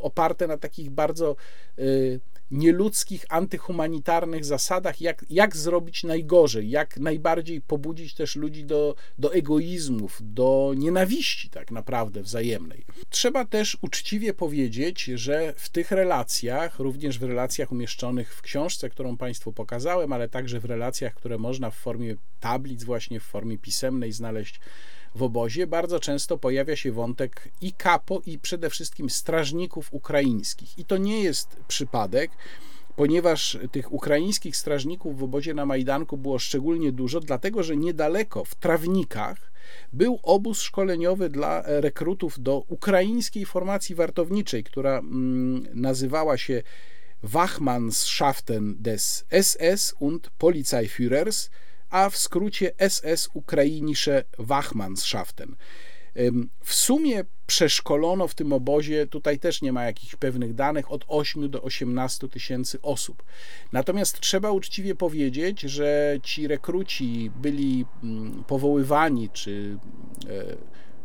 oparte na takich bardzo y, nieludzkich, antyhumanitarnych zasadach, jak, jak zrobić najgorzej, jak najbardziej pobudzić też ludzi do, do egoizmów, do nienawiści tak naprawdę wzajemnej. Trzeba też uczciwie powiedzieć, że w tych relacjach, również w relacjach umieszczonych w książce, którą Państwu pokazałem, ale także w relacjach, które można w formie tablic, właśnie w formie pisemnej znaleźć w obozie, bardzo często pojawia się wątek i kapo, i przede wszystkim strażników ukraińskich. I to nie jest przypadek, ponieważ tych ukraińskich strażników w obozie na Majdanku było szczególnie dużo, dlatego że niedaleko w Trawnikach był obóz szkoleniowy dla rekrutów do ukraińskiej formacji wartowniczej, która mm, nazywała się Wachmannsschaften des SS und Polizeiführers, a w skrócie SS Ukrainische Wachmannschaften. W sumie przeszkolono w tym obozie, tutaj też nie ma jakichś pewnych danych, od 8 do 18 tysięcy osób. Natomiast trzeba uczciwie powiedzieć, że ci rekruci byli powoływani czy e,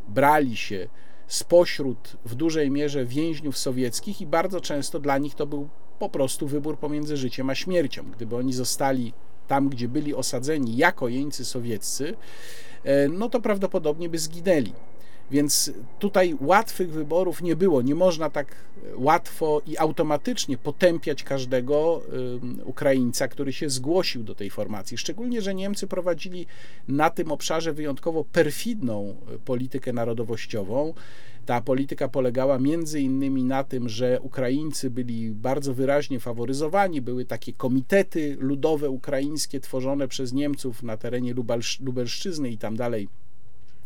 brali się spośród w dużej mierze więźniów sowieckich i bardzo często dla nich to był po prostu wybór pomiędzy życiem a śmiercią. Gdyby oni zostali tam, gdzie byli osadzeni jako jeńcy sowieccy, e, no to prawdopodobnie by zginęli. Więc tutaj łatwych wyborów nie było. Nie można tak łatwo i automatycznie potępiać każdego Ukraińca, który się zgłosił do tej formacji. Szczególnie, że Niemcy prowadzili na tym obszarze wyjątkowo perfidną e, politykę narodowościową. Ta polityka polegała między innymi na tym, że Ukraińcy byli bardzo wyraźnie faworyzowani. Były takie komitety ludowe ukraińskie tworzone przez Niemców na terenie Lubelszczyzny i tam dalej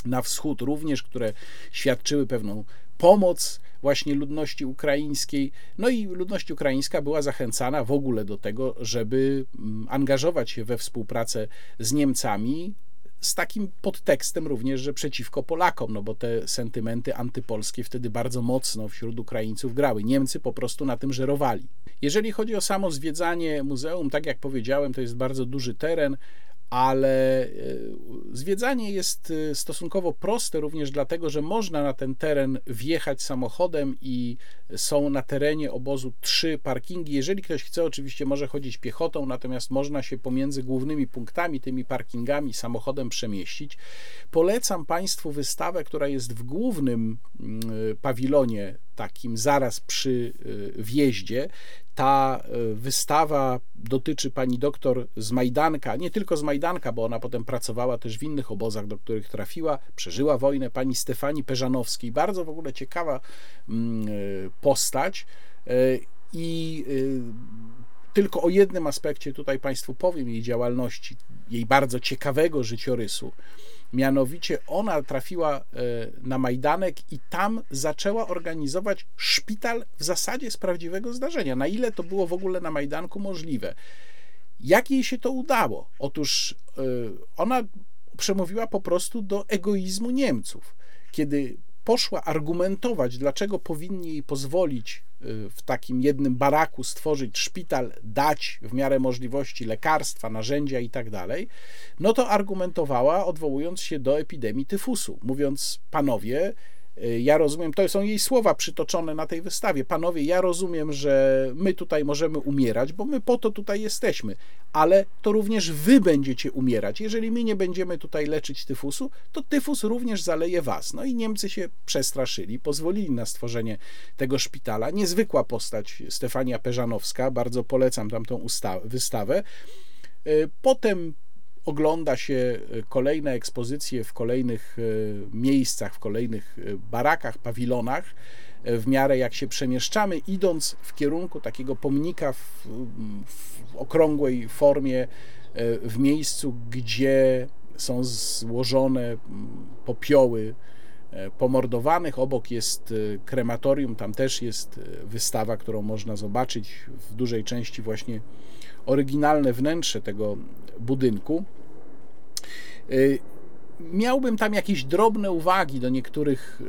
na wschód również, które świadczyły pewną pomoc właśnie ludności ukraińskiej. No i ludność ukraińska była zachęcana w ogóle do tego, żeby mm, angażować się we współpracę z Niemcami, z takim podtekstem również, że przeciwko Polakom, no bo te sentymenty antypolskie wtedy bardzo mocno wśród Ukraińców grały. Niemcy po prostu na tym żerowali. Jeżeli chodzi o samo zwiedzanie muzeum, tak jak powiedziałem, to jest bardzo duży teren, ale e, zwiedzanie jest e, stosunkowo proste również dlatego, że można na ten teren wjechać samochodem i są na terenie obozu trzy parkingi. Jeżeli ktoś chce, oczywiście może chodzić piechotą, natomiast można się pomiędzy głównymi punktami, tymi parkingami samochodem przemieścić. Polecam Państwu wystawę, która jest w głównym mm, pawilonie, takim zaraz przy e, wjeździe. Ta wystawa dotyczy pani doktor z Majdanka, nie tylko z Majdanka, bo ona potem pracowała też w innych obozach, do których trafiła, przeżyła wojnę, pani Stefanii Peżanowskiej. Bardzo w ogóle ciekawa mm, postać e, i tylko o jednym aspekcie tutaj Państwu powiem jej działalności, jej bardzo ciekawego życiorysu. Mianowicie ona trafiła e, na Majdanek i tam zaczęła organizować szpital w zasadzie z prawdziwego zdarzenia. Na ile to było w ogóle na Majdanku możliwe? Jak jej się to udało? Otóż ona przemówiła po prostu do egoizmu Niemców. Kiedy poszła argumentować, dlaczego powinni jej pozwolić w takim jednym baraku stworzyć szpital, dać w miarę możliwości lekarstwa, narzędzia i tak dalej, no to argumentowała odwołując się do epidemii tyfusu, mówiąc: Panowie, Y, ja rozumiem, to są jej słowa przytoczone na tej wystawie. Panowie, ja rozumiem, że my tutaj możemy umierać, bo my po to tutaj jesteśmy, ale to również wy będziecie umierać. Jeżeli my nie będziemy tutaj leczyć tyfusu, to tyfus również zaleje was. No i Niemcy się przestraszyli, pozwolili na stworzenie tego szpitala. Niezwykła postać Stefania Peżanowska, bardzo polecam tamtą wystawę. Y, potem ogląda się e, kolejne ekspozycje w kolejnych e, miejscach, w kolejnych e, barakach, pawilonach, w miarę jak się przemieszczamy, idąc w kierunku takiego pomnika w, w okrągłej formie, w miejscu, gdzie są złożone popioły pomordowanych. Obok jest krematorium, tam też jest wystawa, którą można zobaczyć w dużej części właśnie oryginalne wnętrze tego budynku. Y, miałbym tam jakieś drobne uwagi do niektórych y,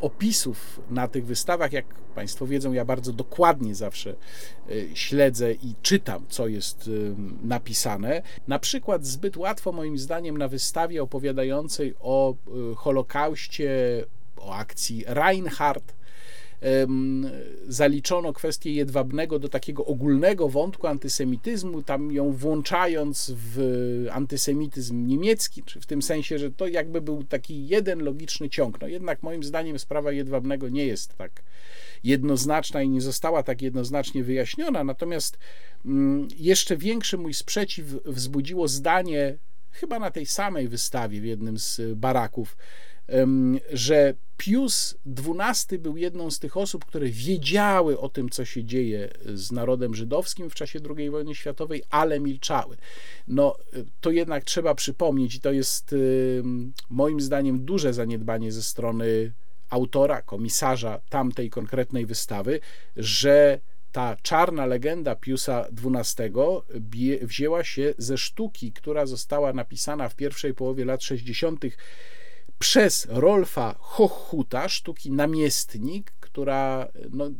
opisów na tych wystawach. Jak Państwo wiedzą, ja bardzo dokładnie zawsze y, śledzę i czytam, co jest napisane. Na przykład, zbyt łatwo, moim zdaniem, na wystawie opowiadającej o Holokauście, o akcji Reinhardt, zaliczono kwestię jedwabnego do takiego ogólnego wątku antysemityzmu, tam ją włączając w antysemityzm niemiecki, czy w tym sensie, że to jakby był taki jeden logiczny ciąg. No jednak moim zdaniem sprawa jedwabnego nie jest tak jednoznaczna i nie została tak jednoznacznie wyjaśniona. Natomiast mm, jeszcze większy mój sprzeciw wzbudziło zdanie, chyba na tej samej wystawie w jednym z baraków, że Pius XII był jedną z tych osób, które wiedziały o tym, co się dzieje z narodem żydowskim w czasie II wojny światowej, ale milczały. No, to jednak trzeba przypomnieć, i to jest moim zdaniem duże zaniedbanie ze strony autora, komisarza tamtej konkretnej wystawy, że ta czarna legenda Piusa XII wzięła się ze sztuki, która została napisana w pierwszej połowie lat 60 przez Rolfa Hochhuta, sztuki Namiestnik, która no,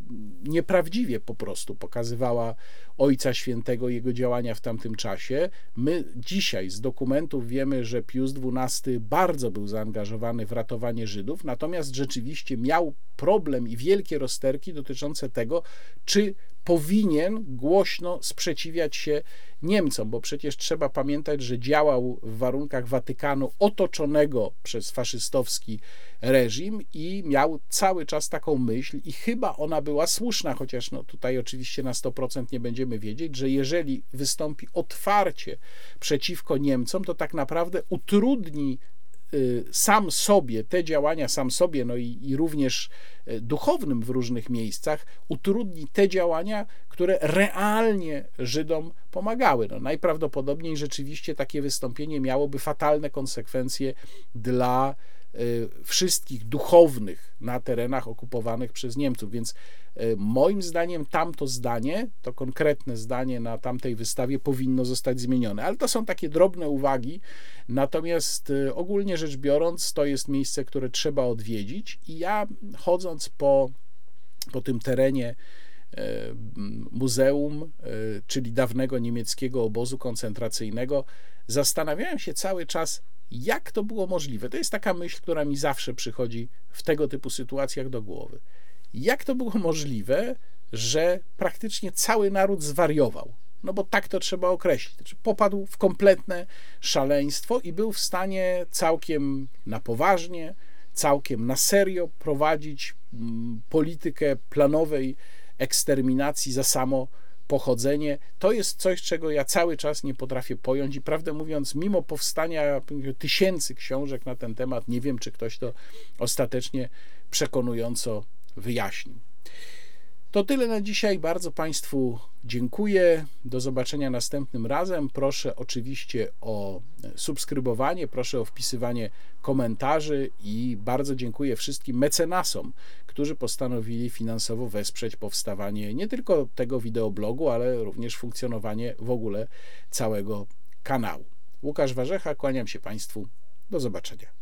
nieprawdziwie po prostu pokazywała Ojca Świętego, jego działania w tamtym czasie. My dzisiaj z dokumentów wiemy, że Pius XII bardzo był zaangażowany w ratowanie Żydów, natomiast rzeczywiście miał problem i wielkie rozterki dotyczące tego, czy powinien głośno sprzeciwiać się Niemcom, bo przecież trzeba pamiętać, że działał w warunkach Watykanu otoczonego przez faszystowski reżim i miał cały czas taką myśl i chyba ona była słuszna, chociaż no tutaj oczywiście na 100% nie będziemy wiedzieć, że jeżeli wystąpi otwarcie przeciwko Niemcom, to tak naprawdę utrudni Y, sam sobie, te działania sam sobie, no i, i również y, duchownym w różnych miejscach, utrudni te działania, które realnie Żydom pomagały. No, najprawdopodobniej rzeczywiście takie wystąpienie miałoby fatalne konsekwencje dla wszystkich duchownych na terenach okupowanych przez Niemców. Więc y, moim zdaniem tamto zdanie, to konkretne zdanie na tamtej wystawie powinno zostać zmienione. Ale to są takie drobne uwagi. Natomiast y, ogólnie rzecz biorąc, to jest miejsce, które trzeba odwiedzić. I ja chodząc po, po tym terenie, muzeum, czyli dawnego niemieckiego obozu koncentracyjnego, zastanawiałem się cały czas, jak to było możliwe? To jest taka myśl, która mi zawsze przychodzi w tego typu sytuacjach do głowy. Jak to było możliwe, że praktycznie cały naród zwariował? No bo tak to trzeba określić. Znaczy, popadł w kompletne szaleństwo i był w stanie całkiem na poważnie, całkiem na serio prowadzić mm, politykę planowej eksterminacji za samo pochodzenie, to jest coś, czego ja cały czas nie potrafię pojąć i prawdę mówiąc, mimo powstania tysięcy książek na ten temat, nie wiem, czy ktoś to ostatecznie przekonująco wyjaśnił. To tyle na dzisiaj. Bardzo Państwu dziękuję. Do zobaczenia następnym razem. Proszę oczywiście o subskrybowanie, proszę o wpisywanie komentarzy i bardzo dziękuję wszystkim mecenasom, którzy postanowili finansowo wesprzeć powstawanie nie tylko tego wideoblogu, ale również funkcjonowanie w ogóle całego kanału. Łukasz Warzecha, kłaniam się Państwu. Do zobaczenia.